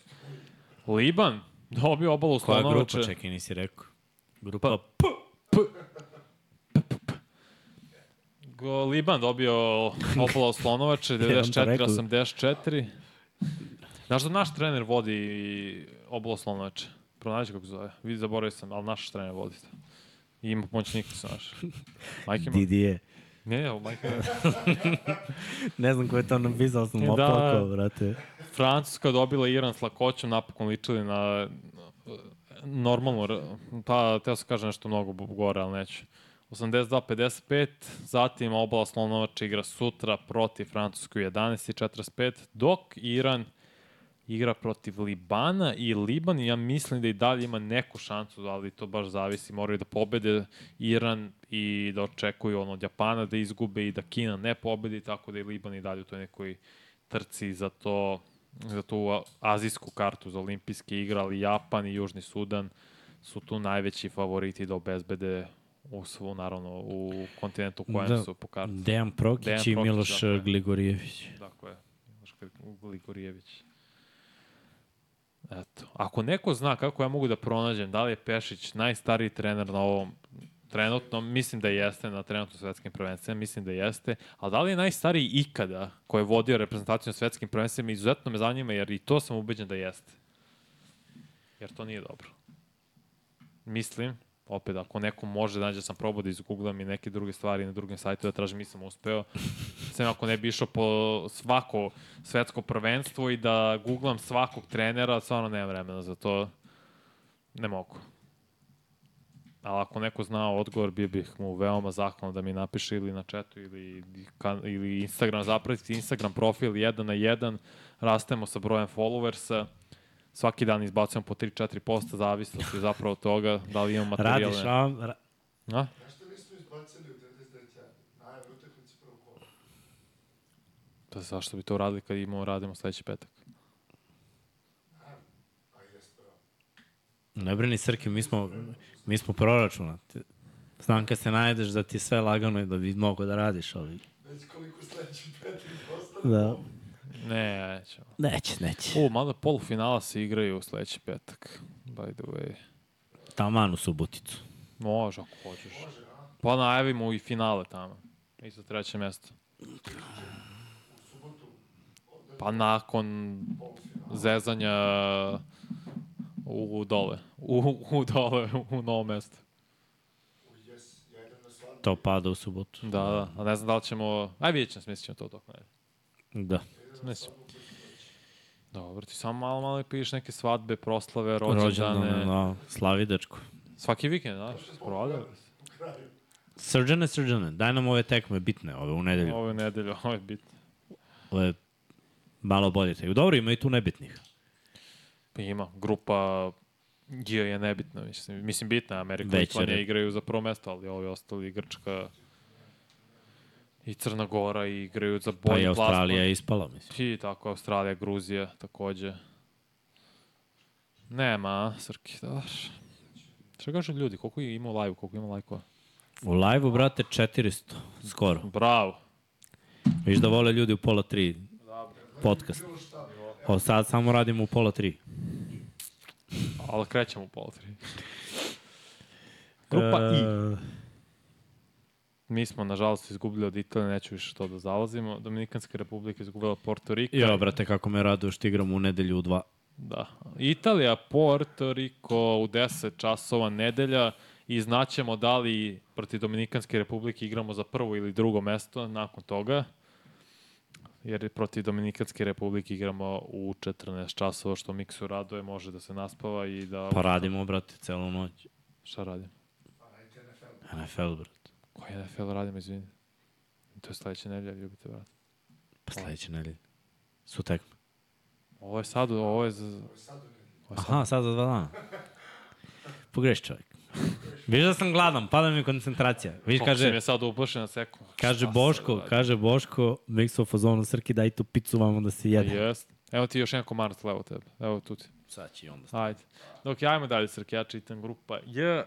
Liban dobio obalu Koja Slonovače. grupa, čekaj, nisi rekao. Grupa Pa- Go, Liban dobio obola Slonovače, Jedan to rekao. 94-84. Znaš da naš trener vodi obola Slonovače? Pronađi kako se zove. Vidi, zaboravio sam, ali naš trener vodi. to. I ima pomoćnika se naš. Majke ima? Didije. Ne, ne, majke ima. Ne znam ko je to napisao, sam Da. oplakao, brate. Francuska dobila Iran s lakoćom, napokon ličili na normalno, pa teo sam kažem nešto mnogo gore, ali neću. 82-55, zatim obala Slonovača igra sutra protiv Francusku 11.45, dok Iran igra protiv Libana i Liban, ja mislim da i dalje ima neku šansu, ali to baš zavisi, moraju da pobede Iran i da očekuju ono od Japana da izgube i da Kina ne pobedi, tako da i Liban i dalje u toj nekoj trci za to za tu azijsku kartu za olimpijske igre, ali Japan i Južni Sudan su tu najveći favoriti da obezbede u svu, naravno, u kontinentu u kojem Da. su po kartu. Dejan Prokić Dejan i Prokić, Miloš tako je. Gligorijević. Tako je. Miloš Gligorijević. Eto. Ako neko zna kako ja mogu da pronađem da li je Pešić najstariji trener na ovom trenutno, mislim da jeste na trenutno svetskim prvenstvima, mislim da jeste, ali da li je najstariji ikada koji je vodio reprezentaciju na svetskim prvenstvima, izuzetno me zanima jer i to sam ubeđen da jeste. Jer to nije dobro. Mislim, opet ako neko može da nađe, sam probao da izgooglam i neke druge stvari na drugim sajtu da tražim, nisam uspeo. Sem ako ne bi išao po svako svetsko prvenstvo i da googlam svakog trenera, stvarno nemam vremena za to. Ne mogu. Ali ako neko zna odgovor, bio bih mu veoma zahvalan da mi napiše ili na chatu ili, ili Instagram, zapratiti Instagram profil jedan na jedan, rastemo sa brojem followersa, svaki dan izbacujemo po 3-4 posta, zavisnosti zapravo od toga da li imamo materijale. Radiš, a? Ra A? Izbacili u 99 jada? Najave utakmice prvog kola. Pa zašto bi to uradili kad imamo, radimo sledeći petak? A jes, bravo. Ne brini Srki, mi smo, mi smo proračunati. Znam kad se najedeš da ti sve lagano i da bi mogo da radiš, ali... Već koliko sledeći petak ostane. Da. Ne, nećemo. Neće, neće. U, mada polufinala se igraju u sledeći petak. By the way. Taman u Suboticu. Može, ako hoćeš. Pa najavimo i finale tamo. Isto treće mesto. Pa nakon zezanja u dole. U, u dole, u na svadbu. To pada u subotu. Da, da. A ne znam da li ćemo... Aj, vidjet ćemo, smislit ćemo to toko. Ne. Da. Mislim. Dobro, ti samo malo, malo pišeš neke svadbe, proslave, rođendane. Rođendane, da. Slavi dečko. Svaki vikend, znaš, sprovadili. Srđane, srđane, daj nam ove tekme bitne, ove u nedelju. Ovo je nedelja, ovo je bitno. Ove malo bolje tekme. Dobro, ima i tu nebitnih. Pa ima, grupa Je, je nebitno, mislim. Mislim, bitna Amerika i Litvanija igraju za prvo mesto, ali ovi ostali, Grčka i Crna Gora igraju za bolji Pa i plasman. Australija je ispala, mislim. I tako, Australija, Gruzija takođe. Nema, Srki, da daš. Šta kažu ljudi, koliko je imao live, koliko ima lajkova? U live-u, brate, 400, skoro. Bravo. Viš da vole ljudi u pola tri podcast. O, sad samo radimo u pola tri. Ali krećemo u pola tri. Grupa I. Mi smo, nažalost, izgubili od Italije, neću više to da zalazimo. Dominikanska republika izgubila Porto Rika. Jo, brate, kako me raduje što igramo u nedelju u dva. Da. Italija, Porto Riko u 10 časova nedelja i znaćemo da li protiv Dominikanske republike igramo za prvo ili drugo mesto nakon toga. Jer protiv Dominikanske republike igramo u 14 časova, što Miksu raduje, može da se naspava i da... Pa radimo, brate, celu noć. Šta radim? NFL, brate. Koji NFL radim, izvini? To je sledeća nedelja, ljubite, brate. Pa sledeće nedelje. Su tekme. Ovo je sad, ovo je za... Aha, sad za dva dana. Pogreš čovjek. Viš da sam gladan, pada mi koncentracija. Viš, Kaže, kaže, je sad uplaši na sekund. kaže Boško, kaže Boško, mix u fazonu Srki, daj tu picu vamo da se jede. Jest. Evo ti još jedan komarac levo tebe. Evo tu ti. Sad će i onda. Ajde. Dok ja ajmo dalje, Srke, ja čitam grupa J.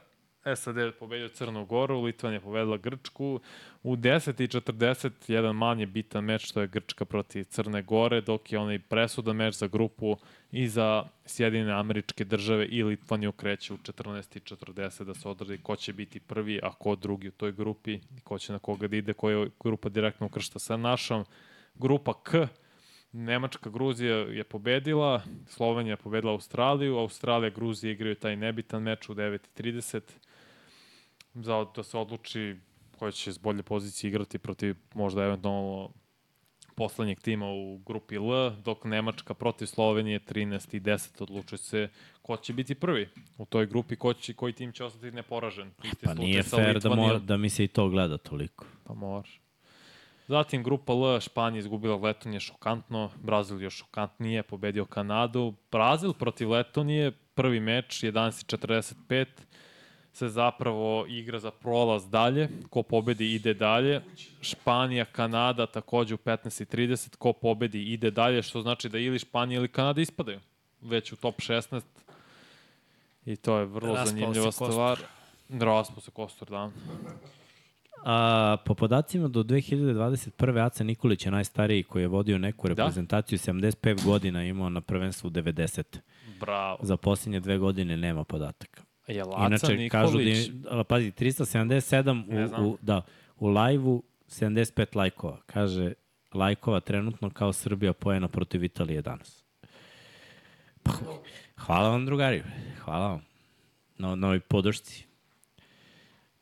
SAD je pobedio Crnu Goru, Litvan je pobedila Grčku. U 10 i 40 jedan manje bitan meč, to je Grčka protiv Crne Gore, dok je onaj presudan meč za grupu i za Sjedine američke države i Litvaniju kreće u 14 i 40 da se odradi ko će biti prvi, a ko drugi u toj grupi, ko će na koga da ide, koja grupa direktno ukršta sa našom. Grupa K, Nemačka, Gruzija je pobedila, Slovenija je pobedila Australiju, Australija, Gruzija igraju taj nebitan meč u 9.30 za da se odluči koja će s bolje pozicije igrati protiv možda eventualno poslednjeg tima u grupi L, dok Nemačka protiv Slovenije 13 i 10 odlučuje se ko će biti prvi u toj grupi, ko će, koji tim će ostati neporažen. Isti Pa nije fair da, mora, da mi se i to gleda toliko. Pa može. Zatim grupa L, Španija izgubila Letonije šokantno, Brazil još šokantnije, pobedio Kanadu. Brazil protiv Letonije, prvi meč, 11.45, se zapravo igra za prolaz dalje. Ko pobedi ide dalje. Španija, Kanada takođe u 15.30. Ko pobedi ide dalje, što znači da ili Španija ili Kanada ispadaju. Već u top 16. I to je vrlo Raspao zanimljiva stvar. Raspao se kostur, da. A, po podacima do 2021. Aca Nikolić je najstariji koji je vodio neku Da? reprezentaciju, 75 godina imao na prvenstvu 90. Bravo. Za posljednje dve godine nema podataka. Je Laca Inače, Nikolić. kažu da, ali pazi, 377 Ne u, u, da, u live-u 75 lajkova. Kaže, lajkova trenutno kao Srbija pojena protiv Italije danas. Pa, hvala vam, drugari. Hvala vam. Na, na ovoj podršci.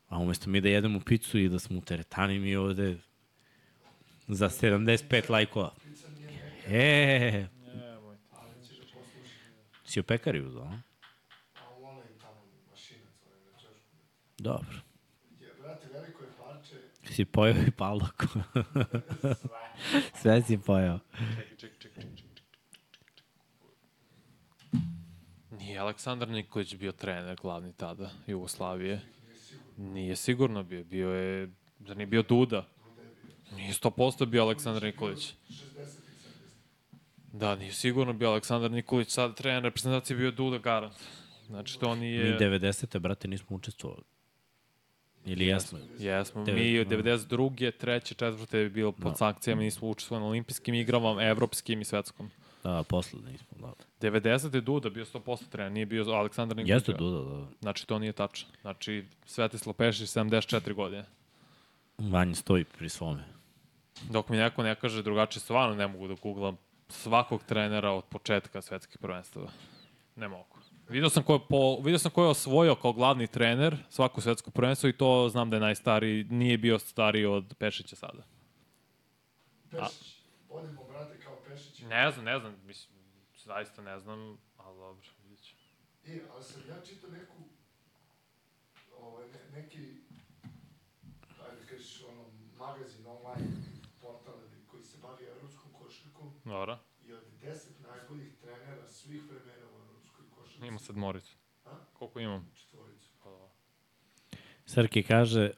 A umesto mi da jedemo picu i da smo u teretani, mi ovde za 75 lajkova. E, si u pekari uzao, a? A onaj tamo mašinac, onaj na češku. Dobro. Je, brate, veliko je parče. Si pojao i paldaku. Sve si pojao. Nije Aleksandar Nikolić bio trener glavni tada Jugoslavije. Nije sigurno bio. Bio je, da nije bio Duda. Nije 100% bio Aleksandar Nikolić. Da, nije sigurno bio Aleksandar Nikolić. Sad trener reprezentacije bio Duda Garant. Znači to Mi nije... 90. brate nismo učestvovali. Ili jesmo? Jesmo, Devet- mi od 92. treće, četvrte je bilo pod sankcijama, nismo učestvovali na olimpijskim igrama, evropskim i svetskom. Da, posle nismo. Da. 90. je Duda bio 100% trener, nije bio Aleksandar Nikolić. Jeste Duda, da. Znači, to nije tačno. Znači, Svetislav Pešić, 74 godine. Vanja stoji pri svome. Dok mi neko ne kaže drugačije, stvarno ne mogu da googlam svakog trenera od početka svetskih prvenstava. Ne mogu. Video sam ko je, po, video sam ko je osvojio kao glavni trener svako svetsko prvenstvo i to znam da je najstariji, nije bio stariji od Pešića sada. Pešić. Odimo, brate, kao Pešić. Ne znam, ne znam, mislim, zaista ne znam, ali dobro, vidjet ću. I, ali sam ja čitao neku, ovaj, ne, neki, ajde da kažeš, ono, magazin online, portal koji se bavi evropskom košarkom Dobro, i od deset najboljih trenera svih vremena. Ima sad Moricu. A? Koliko imam? četvoricu. Srki kaže,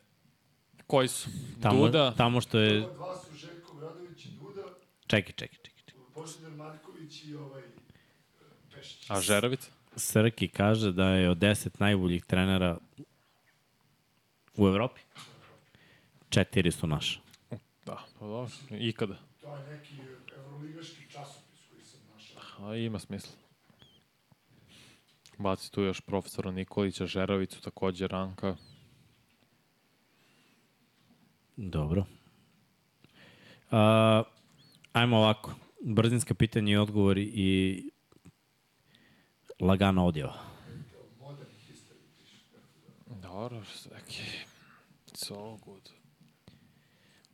Koji su? tamo, Duda, tamo što je... Dva su Željko Bradović i Duda, Čekaj, čekaj, čekaj. čekaj. Božidar Marković i ovaj Pešić. a Žerovica? Srki kaže da je od 10 najboljih trenera u Evropi. Četiri su naša. Da, pa dobro. Ikada. To je neki evroligaški časopis koji sam našao. A ima smisla. Baci tu još profesora Nikolića, Žerovicu, takođe Ranka. Dobro. A, ajmo ovako. Brzinska pitanja i odgovori i lagana odjava. Piše. Dobro, Seki. It's all good.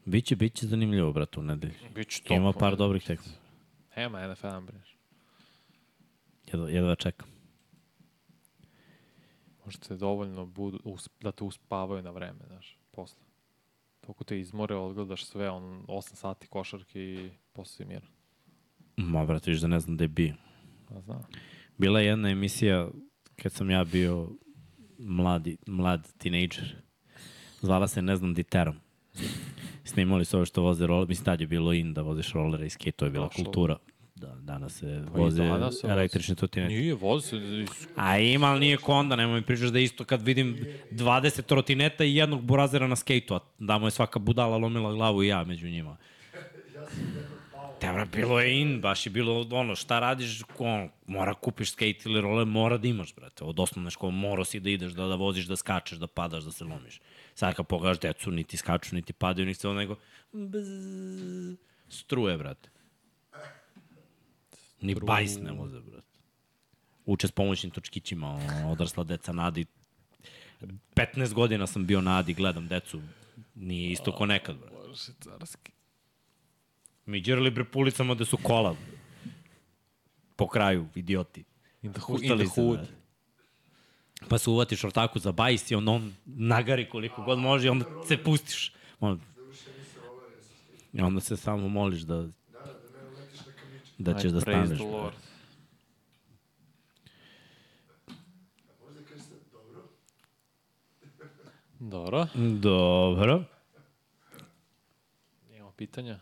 Biće, biće zanimljivo, brate, u nedelju. Biće to. Ima par dobrih tekma. Nema NFL, ne brineš. Jedva, jedva čekam. Možete dovoljno budu, us, da te uspavaju na vreme, znaš, posle. Toliko te izmore, odgledaš sve, on 8 sati košarke i posle si miran. Ma, brate, viš da ne znam da je bio. A znam. Bila je jedna emisija kad sam ja bio mladi, mlad tinejdžer. Zvala se Ne znam diterom. Snimali su ove što voze roller, mislim tad je bilo in da voziš rollere i skate, to je bila Došlo. kultura. Da, danas se Pa voze danas se voze. električne trotinete. Nije, vozi se. A ima, ali nije konda, nemoj mi pričaš da isto kad vidim 20 trotineta i jednog burazera na skejtu, a da mu je svaka budala lomila glavu i ja među njima. Ja sam jednog pao. Te bra, bilo je in, baš je bilo ono, šta radiš, ono, mora kupiš skate ili roller, mora da imaš, brate. Od osnovne škole mora si da ideš, da, da voziš, da skačeš, da padaš, da se lomiš. Sad kad pogledaš decu, niti skaču, niti padaju, niti se ono, nego bzz, struje, brate. Ni bajs ne voze, brate. Uče s pomoćnim točkićima, odrasla deca nadi. 15 godina sam bio na Adi, gledam decu. Nije isto ko nekad, brate. Bože, carski. Mi džerali bre po ulicama da su kola. Po kraju, idioti. In the, hu- in the se, hood. brate. Pa se uvatiš ortaku za bajs i on, on nagari koliko god može i onda se pustiš. On, I onda se samo moliš da, Da, da, da ne uletiš na kamičak. Da ćeš da staneš. dobro, Dobro. Dobro. Imamo pitanja?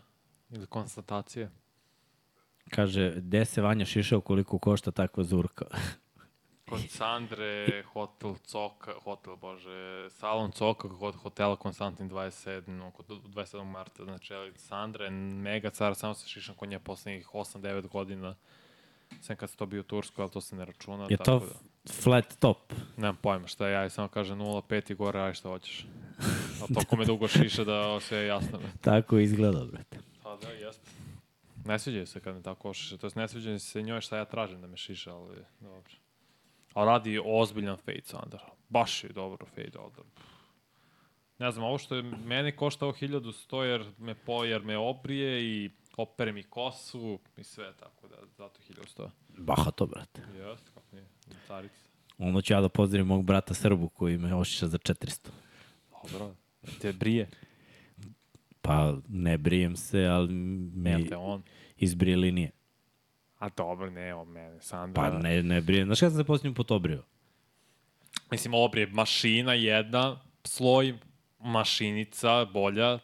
Ili konstatacije? Kaže, gde se Vanja šišao koliko košta takva zurka? Kod Sandre, hotel Coka, hotel, bože, salon Coka kod hotela Konstantin 27, kod 27. marta, znači Sandra je mega car, samo se šišam kod nje poslednjih 8-9 godina, sem kad se to bio u Tursku, ali to se ne računa. Je to tako da, flat top? nemam pojma šta je, ja samo kažem 0,5 i gore, aj šta hoćeš. A toliko me dugo šiša da sve je jasno. Tako izgleda, brate. Pa da, jeste. Ne sviđa se kad me tako šiša, to jest ne sviđa se njoj šta ja tražim da me šiša, ali dobro. A radi ozbiljan fade Sandar. Baš je dobro fade odar. Ne znam, ovo što je meni koštao 1100 jer me, po, jer me obrije i opere mi kosu i sve tako da, zato 1100. Bahato, brate. Jeste, kako nije, carica. Onda ću ja da pozdravim mog brata Srbu koji me ošiša za 400. Dobro, te brije, Pa ne brijem se, ali me izbrije linije. A dobro, ne, o mene, Sandra. Pa ne, ne brijem. Znaš kada sam se posljednji put obrio? Mislim, obrije mašina jedna, sloj, mašinica, bolja,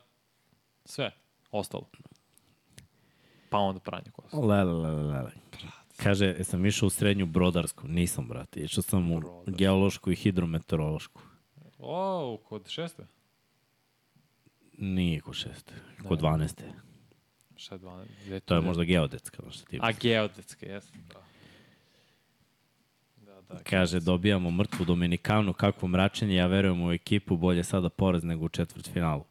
sve, ostalo. Pa onda pranje kosa. Lele, lele, lele. Kaže, jesam išao u srednju brodarsku? Nisam, brate. Išao sam u Brodarsku. geološku i hidrometeorološku. O, kod šeste? Nije kod šeste, kod dvaneste. Šta je 12? Gde To je možda geodetska, šta ti A, misliš. geodetske, jesam, da. Da, da. Kaže, dobijamo mrtvu Dominikanu, kakvo mračenje, ja verujem u ekipu, bolje sada poraz nego u četvrt finalu.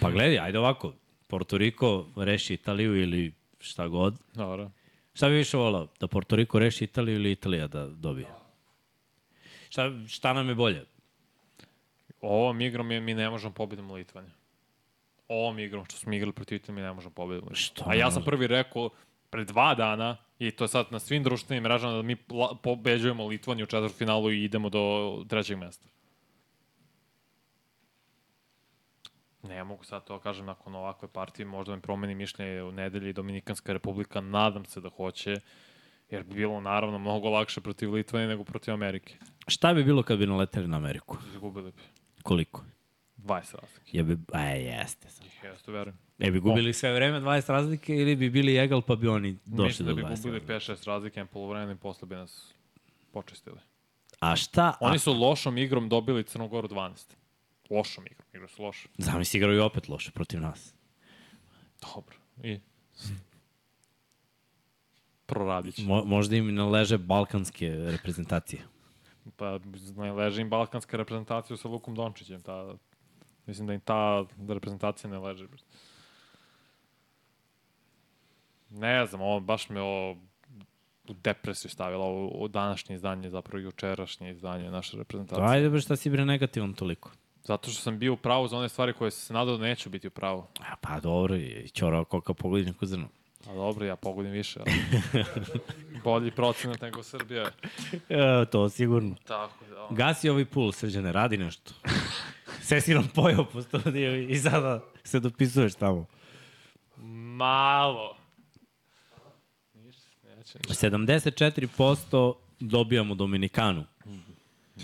Pa gledaj, ajde ovako, Porto Riko reši Italiju ili šta god. Dobro. Šta bi više volao, da Porto Riko reši Italiju ili Italija da dobije? Šta, šta nam je bolje? Ovom igrom je, mi ne možemo pobedimo Litvanje. Ovom igrom što smo igrali protiv Italije, mi ne možemo Litvanje. Što A ja sam prvi rekao pre dva dana, i to je sad na svim društvenim mrežama, da mi pobeđujemo Litvaniju u četvrtfinalu i idemo do trećeg mesta. Ne mogu sad to kažem nakon ovakve partije, možda mi promeni mišljenje u nedelji Dominikanska republika, nadam se da hoće Jer bi bilo naravno mnogo lakše protiv Litvanije nego protiv Amerike. Šta bi bilo kad bi naleteli na Ameriku? Izgubili bi. Koliko? 20 razlike. Je bi, a jeste. Sad. Ja to verujem. E bi gubili sve vreme 20 razlike ili bi bili egal pa bi oni došli Mislim do da bi 20 gubili razlike? 5-6 razlike na polovremenu i posle bi nas počistili. A šta? Oni su lošom igrom dobili Crnogoru 12. Lošom igrom, igra su loše. Zamisli igraju opet loše protiv nas. Dobro. I? Proradit će. Mo, možda im naleže balkanske reprezentacije. Pa ne leži im balkanska reprezentacija sa Lukom Dončićem. Ta, mislim da im ta reprezentacija ne leži. Ne znam, ovo baš me ovo u depresiju stavila ovo, ovo današnje izdanje, zapravo jučerašnje izdanje naše reprezentacije. Ajde bre, šta si bre negativan toliko? Zato što sam bio u pravu za one stvari koje se nadao da neću biti u pravu. A, pa dobro, i ćora koka pogodi neku zrnu. A dobro, ja pogodim više, ali bolji procenat nego Srbija. E, to sigurno. Tako da. Gasi ovaj pul, srđane, radi nešto. Sve si nam pojao po studiju i sada se dopisuješ tamo. Malo. Ništa, neće ništa. 74% dobijamo Dominikanu.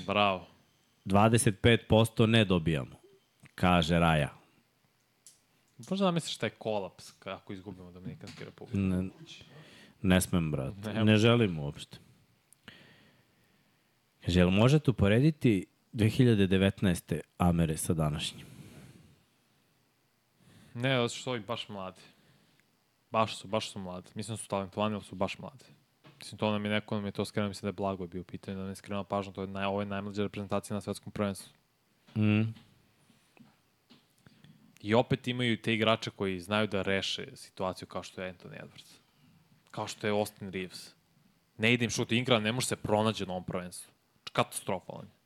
Bravo. 25% ne dobijamo, kaže Raja. Možda da misliš taj kolaps kako izgubimo Dominikanski republik. Ne, ne smem, brat. Ne Ne, želim uopšte. Jel možete uporediti 2019. Amere sa današnjim? Ne, zato što su ovi baš mladi. Baš su, baš su mladi. Mislim da su talentovani, ali su baš mladi. Mislim, to nam je neko, nam je to skrenuo, mislim da je Blago bio u pitanju, da ne skrenuo pažnju, to je naj, ovo je najmlađa reprezentacija na svetskom prvenstvu. Mm. I opet imaju te igrače koji znaju da reše situaciju kao što je Anthony Edwards. Kao što je Austin Reeves. Ne ide im šut Ingram, ne može se pronađe na ovom prvenstvu. Katastrofalan je.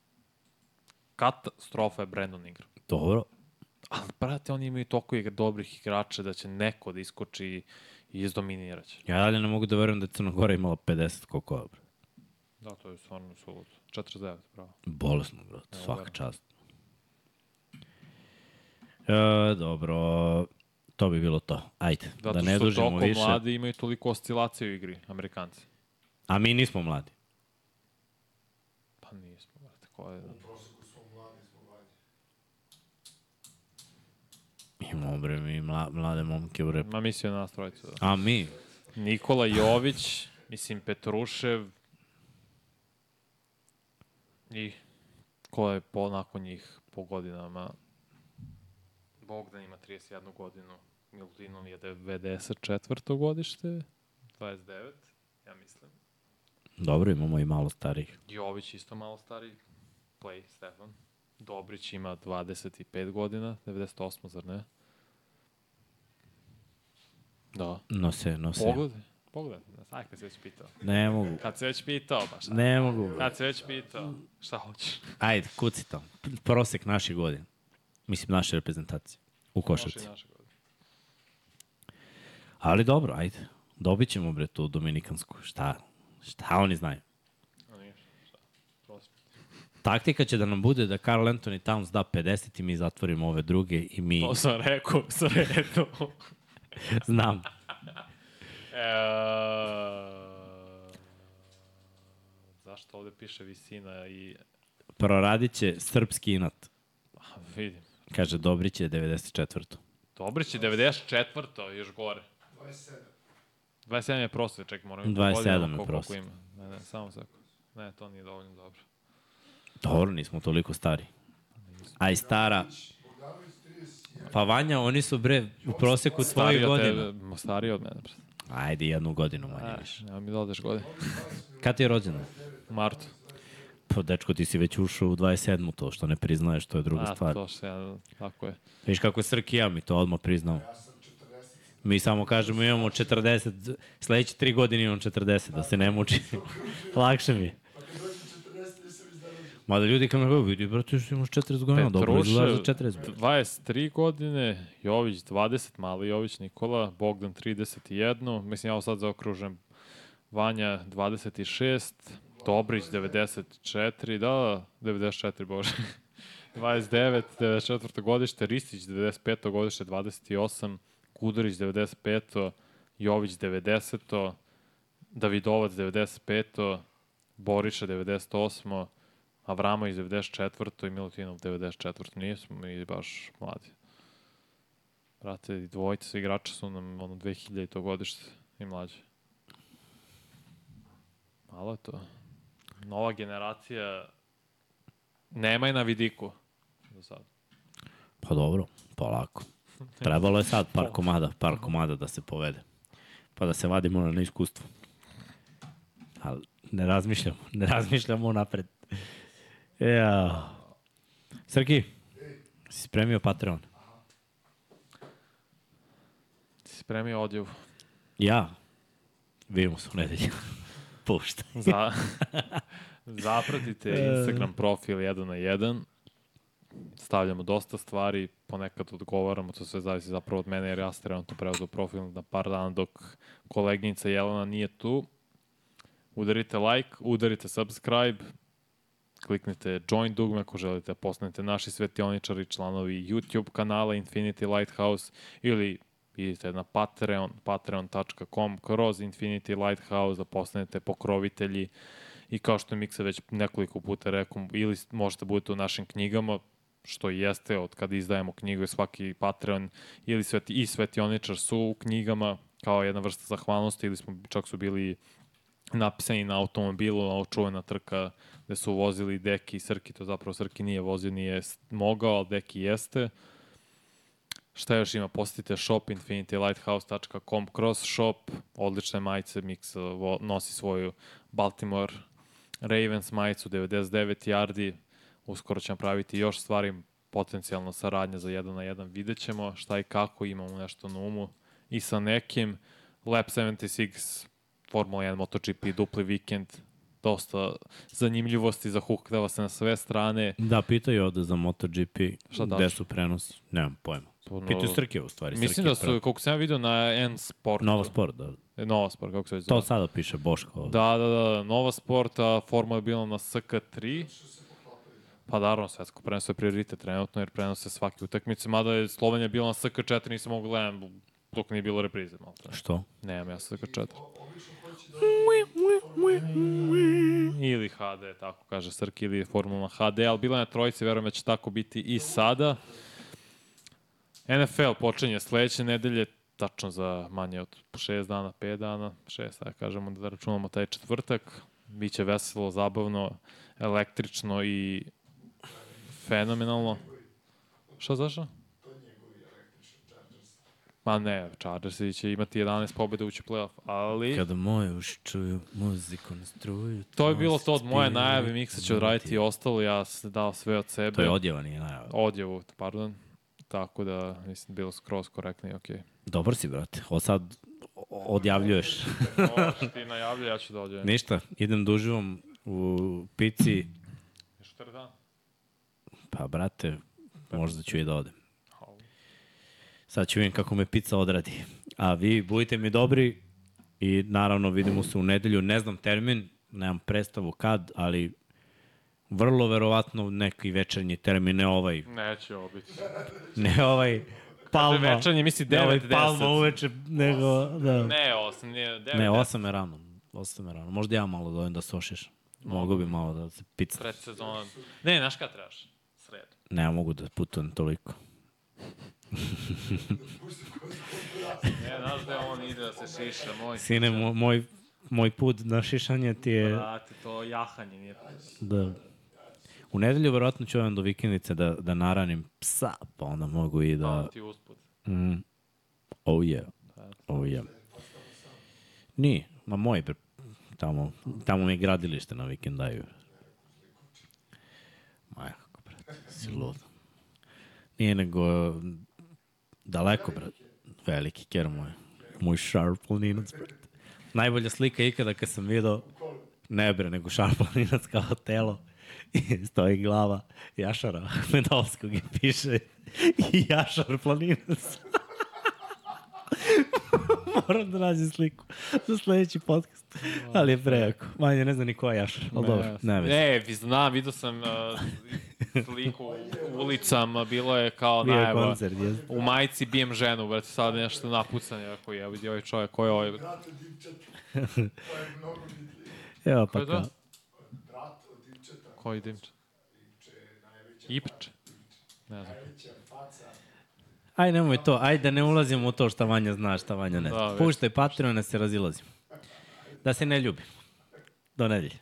Katastrofa je Brandon Ingram. Dobro. Ali, brate, oni imaju toliko igra, dobrih igrača da će neko da iskoči i izdominirat će. Ja dalje ne mogu da verujem da je Crna Gora imala 50 koliko bre. Da, to je stvarno suludo. 49, bravo. Bolesno, brat. Evo, Svaka čast. E, dobro. To bi bilo to. Ajde, Zato da ne što dužimo toliko više. mladi imaju toliko oscilacije u igri, Amerikanci. A mi nismo mladi. Pa nismo, brate, ko je... U proseku smo mladi, smo mladi. Imamo, bre, mi mla, mlade momke u repu. Ma mislio na nas trojicu. Da. A mi? Nikola Jović, mislim Petrušev i ko je po, nakon njih po godinama Bogdan ima 31 godinu, Milutinov je 94. godište, 29, ja mislim. Dobro, imamo i malo starih. Jović isto malo stari, play Stefan. Dobrić ima 25 godina, 98, zar ne? Da. Nose, nose. Pogledaj, pogledaj, aj kad se već pitao. Ne mogu. Kad se već pitao, baš. Ne mogu. Kad se već pitao, šta hoćeš? Ajde, kuci to. Prosek naše godine. Mislim, naše reprezentacije. U košarci. Ali dobro, ajde. Dobit ćemo, bre, tu Dominikansku. Šta? Šta oni znaju? Taktika će da nam bude da Carl Anthony Towns da 50 i mi zatvorimo ove druge i mi... To sam rekao, sam rekao. Znam. e, zašto ovde piše visina i... Proradit će srpski inat. A, vidim. Kaže, Dobrić je 94. Dobrić je 94. još gore. 27. 27 je prostor, čekaj, moram 27 je koliko, koliko prosek. ima. Ne, ne, samo sako. Ne, to nije dovoljno dobro. Dobro, nismo toliko stari. A i stara... Bogdanović 31. Pa Vanja, oni su bre u proseku od godina. tebe, stariji od mene. Ajde, jednu godinu manje A, više. nema mi da odeš godine. Kad ti je rođena? U martu. Pa, dečko, ti si već ušao u 27. To što ne priznaješ, to je druga A, stvar. to što ja, tako je. Viš kako je Srki ja, mi to odmah priznamo. Ja sam 40. Mi samo kažemo imamo 40, sledeće tri godine imam 40, da se ne muči. Lakše mi je. Pa kad dođem 40, nisam izdarođen. Mada ljudi kao me gledaju, vidi, brate, što imaš 40 godina, dobro izgledaš za 40. brate. 23 godine, Jović 20, mali Jović Nikola, Bogdan 31, mislim ja ovo sad zaokružujem, Vanja 26, Dobrić 94, da, da, 94, bože. 29, 94. godište, Ristić 95. godište, 28, Kudurić 95. Jović 90. Davidovac 95. Boriša 98. Avramović 94. i Milutinov 94. Nismo mi baš mladi. Brate, i dvojice igrača su nam ono 2000 to godište i mlađe. Malo je to. Nova generacija nema je na vidiku. Do sad. Pa dobro, polako. Trebalo je sad par komada, par komada da se povede. Pa da se vadimo na iskustvo. Ali ne razmišljamo, ne razmišljamo napred. Ja. Srki, si spremio Patreon? Si spremio odjevu. Ja. Vidimo se u nedelju. Pušta. Za, zapratite Instagram profil 1 na 1. Stavljamo dosta stvari, ponekad odgovaramo, to sve zavisi zapravo od mene, jer ja sam trenutno preuzeo profil na par dana dok koleginica Jelena nije tu. Udarite like, udarite subscribe, kliknite join dugme ako želite da postanete naši svetioničari, članovi YouTube kanala Infinity Lighthouse ili idite na Patreon, patreon.com kroz Infinity Lighthouse da postanete pokrovitelji. I kao što je Miksa već nekoliko puta rekao, ili možete budete u našim knjigama, što i jeste od kada izdajemo knjigu i svaki Patreon ili sveti, i svetioničar su u knjigama kao jedna vrsta zahvalnosti ili smo čak su bili napisani na automobilu, na čuvena trka gde su vozili Deki i Srki, to zapravo Srki nije vozio, nije mogao, ali Deki jeste. Šta još ima? Posetite shop infinitylighthouse.com kroz shop, odlične majice, Mix vo, nosi svoju Baltimore Ravens majicu 99 yardi, uskoro ćemo praviti još stvari, potencijalno saradnja za jedan na jedan, vidjet ćemo šta i kako, imamo nešto na umu i sa nekim. Lab 76, Formula 1, MotoGP, dupli vikend, dosta zanimljivosti, zahuktava se na sve strane. Da, pitaju ovde za MotoGP, Šta daš? gde su prenosi, nemam pojma. Puno- Pitaju Srke u stvari. Mislim Srke da su, pre- koliko sam ja vidio na N Sportu. Nova Sport, da. E, Nova Sport, kako se već To zove. sada piše Boško ovde. Da, da, da, Nova Sport, a Formula je bila na SK3. Pa naravno, svetsko prenoso je prioritet trenutno, jer prenose svake utakmice, mada je Slovenija bila na SK4, nisam mogu gledam dok nije bilo reprize. Malo. Što? Nemam ja SK4. Ili HD, tako kaže Srki, ili Formula HD, ali bila je na trojici, verujem da će tako biti i sada. NFL počinje sledeće nedelje, tačno za manje od 6 dana, 5 dana, 6, da kažemo da računamo taj četvrtak. Biće veselo, zabavno, električno i fenomenalno. Šta zašto? Ma ne, Chargersi će imati 11 pobjeda ući u playoff, ali... Kada moje uši čuju muziku na struju... To je bilo to od moje najave, Miksa će odraditi i ostalo, ja sam dao sve od sebe. To je odjeva, nije najava. Odjevu, pardon. Tako da, mislim, bilo skroz korektno i okej. Dobar si, brate. Ovo sad odjavljuješ. Ovo što ti najavlja, ja ću da odjevim. Ništa, idem da uživam u pici. 4 dana. Pa, brate, možda ću i da odem. Sad ću vidim kako me pizza odradi. A vi budite mi dobri i naravno vidimo se u nedelju. Ne znam termin, nemam predstavu kad, ali vrlo verovatno neki večernji termin, ne ovaj, Neće ovo biti. ne ovaj Palma. večernji, misli ne ovaj 9, Palma 10. uveče, nego, da. Ne, 8, nije 9. Ne, 8 je rano. 8 je rano. Možda ja malo dojem da sošiš. Mogu bi malo da se pizza. Predsezona. Ne, znaš kada trebaš? Sredu. Ne, ja mogu da putujem toliko. Ne, znaš da on ide da se šiša, moj. Sine, mo- moj, moj put na šišanje ti je Brate, to jahanje nije. da... U nedelju verovatno ću ovam do vikendice da, da naranim psa, pa onda mogu i da... Ti usput. Mm, oh yeah. Oh yeah. Nije, ma moj, bre, tamo, tamo mi je gradilište na vikendaju. Ma kako, brate, si lud. Nije nego daleko, brate. Veliki ker moj. Moj sharp planinac, brate. Najbolja slika ikada kad sam vidio, ne bre, nego sharp planinac kao telo. I stoji glava Jašara Medovskog i piše Jašar planinac. Moram da nađem sliku za sledeći podcast. Ali je prejako. Manje ne zna ni ko je Jašar. Ali dobro, ne vezi. Ne, vi znam, vidio sam uh, sliku u ulicama, bilo je kao Bio je najava. koncert, jes. U majici bijem ženu, brate, sad nešto napucan, je ako je, vidi ovaj čovjek, ko je ovaj? Brat od divčata. to je mnogo. Evo Ko pa je to? kao. Brat od divčata. Koji najveća. Ipče? Ne znam. Najveća. Aj, nemoj to, aj da ne ulazimo u to šta Vanja zna, šta Vanja ne Da, zna. već. Puštaj Patreon da se razilazimo. Da se ne ljubimo. Do nedelje.